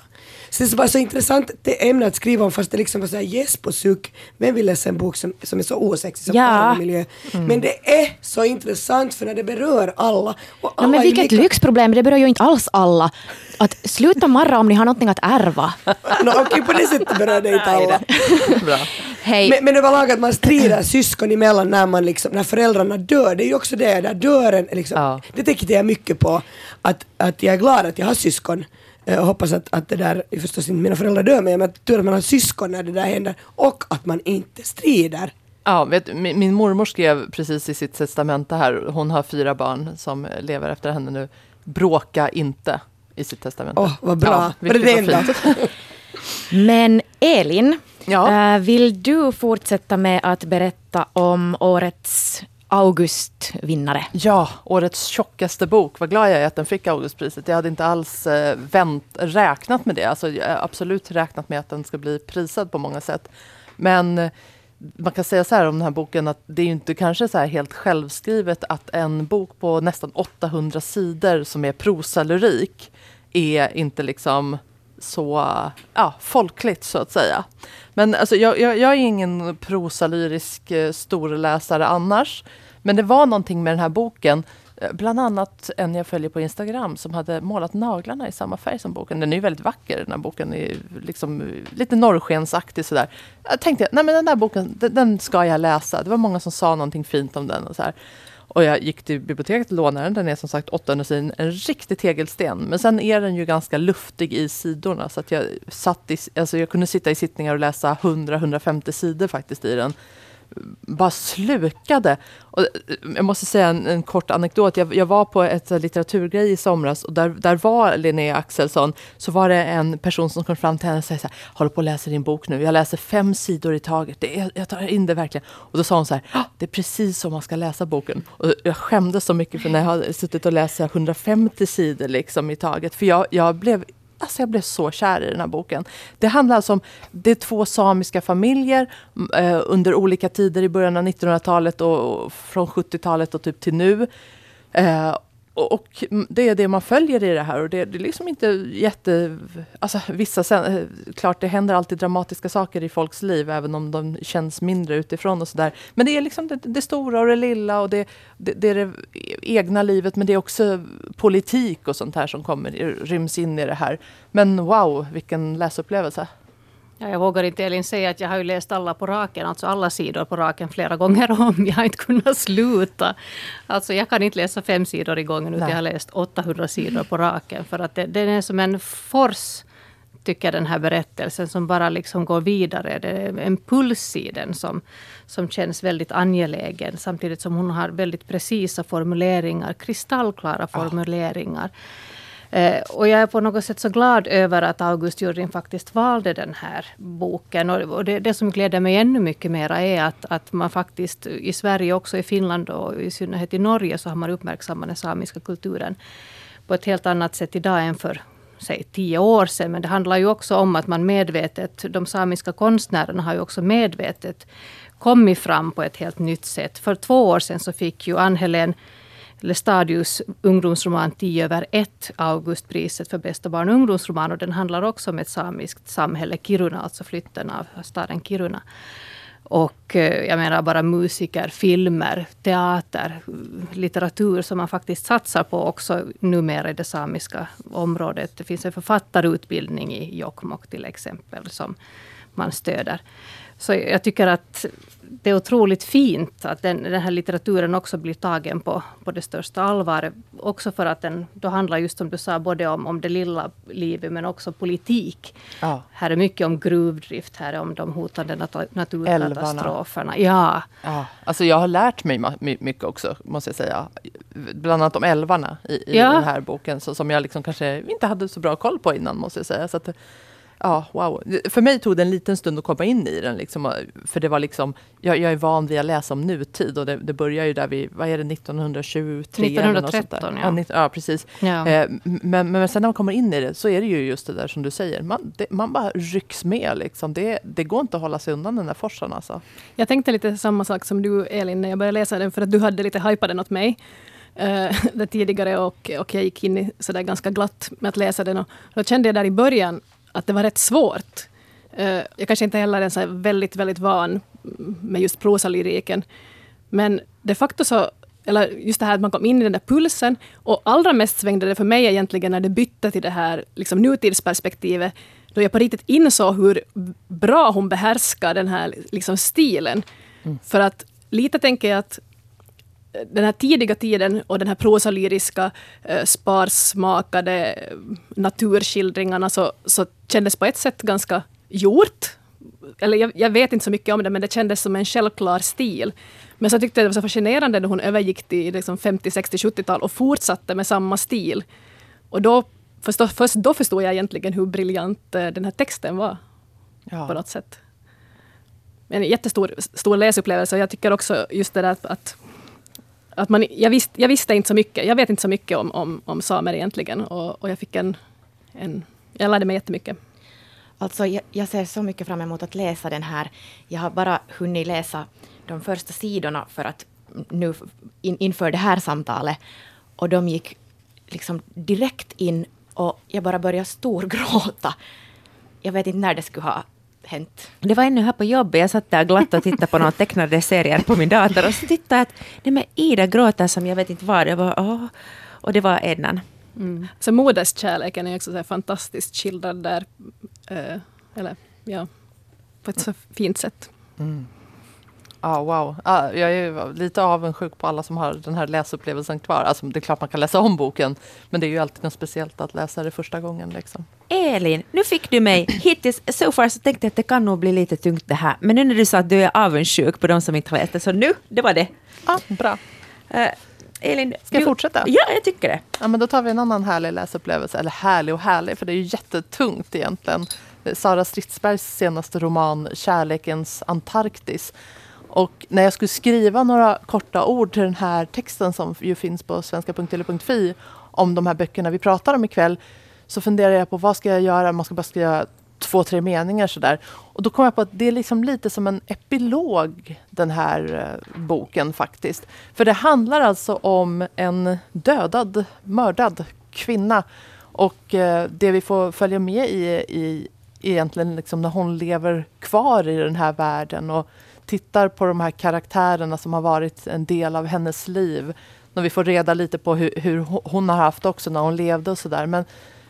Så det var så intressant det ämne att skriva om fast det liksom var så här gäsp och suck. Vem vill läsa en bok som, som är så osexig som Ja. arbetsmiljö? Men det är så intressant för när det berör alla. Och alla men är vilket lika- lyxproblem, det berör ju inte alls alla. Att sluta marra om ni har någonting att ärva. Nå, Okej, på det sättet berör det inte alla. Bra. Hej. Men, men överlag att man strider syskon emellan när, man liksom, när föräldrarna dör, det är ju också det, där dören liksom, Ja. det tänkte jag mycket på, att, att jag är glad att jag har syskon eh, och hoppas att, att det där, förstås inte mina föräldrar dör, men att tur att man har syskon när det där händer och att man inte strider. Ja, vet, min, min mormor skrev precis i sitt testamente här, hon har fyra barn som lever efter henne nu, bråka inte i sitt testamente. Åh, vad bra. Var det det enda? fint. Men Elin, Ja. eh, vill du fortsätta med att berätta om årets Augustvinnare? Ja, årets tjockaste bok. Vad glad jag är att den fick Augustpriset. Jag hade inte alls eh, vänt, räknat med det. Alltså, jag har absolut räknat med att den ska bli prisad på många sätt. Men eh, man kan säga så här om den här boken att det är inte kanske så helt självskrivet att en bok på nästan 800 sidor som är prosalyrik är inte liksom så ja, folkligt så att säga. Men alltså, jag, jag, jag är ingen prosalyrisk eh, storläsare annars. Men det var någonting med den här boken, eh, bland annat en jag följer på Instagram som hade målat naglarna i samma färg som boken. Den är ju väldigt vacker, den här boken är liksom eh, lite norrskensaktig sådär. Jag tänkte, nej men den här boken, den, den ska jag läsa. Det var många som sa någonting fint om den och så här. Och jag gick till biblioteket och lånade den. Den är som sagt 800 sidor, en riktig tegelsten. Men sen är den ju ganska luftig i sidorna. Så att jag, satt i, alltså jag kunde sitta i sittningar och läsa 100-150 sidor faktiskt i den. Bara slukade. Och eh, jag måste säga en, en kort anekdot. Jag, jag var på ett eh, litteraturgrej i somras och där, där var Linnea Axelsson. Så var det en person som kom fram till henne och sa så här, håller på att läsa din bok nu. Jag läser fem sidor i taget. Det är, jag tar in det verkligen. Och då sa hon så här, "Ah, det är precis så man ska läsa boken. Och jag skämdes så mycket för när jag har suttit och läst 150 sidor liksom i taget. För jag, jag blev Alltså jag blev så kär i den här boken. Det handlar alltså om det är två samiska familjer eh, under olika tider i början av 1900-talet och, och från 70-talet och typ till nu. Eh, och, det är det man följer i det här och det, det är liksom inte jätte... Alltså vissa, sen, eh, klart det händer alltid dramatiska saker i folks liv även om de känns mindre utifrån och sådär. Men det är liksom det, det stora och det lilla och det, det, det är det egna livet men det är också politik och sånt här som kommer, ryms in i det här. Men wow, vilken läsupplevelse. Ja, jag vågar inte Elin säga att jag har ju läst alla på raken, alltså alla sidor på raken flera gånger om. Jag har inte kunnat sluta. Alltså jag kan inte läsa fem sidor i gången utan Nej. jag har läst 800 sidor på raken. För att det, den är som en fors, tycker jag, den här berättelsen som bara liksom går vidare. Det är en puls i den som, som känns väldigt angelägen. Samtidigt som hon har väldigt precisa formuleringar, kristallklara formuleringar. Eh, och jag är på något sätt så glad över att August Jurin faktiskt valde den här boken. Och, och det, det som gläder mig ännu mycket mer är att, att man faktiskt i Sverige, också i Finland och i synnerhet i Norge, så har man uppmärksammat den samiska kulturen på ett helt annat sätt idag än för säg tio år sedan. Men det handlar ju också om att man medvetet, de samiska konstnärerna har ju också medvetet kommit fram på ett helt nytt sätt. För två år sedan så fick ju Ann-Helén Lestadius ungdomsroman 10 över 1 Augustpriset för bästa barn och ungdomsroman. Och den handlar också om ett samiskt samhälle, Kiruna, alltså flytten av staden Kiruna. Och eh, jag menar bara musiker, filmer, teater, litteratur som man faktiskt satsar på också numera i det samiska området. Det finns en författarutbildning i Jokkmokk till exempel som man stöder. Så jag tycker att det är otroligt fint att den, den här litteraturen också blir tagen på, på det största allvar. Också för att den då handlar just som du sa, både om, om det lilla livet men också politik. Ja. Här är mycket om gruvdrift, här är om de hotande nat- naturkatastroferna. Ja, Ja, alltså jag har lärt mig ma- mycket också, måste jag säga. Bland annat om älvarna i, i Ja. den här boken, så, som jag liksom kanske inte hade så bra koll på innan, måste jag säga. Så att, ja, wow. För mig tog det en liten stund att komma in i den, liksom, för det var liksom, jag, jag är van vid att läsa om nutid och det, det börjar ju där vid, vad är det, 1923? eller något sånt där. 1913, ja. Ja, ja, precis. ja. Eh, men, men sen när man kommer in i det så är det ju just det där som du säger. Man, det, man bara rycks med. Liksom. Det, det går inte att hålla sig undan den där forsen. Alltså. Jag tänkte lite samma sak som du Elin när jag började läsa den för att du hade lite hypat den åt mig. eh, det tidigare och, och jag gick in i sådär ganska glatt med att läsa den. Och då kände jag där i början att det var rätt svårt. Eh, jag kanske inte heller är så väldigt, väldigt van med just prosalyriken. Men de facto så eller just det här att man kom in i den där pulsen. Och allra mest svängde det för mig egentligen när det bytte till det här liksom, nutidsperspektivet. Då jag på riktigt insåg hur bra hon behärskar den här liksom, stilen. Mm. För att lite tänker jag att den här tidiga tiden och den här prosalyriska eh, sparsmakade naturskildringarna så, så kändes på ett sätt ganska gjort. Eller jag, jag, vet inte så mycket om det, men det kändes som en självklar stil. Men så tyckte jag det var så fascinerande när hon övergick till liksom 50, 60, 70-tal och fortsatte med samma stil. Och då, förstå, först då förstod jag egentligen hur briljant eh, den här texten var. Ja. På något sätt. En jättestor stor läsupplevelse. Jag tycker också just det där att, att, att man, jag, visste, jag visste inte så mycket. Jag vet inte så mycket om, om, om samer egentligen. Och, och jag fick en, en... Jag lärde mig jättemycket. Alltså, jag, jag, ser så mycket fram emot att läsa den här. Jag har bara hunnit läsa de första sidorna för att nu in, inför det här samtalet. Och de gick liksom direkt in och jag bara började storgråta. Jag vet inte när det skulle ha hänt. Det var ännu här på jobbet. Jag satt där glatt och tittade på några tecknade serier på min dator och så tittade jag att nej men Ida gråter som jag vet inte vad. Jag bara, åh. Och det var Ednan. Mm. Så moderskärleken är också så fantastiskt skildrad där. Uh, eller ja, på ett så fint sätt. Mm. Ah, wow. Ah, jag är lite avundsjuk på alla som har den här läsupplevelsen kvar. Alltså, det är klart man kan läsa om boken, men det är ju alltid något speciellt att läsa det första gången. Liksom. Elin, nu fick du mig. Hittills, so far, så tänkte jag att det kan nog bli lite tungt det här. Men nu när du sa att du är avundsjuk på de som inte har läst det, så nu, det var det. Ah, bra. Uh, Elin, Ska jag fortsätta? Ja, jag tycker det. Ja, men då tar vi en annan härlig läsupplevelse. Eller härlig och härlig, för det är ju jättetungt egentligen. Sara Stridsbergs senaste roman Kärlekens Antarktis och när jag skulle skriva några korta ord till den här texten som ju finns på svenska.tele.fi om de här böckerna vi pratar om ikväll så funderade jag på vad ska jag göra? Man ska bara skriva två, tre meningar sådär. Och då kom jag på att det är liksom lite som en epilog den här eh, boken faktiskt. För det handlar alltså om en dödad, mördad kvinna. Och eh, det vi får följa med i, i egentligen liksom när hon lever kvar i den här världen och tittar på de här karaktärerna som har varit en del av hennes liv. När vi får reda lite på hur, hur hon har haft också när hon levde och sådär. Men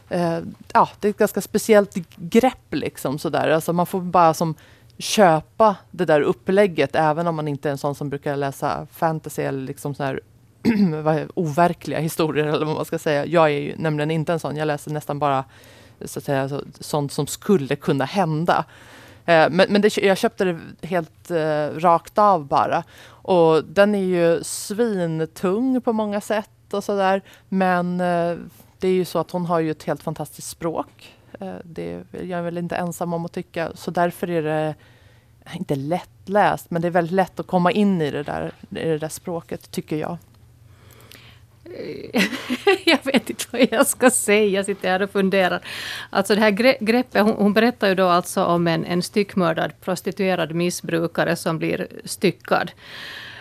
eh, ja, det är ett ganska speciellt grepp liksom sådär. Alltså man får bara som köpa det där upplägget även om man inte är en sån som brukar läsa fantasy eller liksom så här overkliga historier eller vad man ska säga. Jag är ju nämligen inte en sån. Jag läser nästan bara så att säga, så, sånt som skulle kunna hända. Eh, men men det, jag köpte det helt eh, rakt av bara. Och den är ju svintung på många sätt och sådär. Men eh, det är ju så att hon har ju ett helt fantastiskt språk. Eh, det är jag är väl inte ensam om att tycka. Så därför är det inte lättläst, men det är väldigt lätt att komma in i det där, i det där språket, tycker jag. jag vet inte vad jag ska säga. Jag sitter här och funderar. Alltså det här greppet, hon, hon berättar ju då alltså om en, en styckmördad prostituerad missbrukare som blir styckad.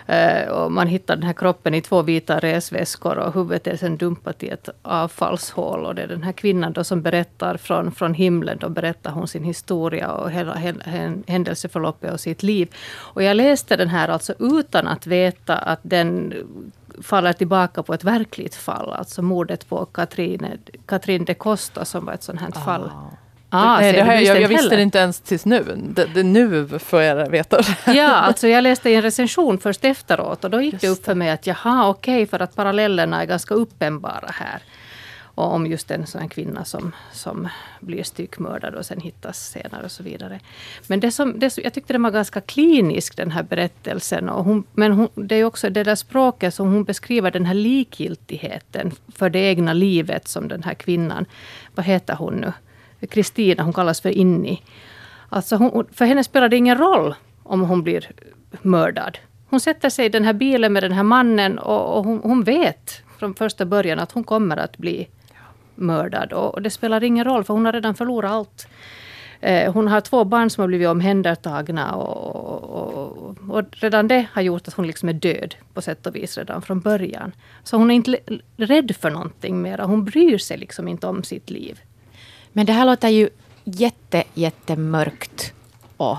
Uh, och man hittar den här kroppen i två vita resväskor och huvudet är sen dumpat i ett avfallshål. Och det är den här kvinnan då som berättar från, från himlen. Då berättar hon sin historia och hela händelseförloppet och sitt liv. Och jag läste den här alltså utan att veta att den faller tillbaka på ett verkligt fall. Alltså mordet på Katrin, Katrin de Costa som var ett sånt här ah. fall. Ah, Nej, det jag, jag, jag visste det inte ens tills nu. Det, det nu får jag veta. Ja, alltså jag läste en recension först efteråt och då gick Just det upp för mig att jaha, okej, okay, för att parallellerna är ganska uppenbara här och om just en sån kvinna som, som blir styckmördad och sen hittas senare och så vidare. Men det som, det, jag tyckte den var ganska klinisk den här berättelsen. Och hon, men hon, det är också det där språket som hon beskriver den här likgiltigheten för det egna livet som den här kvinnan, vad heter hon nu? Kristina, hon kallas för Inni. Alltså hon, för henne spelar det ingen roll om hon blir mördad. Hon sätter sig i den här bilen med den här mannen och, och hon, hon, vet från första början att hon kommer att bli mördad. Och det spelar ingen roll, för hon har redan förlorat allt. Eh, hon har två barn som har blivit omhändertagna och, och, och, och, redan det har gjort att hon liksom är död på sätt och vis redan från början. Så hon är inte rädd för någonting mera. Hon bryr sig liksom inte om sitt liv. Men det här låter ju jätte, jättemörkt. Och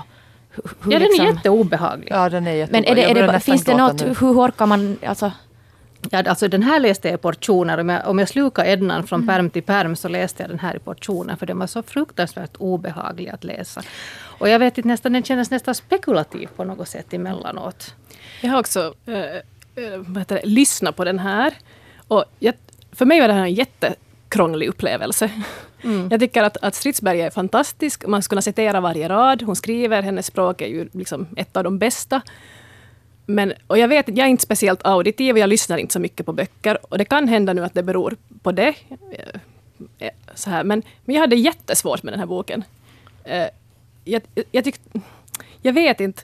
hur, hur ja, liksom, den är jätteobehaglig. Ja, den är jätteobehaglig. Men är det, är det, finns det något, hur orkar man, alltså Ja, alltså den här läste jag i portioner. Om jag, om jag slukade Ednan från mm. perm till perm så läste jag den här i portioner. För den var så fruktansvärt obehaglig att läsa. Och jag vet inte, nästan, den kändes nästan spekulativ på något sätt emellanåt. Jag har också äh, äh, lyssnat på den här. Och jag, för mig var det här en jättekrånglig upplevelse. Mm. Jag tycker att, att Stridsberg är fantastisk. Man skulle kunna citera varje rad hon skriver. Hennes språk är ju liksom ett av de bästa. Men, och jag vet jag är inte speciellt auditiv och jag lyssnar inte så mycket på böcker. Och det kan hända nu att det beror på det. Eh, eh, så här. Men, men jag hade jättesvårt med den här boken. Eh, jag, jag, tyck, jag vet inte.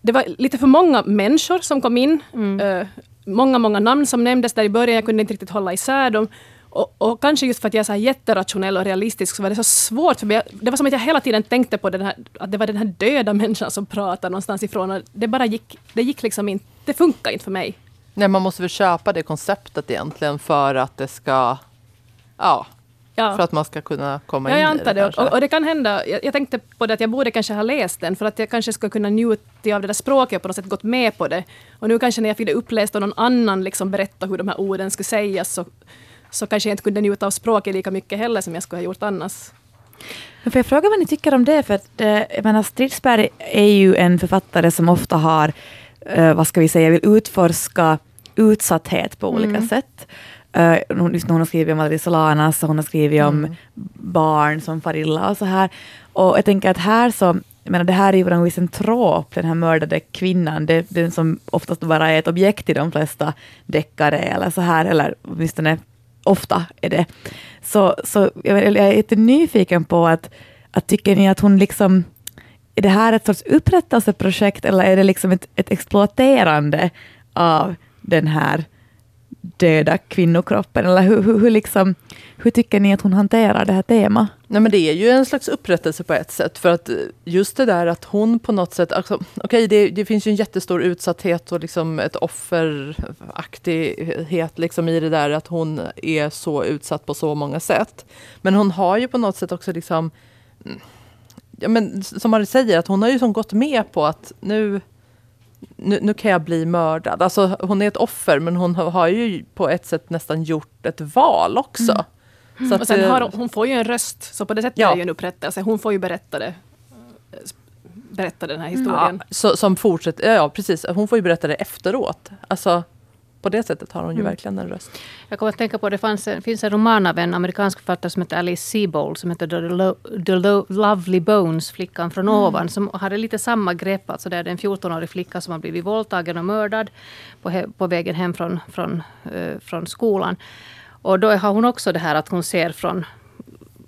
Det var lite för många människor som kom in. Mm. Många, många namn som nämndes där i början. Jag kunde inte riktigt hålla isär dem. Och, och, kanske just för att jag är så här jätterationell och realistisk så var det så svårt för mig. Det var som att jag hela tiden tänkte på den här, att det var den här döda människan som pratade någonstans ifrån. Och det bara gick, det gick liksom inte, det funkar inte för mig. Nej, man måste väl köpa det konceptet egentligen för att det ska, ja, ja. för att man ska kunna komma ja, in jag antar i det. det. Och, och, det kan hända, jag, jag, tänkte på det att jag borde kanske ha läst den för att jag kanske skulle kunna njuta av det där språket och på något sätt gått med på det. Och nu kanske när jag fick det uppläst och någon annan liksom berätta hur de här orden skulle sägas så så kanske jag inte kunde njuta av språket lika mycket heller som jag skulle ha gjort annars. Får jag fråga vad ni tycker om det? För att, eh, jag menar, Stridsberg är ju en författare som ofta har, eh, vad ska vi säga, vill utforska utsatthet på olika mm. sätt. Uh, hon, hon har skrivit om Adri Solanas och hon har skrivit mm. om barn som far illa och så här. Och jag tänker att här så, jag menar det här är ju på något vis en trop, den här mördade kvinnan, det, den som oftast bara är ett objekt i de flesta deckare eller så här, eller åtminstone ofta är det. Så, så jag, jag är lite nyfiken på att, att tycker ni att hon liksom är det här ett sorts upprättelseprojekt eller är det liksom ett, ett exploaterande av den här döda kvinnokroppen? Eller hur, hur, hur, liksom, hur tycker ni att hon hanterar det här temat? Nej, men det är ju en slags upprättelse på ett sätt. För att eh, just det där att hon på något sätt... Alltså, okay, det, det, finns ju en jättestor utsatthet och liksom ett offeraktighet liksom i det där att hon är så utsatt på så många sätt. Men hon har ju på något sätt också liksom... Mm, ja, men som man säger, att hon har ju som gått med på att nu nu, nu, kan jag bli mördad. Alltså, hon är ett offer men hon har ju på ett sätt nästan gjort ett val också. Mm. Så att, och sen har, hon får ju en röst, så på det sättet ja. är ju en upprättelse. Hon får ju berätta det berätta den här historien. Ja, så, som fortsätter, ja precis, hon får ju berätta det efteråt. Alltså, på det sättet har hon ju mm. verkligen en röst. Jag kommer att tänka på att det fanns finns en roman av en amerikansk författare som heter Alice Sebold som heter The, Lo, The Lo, Lovely Bones, Flickan från mm. ovan. Som hade lite samma grepp. Alltså det är en 14-årig flicka som har blivit våldtagen och mördad på, på vägen hem från, från, uh, från skolan. Och då har hon också det här att hon ser från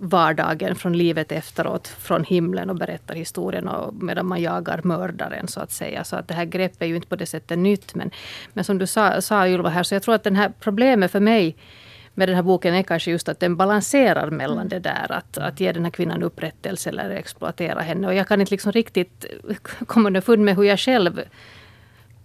vardagen, från livet efteråt, från himlen och berättar historien och medan man jagar mördaren så att säga. Så att det här greppet är ju inte på det sättet nytt. Men, men som du sa, sa Ylva här, så jag tror att det här problemet för mig med den här boken är kanske just att den balanserar mellan mm. det där att, att ge den här kvinnan upprättelse eller exploatera henne. Och jag kan inte liksom riktigt komma underfund med hur jag själv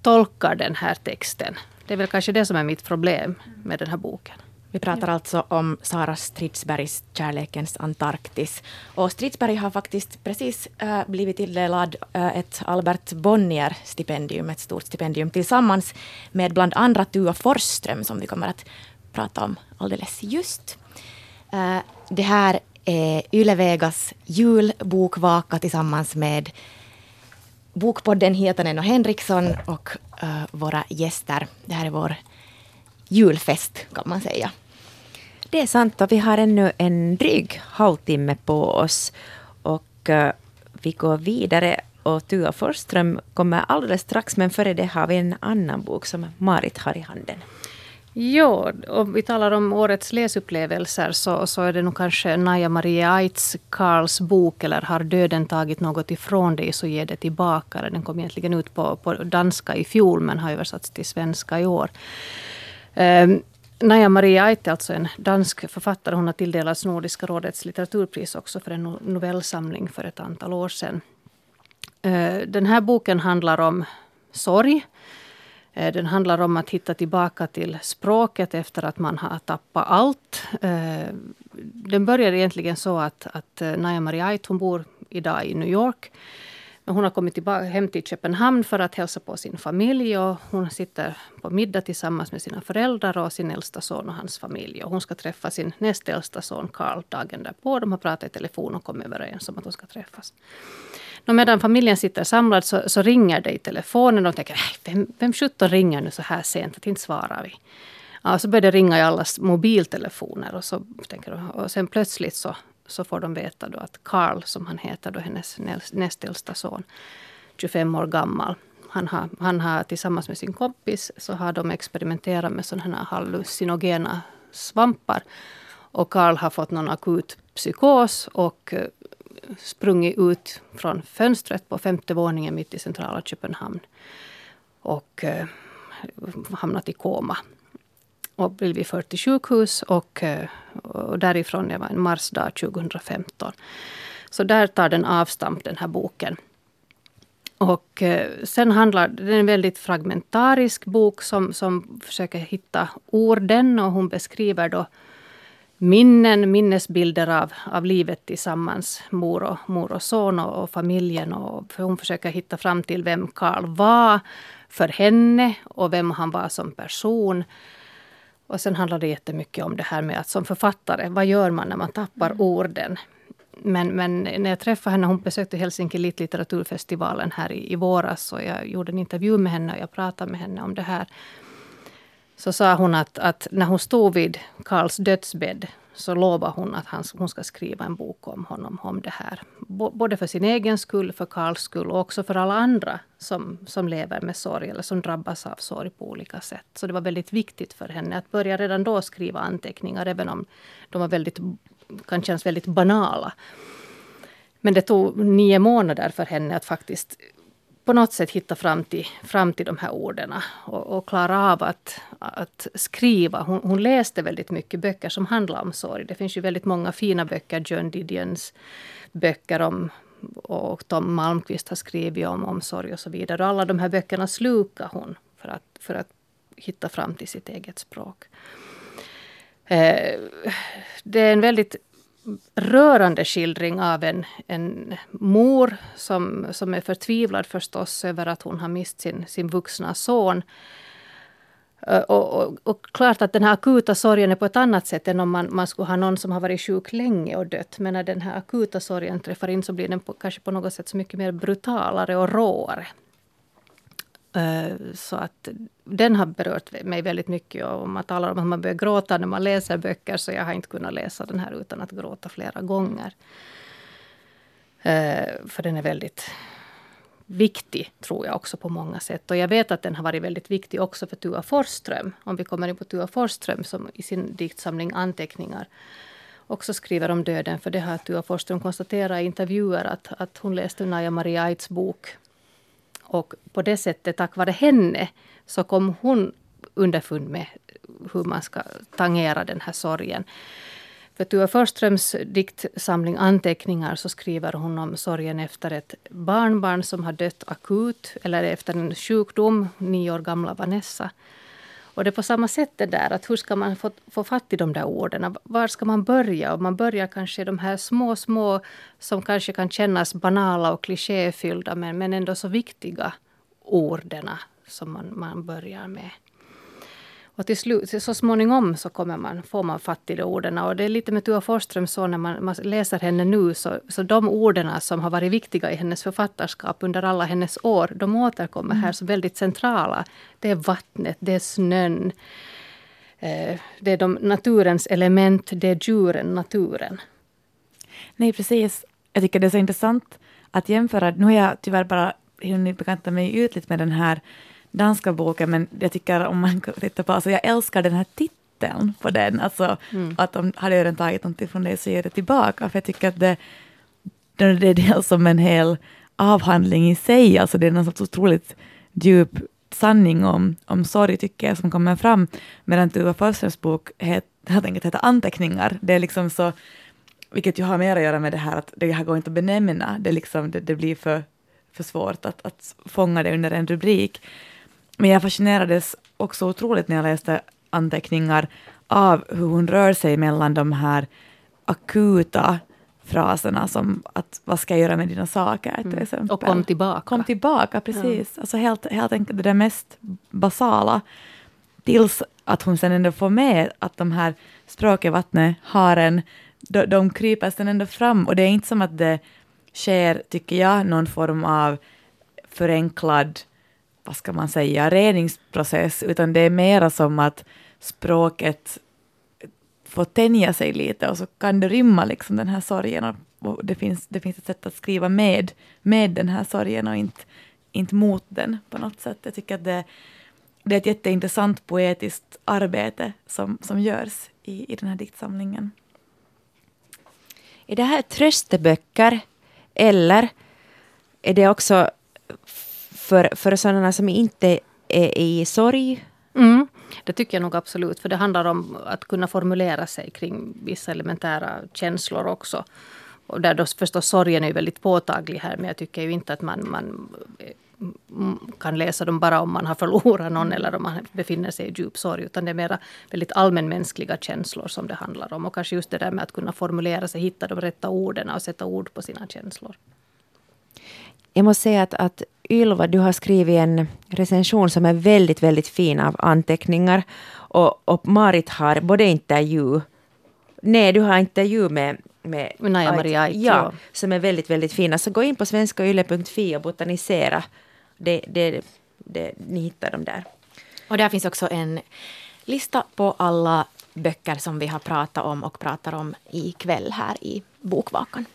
tolkar den här texten. Det är väl kanske det som är mitt problem med den här boken. Vi pratar ja. alltså om Sara Stridsbergs Kärlekens Antarktis. Och Stridsberg har faktiskt precis äh, blivit tilldelad äh, ett Albert Bonnier-stipendium, ett stort stipendium, tillsammans med bland andra Tua Forsström, som vi kommer att prata om alldeles just. Äh, det här är Yle Vegas julbokvaka tillsammans med Bokpodden Hietanen och Henriksson och våra gäster. Det här är vår julfest kan man säga. Det är sant och vi har ännu en dryg halvtimme på oss. Och uh, vi går vidare och Tua Forsström kommer alldeles strax men före det har vi en annan bok som Marit har i handen. Ja, om vi talar om årets läsupplevelser så, så är det nog kanske Naja Maria Aits Karls bok eller Har döden tagit något ifrån dig så ge det tillbaka. Den kom egentligen ut på, på danska i fjol men har översatts till svenska i år. Um, Naja Maria Aite, är alltså en dansk författare. Hon har tilldelats Nordiska rådets litteraturpris också för en novellsamling för ett antal år sedan. Eh, den här boken handlar om sorg. Eh, den handlar om att hitta tillbaka till språket efter att man har tappat allt. Eh, den börjar egentligen så att, att Naja Maria Ait, hon bor idag i New York. Men hon har kommit tillbaka, hem till Köpenhamn för att hälsa på sin familj. Och hon sitter på middag tillsammans med sina föräldrar och sin äldsta son och hans familj. Och hon ska träffa sin näst äldsta son Karl dagen därpå. De har pratat i telefon och kommit överens om att de ska träffas. Och medan familjen sitter samlad så, så ringer det i telefonen. Och de tänker, äh, vem, vem sjutton ringer nu så här sent? Att inte svarar vi. Ja, så börjar det ringa i allas mobiltelefoner. Och, så, tänker de, och sen plötsligt så så får de veta då att Carl, som han heter, då hennes näst äldsta son, 25 år gammal, han har, han har tillsammans med sin kompis så har de experimenterat med sådana här hallucinogena svampar. Och Carl har fått någon akut psykos och eh, sprungit ut från fönstret på femte våningen mitt i centrala Köpenhamn. Och eh, hamnat i koma och blev förd till sjukhus och, eh, och därifrån, det var en marsdag 2015. Så där tar den avstamp, den här boken. Och eh, sen handlar det är en väldigt fragmentarisk bok som, som försöker hitta orden och hon beskriver då minnen, minnesbilder av, av livet tillsammans, mor och, mor och son och, och familjen. Och hon försöker hitta fram till vem Karl var för henne och vem han var som person. Och sen handlar det jättemycket om det här med att som författare, vad gör man när man tappar mm. orden? Men, men när jag träffade henne, hon besökte Helsinki litteraturfestivalen här i, i våras och jag gjorde en intervju med henne och jag pratade med henne om det här. Så sa hon att, att när hon stod vid Karls dödsbädd så lovar hon att han, hon ska skriva en bok om honom, om det här. Både för sin egen skull, för Karls skull och också för alla andra som, som lever med sorg eller som drabbas av sorg på olika sätt. Så det var väldigt viktigt för henne att börja redan då skriva anteckningar, även om de var väldigt, kan kännas väldigt banala. Men det tog nio månader för henne att faktiskt på något sätt hitta fram till, fram till de här orden och, och klara av att, att skriva. Hon, hon, läste väldigt mycket böcker som handlar om sorg. Det finns ju väldigt många fina böcker. John Didions böcker om och Tom Malmqvist har skrivit om omsorg och så vidare. Och alla de här böckerna slukar hon för att, för att hitta fram till sitt eget språk. Eh, det är en väldigt rörande skildring av en, en mor som, som är förtvivlad förstås över att hon har mist sin, sin vuxna son. Och, och, och, klart att den här akuta sorgen är på ett annat sätt än om man, man skulle ha någon som har varit sjuk länge och dött. Men när den här akuta sorgen träffar in så blir den på, kanske på något sätt så mycket mer brutalare och råare. Eh, så att den har berört mig väldigt mycket. Och om man talar om att man börjar gråta när man läser böcker så jag har inte kunnat läsa den här utan att gråta flera gånger. Eh, för den är väldigt viktig, tror jag också på många sätt. Och jag vet att den har varit väldigt viktig också för Tua Forsström. Om vi kommer in på Tua Forsström som i sin diktsamling Anteckningar också skriver om döden. För det har Tua Forsström konstaterat i intervjuer att, att hon läste Naja Maria Aids bok och på det sättet, tack vare henne, så kom hon underfund med hur man ska tangera den här sorgen. För Tua Förströms diktsamling Anteckningar så skriver hon om sorgen efter ett barnbarn som har dött akut, eller efter en sjukdom, nio år gamla Vanessa. Och det är på samma sätt det där, att hur ska man få, få fatt i de där orden? Var ska man börja? Och man börjar kanske de här små, små som kanske kan kännas banala och klichéfyllda men, men ändå så viktiga orden som man, man börjar med. Och till slut, så småningom så kommer man, får man fatt i de orden. Och det är lite med Tua Forsström så när man, man, läser henne nu så, så de orden som har varit viktiga i hennes författarskap under alla hennes år, de återkommer här mm. som väldigt centrala. Det är vattnet, det är snön. Eh, det är de naturens element, det är djuren, naturen. Nej, precis. Jag tycker det är så intressant att jämföra. Nu har jag tyvärr bara hunnit bekanta mig ytligt med den här danska boken, men jag tycker om man tittar på, alltså jag älskar den här titeln på den, alltså mm. att om hade jag tagit någonting från det så ger det tillbaka, för jag tycker att det, det är dels som en hel avhandling i sig, alltså det är någon sorts otroligt djup sanning om, om sorg, tycker jag, som kommer fram, medan Tuva Forsströms bok het, helt enkelt heter Anteckningar. Det är liksom så, vilket ju har mer att göra med det här att det här går inte att benämna, det, liksom, det, det blir för, för svårt att, att fånga det under en rubrik. Men jag fascinerades också otroligt när jag läste anteckningar av hur hon rör sig mellan de här akuta fraserna som att vad ska jag göra med dina saker till exempel. Mm. Och kom tillbaka. Kom tillbaka, precis. Ja. Alltså helt, helt enkelt det där mest basala. Tills att hon sen ändå får med att de här språket, vattnet, haren, de, de kryper sen ändå fram och det är inte som att det sker, tycker jag, någon form av förenklad, vad ska man säga, reningsprocess, utan det är mera som att språket får tänja sig lite och så kan det rymma liksom den här sorgen och det finns, det finns ett sätt att skriva med, med den här sorgen och inte, inte mot den på något sätt. Jag tycker att det, det är ett jätteintressant poetiskt arbete som, som görs i, i den här diktsamlingen. Är det här trösteböcker eller är det också för, för sådana som inte är i sorg? Mm, det tycker jag nog absolut. För det handlar om att kunna formulera sig kring vissa elementära känslor också. Och där då förstås sorgen är väldigt påtaglig här. Men jag tycker ju inte att man, man mm, kan läsa dem bara om man har förlorat någon eller om man befinner sig i djup sorg. Utan det är mera väldigt allmänmänskliga känslor som det handlar om. Och kanske just det där med att kunna formulera sig, hitta de rätta orden och sätta ord på sina känslor. Jag måste säga att, att Ylva, du har skrivit en recension som är väldigt, väldigt fin av anteckningar. Och, och Marit har både intervju, nej du har intervju med med Naja Maria Ait, ja, ja, som är väldigt, väldigt fina. Så gå in på svenskayle.fi och botanisera. Det, det, det, ni hittar dem där. Och där finns också en lista på alla böcker som vi har pratat om och pratar om ikväll här i Bokvakan.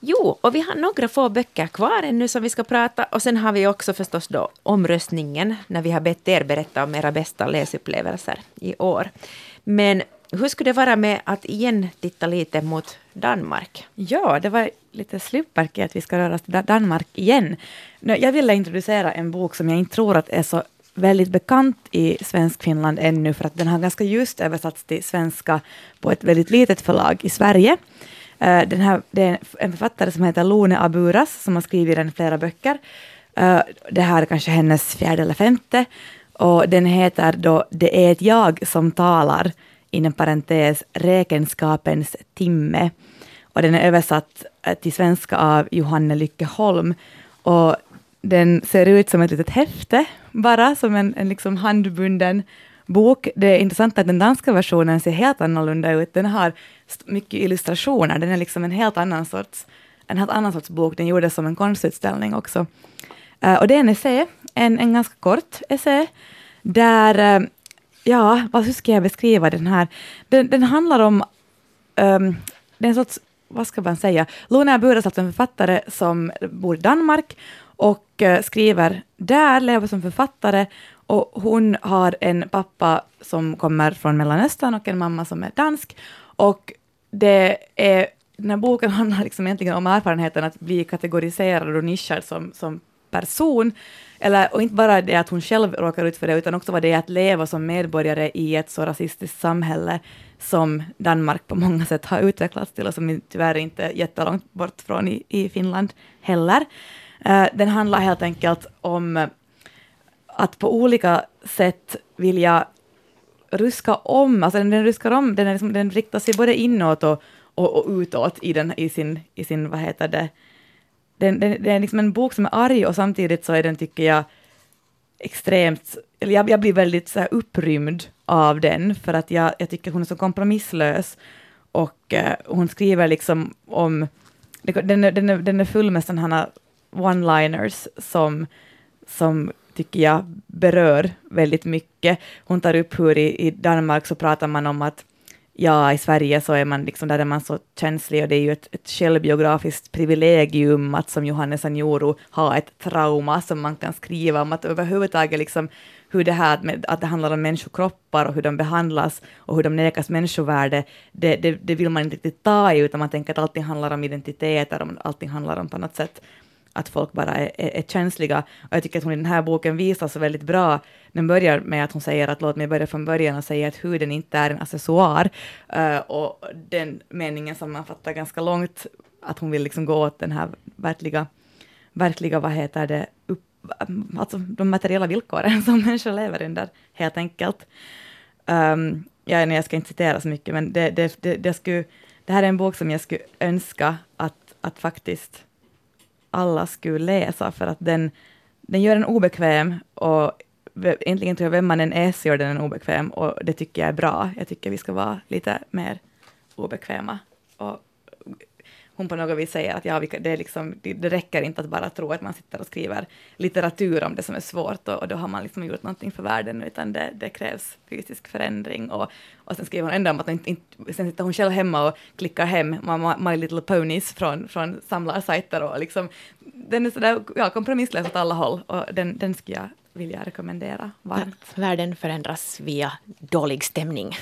Jo, och vi har några få böcker kvar ännu som vi ska prata och sen har vi också förstås då omröstningen när vi har bett er berätta om era bästa läsupplevelser i år. Men hur skulle det vara med att igen titta lite mot Danmark? Ja, det var lite slumparkigt att vi ska röra oss till Danmark igen. Jag ville introducera en bok som jag inte tror att är så väldigt bekant i svensk Finland ännu, för att den har ganska just översatts till svenska på ett väldigt litet förlag i Sverige. Eh, den här, det är en författare som heter Lone Aburas som har skrivit den flera böcker. Eh, det här är kanske hennes fjärde eller femte. Och den heter då Det är ett jag som talar, inom parentes Räkenskapens timme. Och den är översatt eh, till svenska av Johanne Lyckeholm. Och den ser ut som ett litet häfte, bara som en, en liksom handbunden bok. Det är intressant att den danska versionen ser helt annorlunda ut. Den har mycket illustrationer. Den är liksom en helt annan sorts, en helt annan sorts bok. Den gjordes som en konstutställning också. Uh, och det är en essä, en, en ganska kort essä, där, uh, ja, vad, hur ska jag beskriva den här? Den, den handlar om, ehm, um, den är en sorts, vad ska man säga, Luna Buras, alltså en författare som bor i Danmark och uh, skriver där, lever som författare och hon har en pappa som kommer från Mellanöstern och en mamma som är dansk. Och det är, den här boken handlar liksom egentligen om erfarenheten att bli kategoriserad och nischad som, som person. Eller, och inte bara det att hon själv råkar ut för det, utan också vad det är att leva som medborgare i ett så rasistiskt samhälle som Danmark på många sätt har utvecklats till och som tyvärr inte är jättelångt bort från i, i Finland heller. Uh, den handlar helt enkelt om att på olika sätt vilja ruska om, alltså den, den ruskar om, den, är liksom, den riktar sig både inåt och, och, och utåt i, den, i, sin, i sin, vad heter det, den, den, det är liksom en bok som är arg och samtidigt så är den, tycker jag, extremt, eller jag, jag blir väldigt så här upprymd av den, för att jag, jag tycker hon är så kompromisslös och eh, hon skriver liksom om, den, är, den, är, den är full med sådana one-liners som, som tycker jag berör väldigt mycket. Hon tar upp hur i, i Danmark så pratar man om att ja, i Sverige så är man liksom, där är man så känslig och det är ju ett, ett självbiografiskt privilegium att som Johannes Anjuru ha ett trauma som man kan skriva om, att överhuvudtaget liksom hur det här med att det handlar om människokroppar och hur de behandlas och hur de nekas människovärde, det, det, det vill man inte riktigt ta i, utan man tänker att allting handlar om identiteter, allting handlar om på något sätt att folk bara är, är, är känsliga. Och jag tycker att hon i den här boken visar så väldigt bra. Den börjar med att hon säger att låt mig börja från början och säga att huden inte är en accessoar. Uh, och den meningen sammanfattar ganska långt, att hon vill liksom gå åt den här verkliga, verkliga vad heter det, upp, alltså de materiella villkoren som människor lever under, helt enkelt. Um, ja, nej, jag ska inte citera så mycket, men det, det, det, det, skulle, det här är en bok som jag skulle önska att, att faktiskt alla skulle läsa, för att den, den gör en obekväm och egentligen tror jag vem man än är så gör den en obekväm och det tycker jag är bra. Jag tycker vi ska vara lite mer obekväma och hon på något vis säger att ja, det, är liksom, det, det, räcker inte att bara tro att man sitter och skriver litteratur om det som är svårt och, och då har man liksom gjort någonting för världen, utan det, det krävs fysisk förändring. Och, och sen skriver hon ändå om att inte, inte, sen sitter hon själv hemma och klickar hem My, My Little Ponies från, från samlarsajter och liksom, den är sådär, ja, kompromisslös åt alla håll och den, den skulle jag vilja rekommendera varmt. Världen förändras via dålig stämning.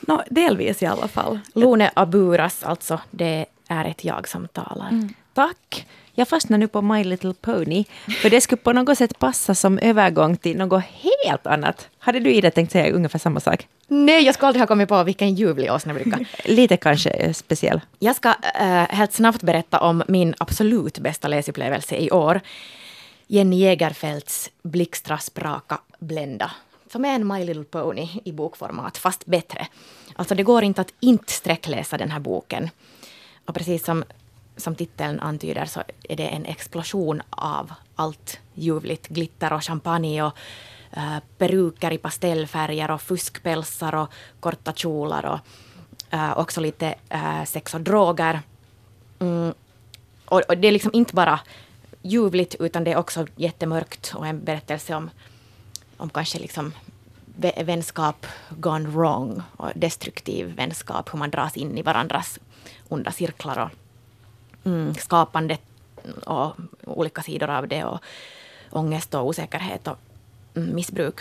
No, delvis i alla fall. Lone Aburas, alltså, det är ett jag som talar. Mm. Tack. Jag fastnar nu på My Little Pony, för det skulle på något sätt passa som övergång till något helt annat. Hade du Ida tänkt säga ungefär samma sak? Nej, jag skulle aldrig ha kommit på vilken ljuvlig åsnebricka. Lite kanske speciell. Jag ska äh, helt snabbt berätta om min absolut bästa läsupplevelse i år. Jenny Jägerfeldts Blixtraspraka Blenda. Som är en My Little Pony i bokformat, fast bättre. Alltså det går inte att inte sträckläsa den här boken. Och precis som, som titeln antyder så är det en explosion av allt ljuvligt. Glitter och champagne och uh, peruker i pastellfärger och fuskpälsar och korta kjolar och uh, också lite uh, sex och droger. Mm. Och, och, det är liksom inte bara ljuvligt utan det är också jättemörkt och en berättelse om, om kanske liksom vänskap gone wrong och destruktiv vänskap, hur man dras in i varandras onda cirklar och mm, skapande och olika sidor av det och ångest och osäkerhet och mm, missbruk.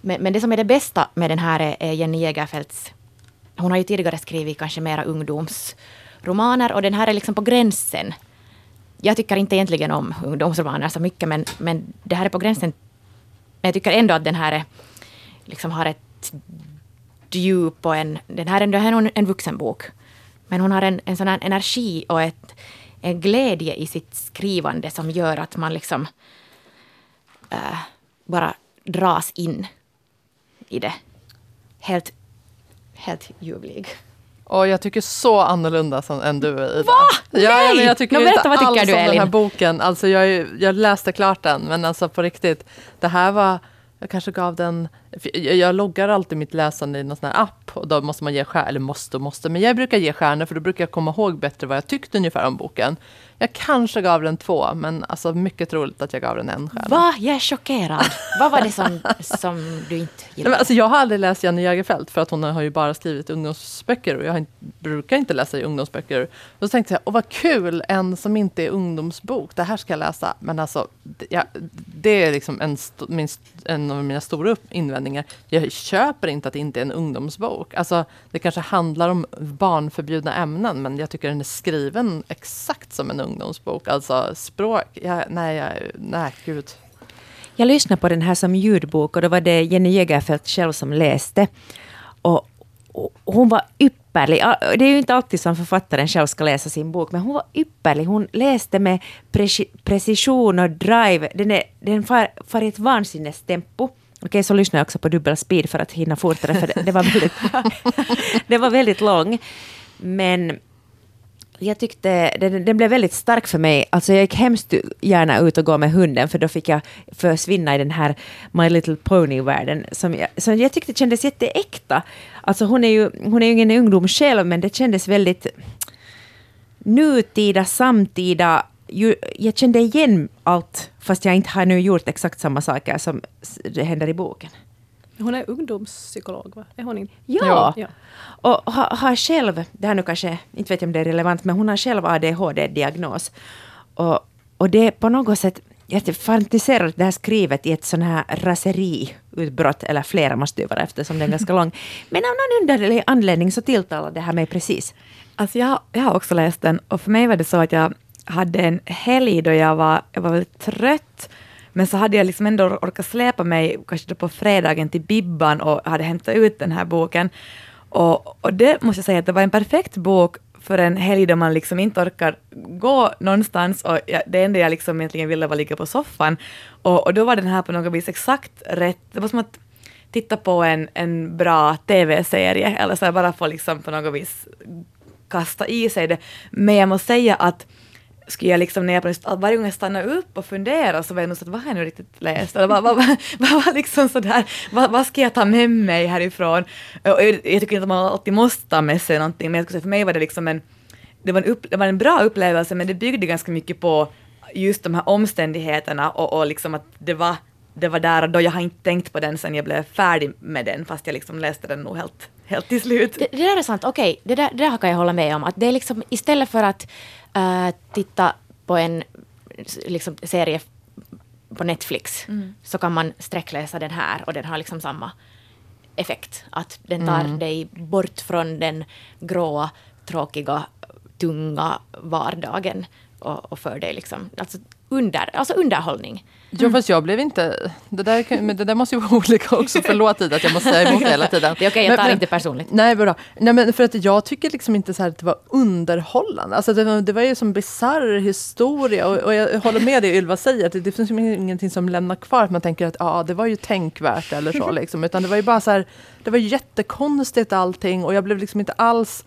Men, men, det som är det bästa med den här är, är Jenny Jägerfeldts... Hon har ju tidigare skrivit kanske mera ungdomsromaner och den här är liksom på gränsen. Jag tycker inte egentligen om ungdomsromaner så mycket men, men det här är på gränsen. Men jag tycker ändå att den här är, liksom har ett djup och en... Den här är en, en vuxenbok. Men hon har en, en sån här energi och ett, en glädje i sitt skrivande som gör att man liksom äh, bara dras in i det. Helt, helt ljuvlig. Och jag tycker så annorlunda som, än du Ida. Va? Ja, Nej! Men jag tycker no, inte vad tycker alls du, om Elin? den här boken. Alltså jag, jag läste klart den, men alltså på riktigt. Det här var jag kanske gav den... Jag loggar alltid mitt läsande i någon sån här app och då måste man ge stjärnor, eller måste och måste, men jag brukar ge stjärnor för då brukar jag komma ihåg bättre vad jag tyckte ungefär om boken. Jag kanske gav den två, men alltså mycket troligt att jag gav den en stjärna. Va? Jag är chockerad. vad var det som, som du inte gillade? alltså jag har aldrig läst Jenny Jägerfeldt för att hon har ju bara skrivit ungdomsböcker och jag inte, brukar inte läsa i ungdomsböcker. Och så tänkte jag, åh vad kul, en som inte är ungdomsbok, det här ska jag läsa. Men alltså, det, det är liksom en, min, en av mina stora invändningar. Jag köper inte att det inte är en ungdomsbok. Alltså, det kanske handlar om barnförbjudna ämnen, men jag tycker den är skriven exakt som en ungdomsbok ungdomsbok. Alltså språk, jag, nej, jag, nej, gud. Jag lyssnade på den här som ljudbok och då var det Jenny Jägerfeldt själv som läste. Och, och hon var ypperlig. Det är ju inte alltid som författaren själv ska läsa sin bok, men hon var ypperlig. Hon läste med precision och drive. Den, är, den far, far i ett vansinnestempo. Okej, så lyssnade jag också på dubbel speed för att hinna fortare, för det, det var väldigt, det var väldigt lång. Men jag tyckte den, den, blev väldigt stark för mig. Alltså jag gick hemskt gärna ut och gå med hunden för då fick jag försvinna i den här My Little Pony-världen som jag, som jag tyckte kändes jätteäkta. Alltså hon är, ju, hon är ju ingen ungdom själv men det kändes väldigt nutida, samtida. Jag kände igen allt fast jag inte har nu gjort exakt samma saker som det händer i boken. Hon är ungdomspsykolog, va? Är hon inte? Ja. ja. Och har, har själv, det här nu kanske, inte vet jag om det är relevant, men hon har själv ADHD-diagnos. Och, och det är på något sätt, jag fantiserar det här skrivet i ett sån här raseriutbrott, eller flera måste det vara eftersom den är ganska lång. Men av någon underlig anledning så tilltalar det här mig precis. Alltså jag, jag har också läst den och för mig var det så att jag hade en helg då jag var, jag var väldigt trött, men så hade jag liksom ändå orkat släpa mig kanske då på fredagen till Bibban och hade hämtat ut den här boken. Och, och det måste jag säga att det var en perfekt bok för en helg då man liksom inte orkar gå någonstans och jag, det enda jag liksom egentligen ville var ligga på soffan. Och, och då var den här på något vis exakt rätt. Det var som att titta på en, en bra TV-serie eller så bara få liksom på något vis kasta i sig det. Men jag måste säga att skulle jag liksom när jag plötsligt, varje gång jag stannade upp och funderade så var jag nog så att vad har jag nu riktigt läst? Eller vad, vad, vad, vad var liksom sådär, vad, vad ska jag ta med mig härifrån? Och jag, jag tycker inte att man alltid måste ta med sig någonting, men jag skulle säga för mig var det liksom en, det var en, upp, det var en bra upplevelse, men det byggde ganska mycket på just de här omständigheterna och, och liksom att det var det var där och då. Jag har inte tänkt på den sen jag blev färdig med den, fast jag liksom läste den nog helt, helt till slut. Det, det där är sant, okej, det, där, det där kan jag hålla med om. Att det är liksom istället för att uh, titta på en liksom, serie på Netflix Mm. så kan man sträckläsa den här och den har liksom samma effekt. Att den tar Mm. dig bort från den gråa, tråkiga, tunga vardagen och, och för dig liksom, alltså, under, alltså underhållning. Ja, fast jag blev inte... Det där, men det där måste ju vara olika också. Förlåt Ida att jag måste säga emot hela tiden. Det är okej, jag Men- tar men- inte personligt. Nej, bra. Nej, men för att jag tycker liksom inte så att det var underhållande. Alltså det, var, det var ju som bisarr historia och, och jag håller med det Ylva säger, att det, det finns ju ingenting som lämnar kvar att man tänker att ja, det var ju tänkvärt eller så liksom. Utan det var ju bara så här, det var jättekonstigt allting och jag blev liksom inte alls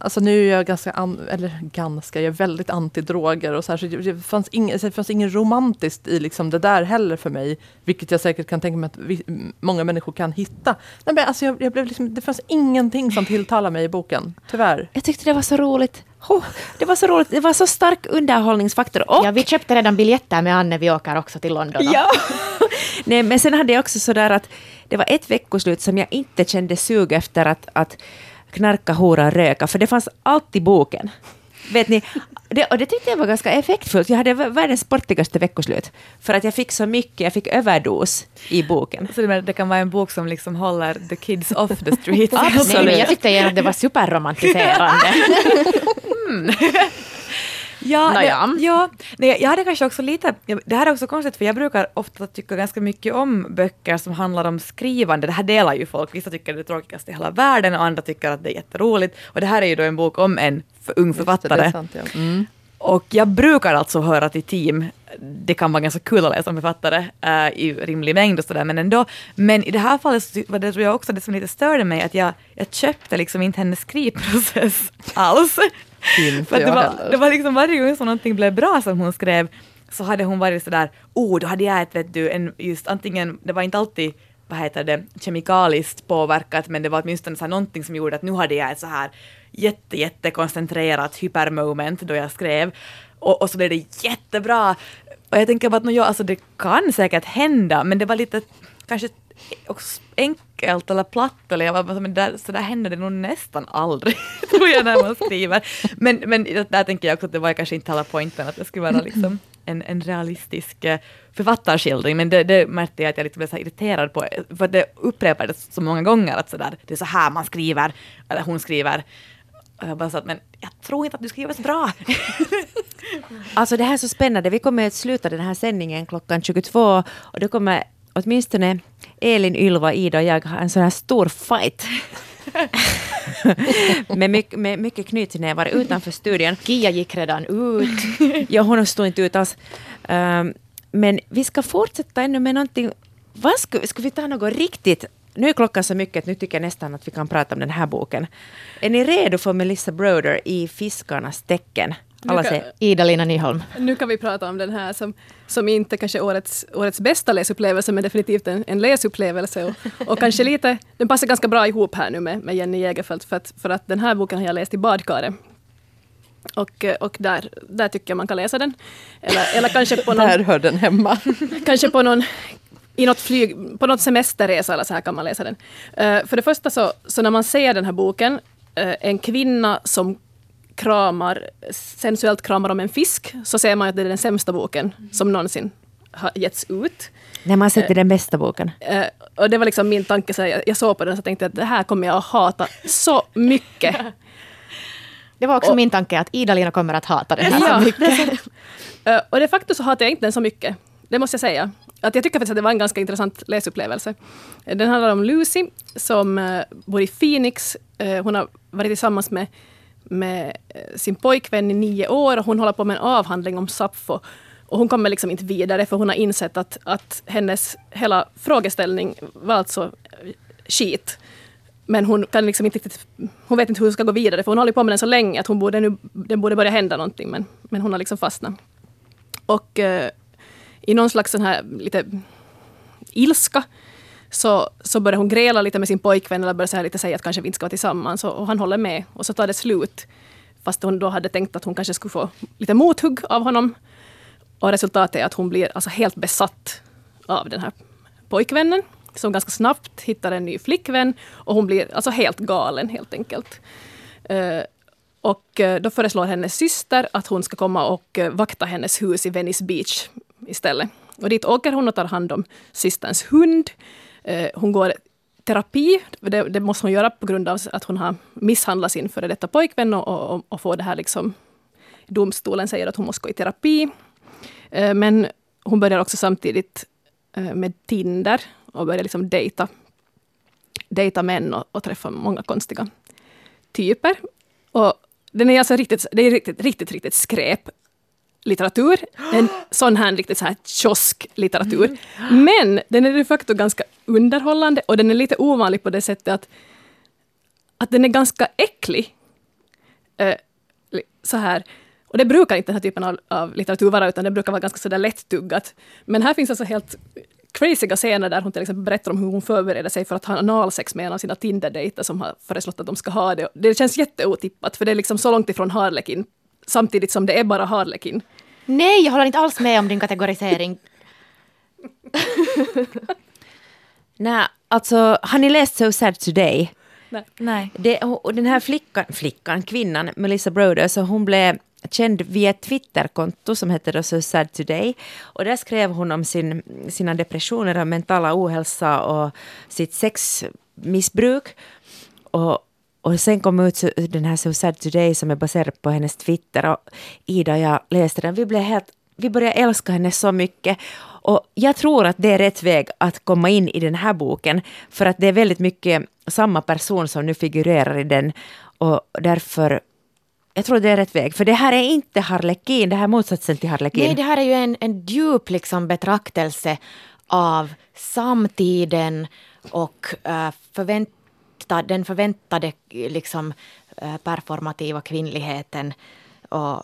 Alltså nu är jag ganska, an, eller ganska, jag är väldigt anti-droger och så här, så det, fanns ing, det fanns inget romantiskt i liksom det där heller för mig. Vilket jag säkert kan tänka mig att vi, många människor kan hitta. Nej, men alltså jag, jag blev liksom, det fanns ingenting som tilltalade mig i boken, tyvärr. Jag tyckte det var så roligt. Oh, det var så roligt. Det var så stark underhållningsfaktor. Och Ja, vi köpte redan biljetter med Anne, vi åker också till London. Ja. Nej, men sen hade jag också sådär att det var ett veckoslut som jag inte kände sug efter att, att knarka, hora, röka, för det fanns allt i boken. Vet ni, det, och det tyckte jag var ganska effektfullt. Jag hade vä- världens sportigaste veckoslut. För att jag fick så mycket, jag fick överdos i boken. Så det, det kan vara en bok som liksom håller the kids off the streets. Nej, men jag tyckte att det var superromantiserande. Ja, Nåja. det, ja nej, jag hade kanske också lite, det här är också konstigt för jag brukar ofta tycka ganska mycket om böcker som handlar om skrivande. Det här delar ju folk, vissa tycker det är det tråkigaste i hela världen och andra tycker att det är jätteroligt. Och det här är ju då en bok om en för ung författare. det sant, ja. mm. Och jag brukar alltså höra till team. Det kan vara ganska kul att läsa om författare äh, i rimlig mängd och sådär, men ändå. Men i det här fallet var det tror jag också det som lite störde mig, att jag, jag köpte liksom inte hennes skrivprocess alls. Inte För det, var, heller. det var liksom varje gång som någonting blev bra som hon skrev, så hade hon varit sådär, oh, då hade jag ett, vet du, en just antingen, det var inte alltid vad heter det, kemikaliskt påverkat, men det var åtminstone så här någonting som gjorde att nu hade jag ett så här jätte, jätte koncentrerat hypermoment då jag skrev. Och, och så blev det jättebra. Och jag tänker bara att no, ja, alltså det kan säkert hända, men det var lite kanske enkelt eller platt. Eller jag var bara, men där, så där händer det nog nästan aldrig, tror jag, när man skriver. Men, men där tänker jag också att det var kanske inte hela poängen, att det skulle vara liksom en, en realistisk eh, författarskildring. Men det, det märkte jag att jag lite blev så irriterad på, för att det upprepades så många gånger att så där, det är så här man skriver, eller hon skriver. Och jag bara sa att men jag tror inte att du skriver så bra. Alltså det här är så spännande. Vi kommer att sluta den här sändningen klockan 22 och då kommer åtminstone Elin, Ylva, Ida och jag ha en sån här stor fight. med, mycket, med mycket knytnävar utanför studion. Kia gick redan ut. Ja, hon stod inte ut alls. Um, men vi ska fortsätta ännu med någonting. Vad ska, ska vi ta något riktigt? Nu är klockan så mycket att nu tycker jag nästan att vi kan prata om den här boken. Är ni redo för Melissa Broder i Fiskarnas tecken? Alla kan- säger Ida-Lina Nyholm. Nu kan vi prata om den här som, som inte kanske årets, årets bästa läsupplevelse, men definitivt en, en läsupplevelse. Och, och kanske lite, den passar ganska bra ihop här nu med, med Jenny Jägerfeld, för att, för att den här boken har jag läst i badkaret. Och, och där, där tycker jag man kan läsa den. Eller, eller kanske på någon... Där hör den hemma. kanske på någon i något flyg, på något semesterresa eller så här kan man läsa den. Eh, för det första så, så när man ser den här boken, eh, en kvinna som kramar, sensuellt kramar om en fisk, så ser man att det är den sämsta boken som någonsin har getts ut. när man sätter den bästa boken. Eh, och det var liksom min tanke, så jag, jag såg på den och så tänkte att det här kommer jag att hata så mycket. Det var också Och- min tanke att Ida-Lina kommer att hata den här Ja. så mycket. Eh, Och de facto så hatar jag inte den så mycket. Det måste jag säga. Att jag tycker faktiskt att det var en ganska intressant läsupplevelse. Eh, Den handlar om Lucy som eh, bor i Phoenix. Eh, Hon har varit tillsammans med, med eh, sin pojkvän i nio år och hon håller på med en avhandling om Sappho. Och hon kommer liksom inte vidare för hon har insett att, att hennes hela frågeställning var alltså eh, skit. Men hon kan liksom inte riktigt, hon vet inte hur hon ska gå vidare för hon har hållit på med den så länge att hon borde nu, det borde börja hända någonting men, men hon har liksom fastnat. Och eh, i någon slags sån här lite ilska så, så börjar hon gräla lite med sin pojkvän eller börjar så här lite säga att kanske vi inte ska vara tillsammans och, och han håller med och så tar det slut. Fast hon då hade tänkt att hon kanske skulle få lite mothugg av honom. Och resultatet är att hon blir alltså helt besatt av den här pojkvännen som ganska snabbt hittar en ny flickvän och hon blir alltså helt galen helt enkelt. Eh, och eh, då föreslår hennes syster att hon ska komma och eh, vakta hennes hus i Venice Beach istället. Och dit åker hon och tar hand om systerns hund. Eh, Hon går terapi, det, det måste hon göra på grund av att hon har misshandlat sin före detta pojkvän och, och, och får det här liksom domstolen säger att hon måste gå i terapi. Eh, Men hon börjar också samtidigt eh, med Tinder och börjar liksom dejta, dejta män och, och träffa många konstiga typer. Och den är alltså riktigt, det är riktigt, riktigt, riktigt skräp litteratur. En sån här riktigt så här kiosklitteratur. Men den är de facto ganska underhållande och den är lite ovanlig på det sättet att, att den är ganska äcklig. Eh, så här. Och det brukar inte den här typen av, av litteratur vara, utan det brukar vara ganska sådär lättuggat. Men här finns alltså helt crazyga scener där hon till exempel berättar om hur hon förbereder sig för att ha analsex med en av sina Tinder-dejter som har föreslått att de ska ha det. Det känns jätteotippat, för det är liksom så långt ifrån Harlekin, samtidigt som det är bara Harlekin. Nej, jag håller inte alls med om din kategorisering. Nej, alltså har ni läst So Sad Today? Nej. Det, och den här flickan, flickan, kvinnan, Melissa Broder, så hon blev känd via ett Twitterkonto som heter då So Sad Today. Och där skrev hon om sin, sina depressioner och mentala ohälsa och sitt sexmissbruk. Och, och sen kom ut den här So Sad Today som är baserad på hennes Twitter. Och Ida och jag läste den. Vi blev helt vi börjar älska henne så mycket. Och jag tror att det är rätt väg att komma in i den här boken. För att det är väldigt mycket samma person som nu figurerar i den. Och därför, jag tror det är rätt väg. För det här är inte Harlekin, det här är motsatsen till Harlekin. Nej, det här är ju en, en djup liksom betraktelse av samtiden och eh, uh, förvänta, den förväntade liksom, uh, performativa kvinnligheten. Och,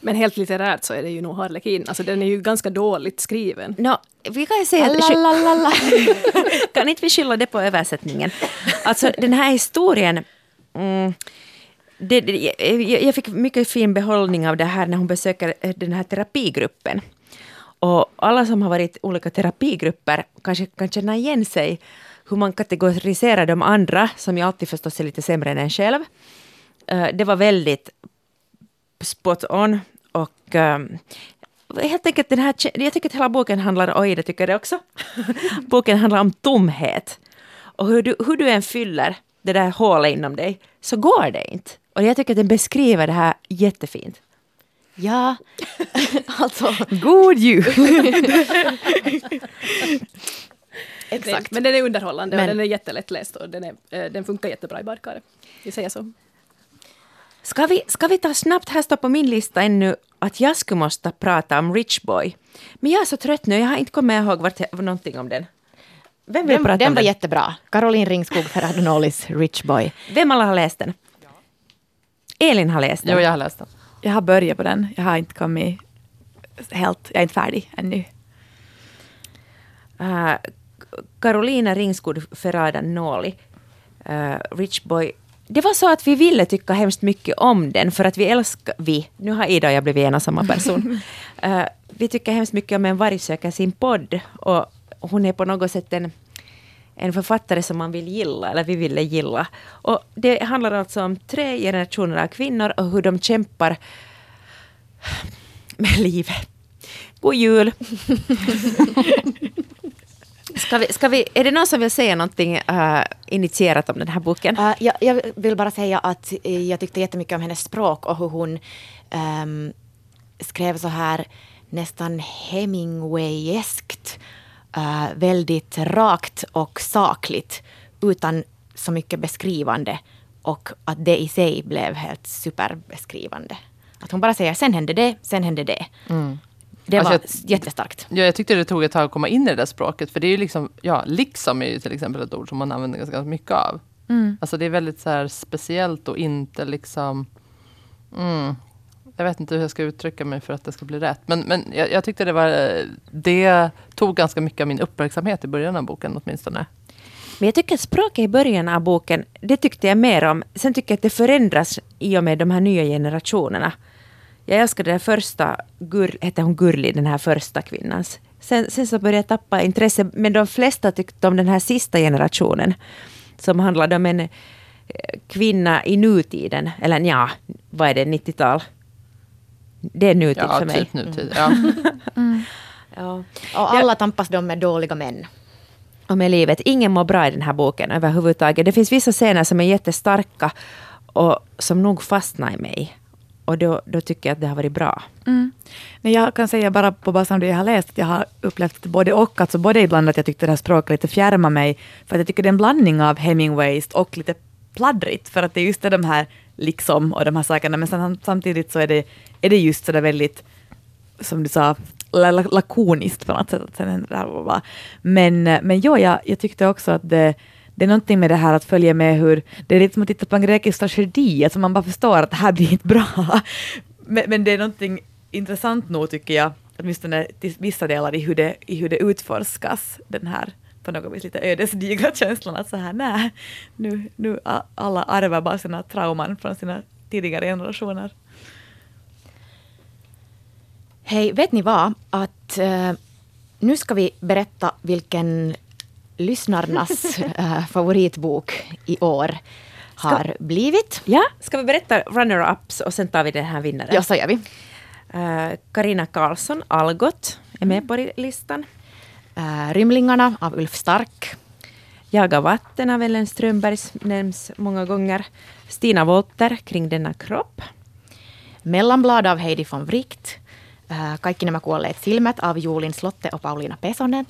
men helt litterärt så är det ju nog Harlekin. Alltså den är ju ganska dåligt skriven. Nå, vi kan ju säga att... Lalalala. kan inte vi skylla det på översättningen? Alltså den här historien... Mm, det, det, jag, jag fick mycket fin behållning av det här när hon besöker eh, den här terapigruppen. Och alla som har varit i olika terapigrupper kanske kan känna igen sig hur man kategoriserar de andra, som ju alltid förstås är lite sämre än en själv. Eh, Det var väldigt spot on. Och um, helt enkelt den här, jag tycker att hela boken handlar, oj det tycker jag också, boken handlar om tomhet. Och hur du, hur du än fyller det där hålet inom dig, så går det inte. Och jag tycker att den beskriver det här jättefint. ja, alltså. God jul! Exakt. Men den är underhållande Men- och den är jättelättläst och den, är, eh, den funkar jättebra i badkaret. Vi säger så. Ska vi, ska vi ta snabbt, här står på min lista ännu att jag skulle måste prata om Rich Boy. Men jag är så trött nu, jag har inte kommit ihåg vart jag, någonting om den. Vem vill Den, prata den om var den? jättebra. Caroline Ringskog Ferranolis Rich Boy. Vem alla har läst den? Elin har läst den. Jo, jag har läst den. Jag har börjat på den. Jag har inte kommit helt, jag är inte färdig ännu. Uh, Carolina Ringskud Ferrada Noli, uh, Rich Boy. Det var så att vi ville tycka hemskt mycket om den för att vi älskar, vi, nu har Ida och jag blivit en och samma person. Uh, vi tycker hemskt mycket om En varg söker sin podd och hon är på något sätt en, en författare som man vill gilla, eller vi ville gilla. Och det handlar alltså om tre generationer av kvinnor och hur de kämpar med livet. God jul! Ska vi, ska vi, är det någon som vill säga någonting uh, initierat om den här boken? Uh, jag, jag vill bara säga att eh, jag tyckte jättemycket om hennes språk och hur hon um, skrev så här nästan Hemingwayeskt. Uh, väldigt rakt och sakligt utan så mycket beskrivande. Och att det i sig blev helt superbeskrivande. Att hon bara säger sen hände det, sen hände det. Mm. Det Alltså, var jag- jättestarkt. Ja, jag tyckte det tog ett tag att komma in i det där språket. För det är ju liksom, ja, liksom är ju till exempel ett ord som man använder ganska mycket av. Mm. Alltså det är väldigt så speciellt och inte liksom... Mm, jag vet inte hur jag ska uttrycka mig för att det ska bli rätt. Men, men jag, jag tyckte det var... Det tog ganska mycket av min uppmärksamhet i början av boken åtminstone. Men jag tycker att språket i början av boken, det tyckte jag mer om. Sen tycker jag att det förändras i och med de här nya generationerna. Jag älskade den första, Gur, hette hon Gurli, den här första kvinnans. Sen, sen så började jag tappa intresse, men de flesta tyckte om den här sista generationen. Som handlade om en eh, kvinna i nutiden, eller ja, vad är det, 90-tal? Det är nutid Ja, för mig. typ nutid. Ja. Ja. Och alla tampas de med dåliga män. och med livet. Ingen mår bra i den här boken överhuvudtaget. Det finns vissa scener som är jättestarka och som nog fastnar i mig. Och då, då tycker jag att det har varit bra. Mm. Men jag kan säga bara på basen av det jag har läst, att jag har upplevt både och. Alltså både ibland att jag tyckte det här språket lite fjärmar mig, för att jag tycker det är en blandning av Hemingways och lite pladdrigt, för att det är just det de här liksom och de här sakerna, men sen, samtidigt så är det, är det just så där väldigt, som du sa, lakoniskt på något sätt. Men, men jo, jag, jag tyckte också att det, det är någonting med det här att följa med hur, det är lite som att titta på en grekisk tragedi, alltså man bara förstår att det här blir inte bra. Men, men det är någonting intressant nog tycker jag, åtminstone till vissa delar i hur det, i hur det utforskas, den här på något vis lite ödesdigra känslan att så här, nej, nu, nu alla arvar bara sina trauman från sina tidigare generationer. Hej, vet ni vad? Att eh, nu ska vi berätta vilken lyssnarnas eh, favoritbok i år har blivit. Ja, ska vi berätta runner-ups och sen tar vi den här vinnaren? Ja, så gör vi. Karina Karlsson, Algot, är med på listan. Eh, Rymlingarna av Ulf Stark. Jaga vatten av Ellen Strömbergs nämns många gånger. Stina Wolter, Kring denna kropp. Mellanblad av Heidi von Wright. Eh, Kaikki nämä kuolleet silmät av Julin Slotte och Pauliina Pesonen.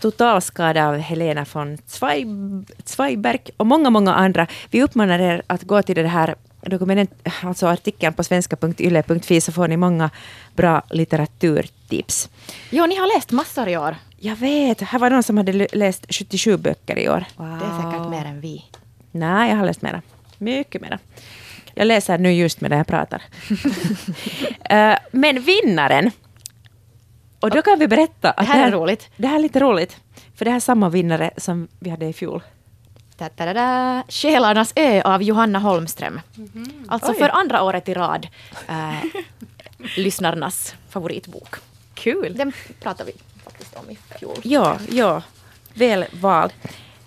Totalskada av Helena von Zweig- Zweiberg och många, många andra. Vi uppmanar er att gå till det här dokument, alltså artikeln på svenska.yle.fi så får ni många bra litteraturtips. Jo, ni har läst massor i år. Jag vet, här var någon som hade läst 77 böcker i år. Det är säkert mer än vi. Nej, jag har läst mera. Mycket mera. Jag läser nu just medan jag pratar. Eh, Men vinnaren. Och då kan vi berätta. Att Det här är roligt. Det här är lite roligt. För det här är samma vinnare som vi hade i fjol. Da, da, da, da. Själarnas ö av Johanna Holmström. Alltså Oj. för andra året i rad eh, lyssnarnas favoritbok. Kul. Den pratade vi faktiskt om i fjol. Ja, ja. Väl vald.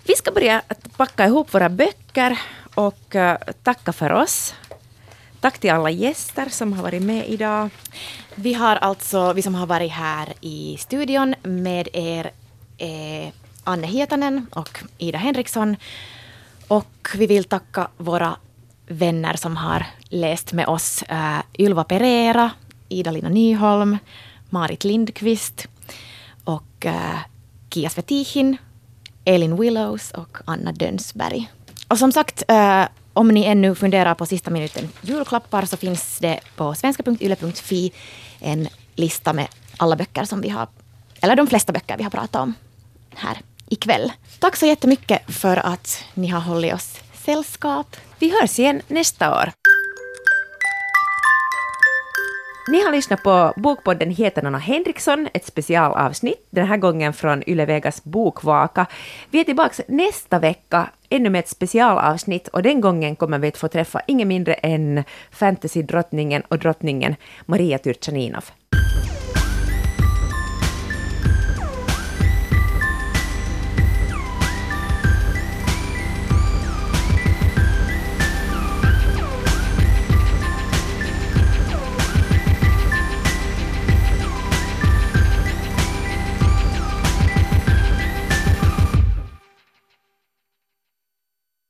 Vi ska börja att packa ihop våra böcker och eh, tacka för oss. Tack till alla gäster som har varit med idag. Vi har alltså, vi som har varit här i studion med er är Anne Hietanen och Ida Henriksson. Och vi vill tacka våra vänner som har läst med oss. Eh, Ylva Pereira, Ida-Lina Nyholm, Marit Lindqvist och eh, Kia Svetihin, Elin Willows och Anna Dönsberg. Och som sagt, eh, om ni ännu funderar på sista minuten julklappar så finns det på svenska.yle.fi en lista med alla böcker som vi har, eller de flesta böcker vi har pratat om här ikväll. Tack så jättemycket för att ni har hållit oss sällskap. Vi hörs igen nästa år. Ni har lyssnat på Bokpodden Heter och Henriksson, ett specialavsnitt, den här gången från Yle Vegas bokvaka. Vi är tillbaka nästa vecka, ännu med ett specialavsnitt och den gången kommer vi att få träffa ingen mindre än fantasydrottningen och drottningen Maria Tyrchaninov.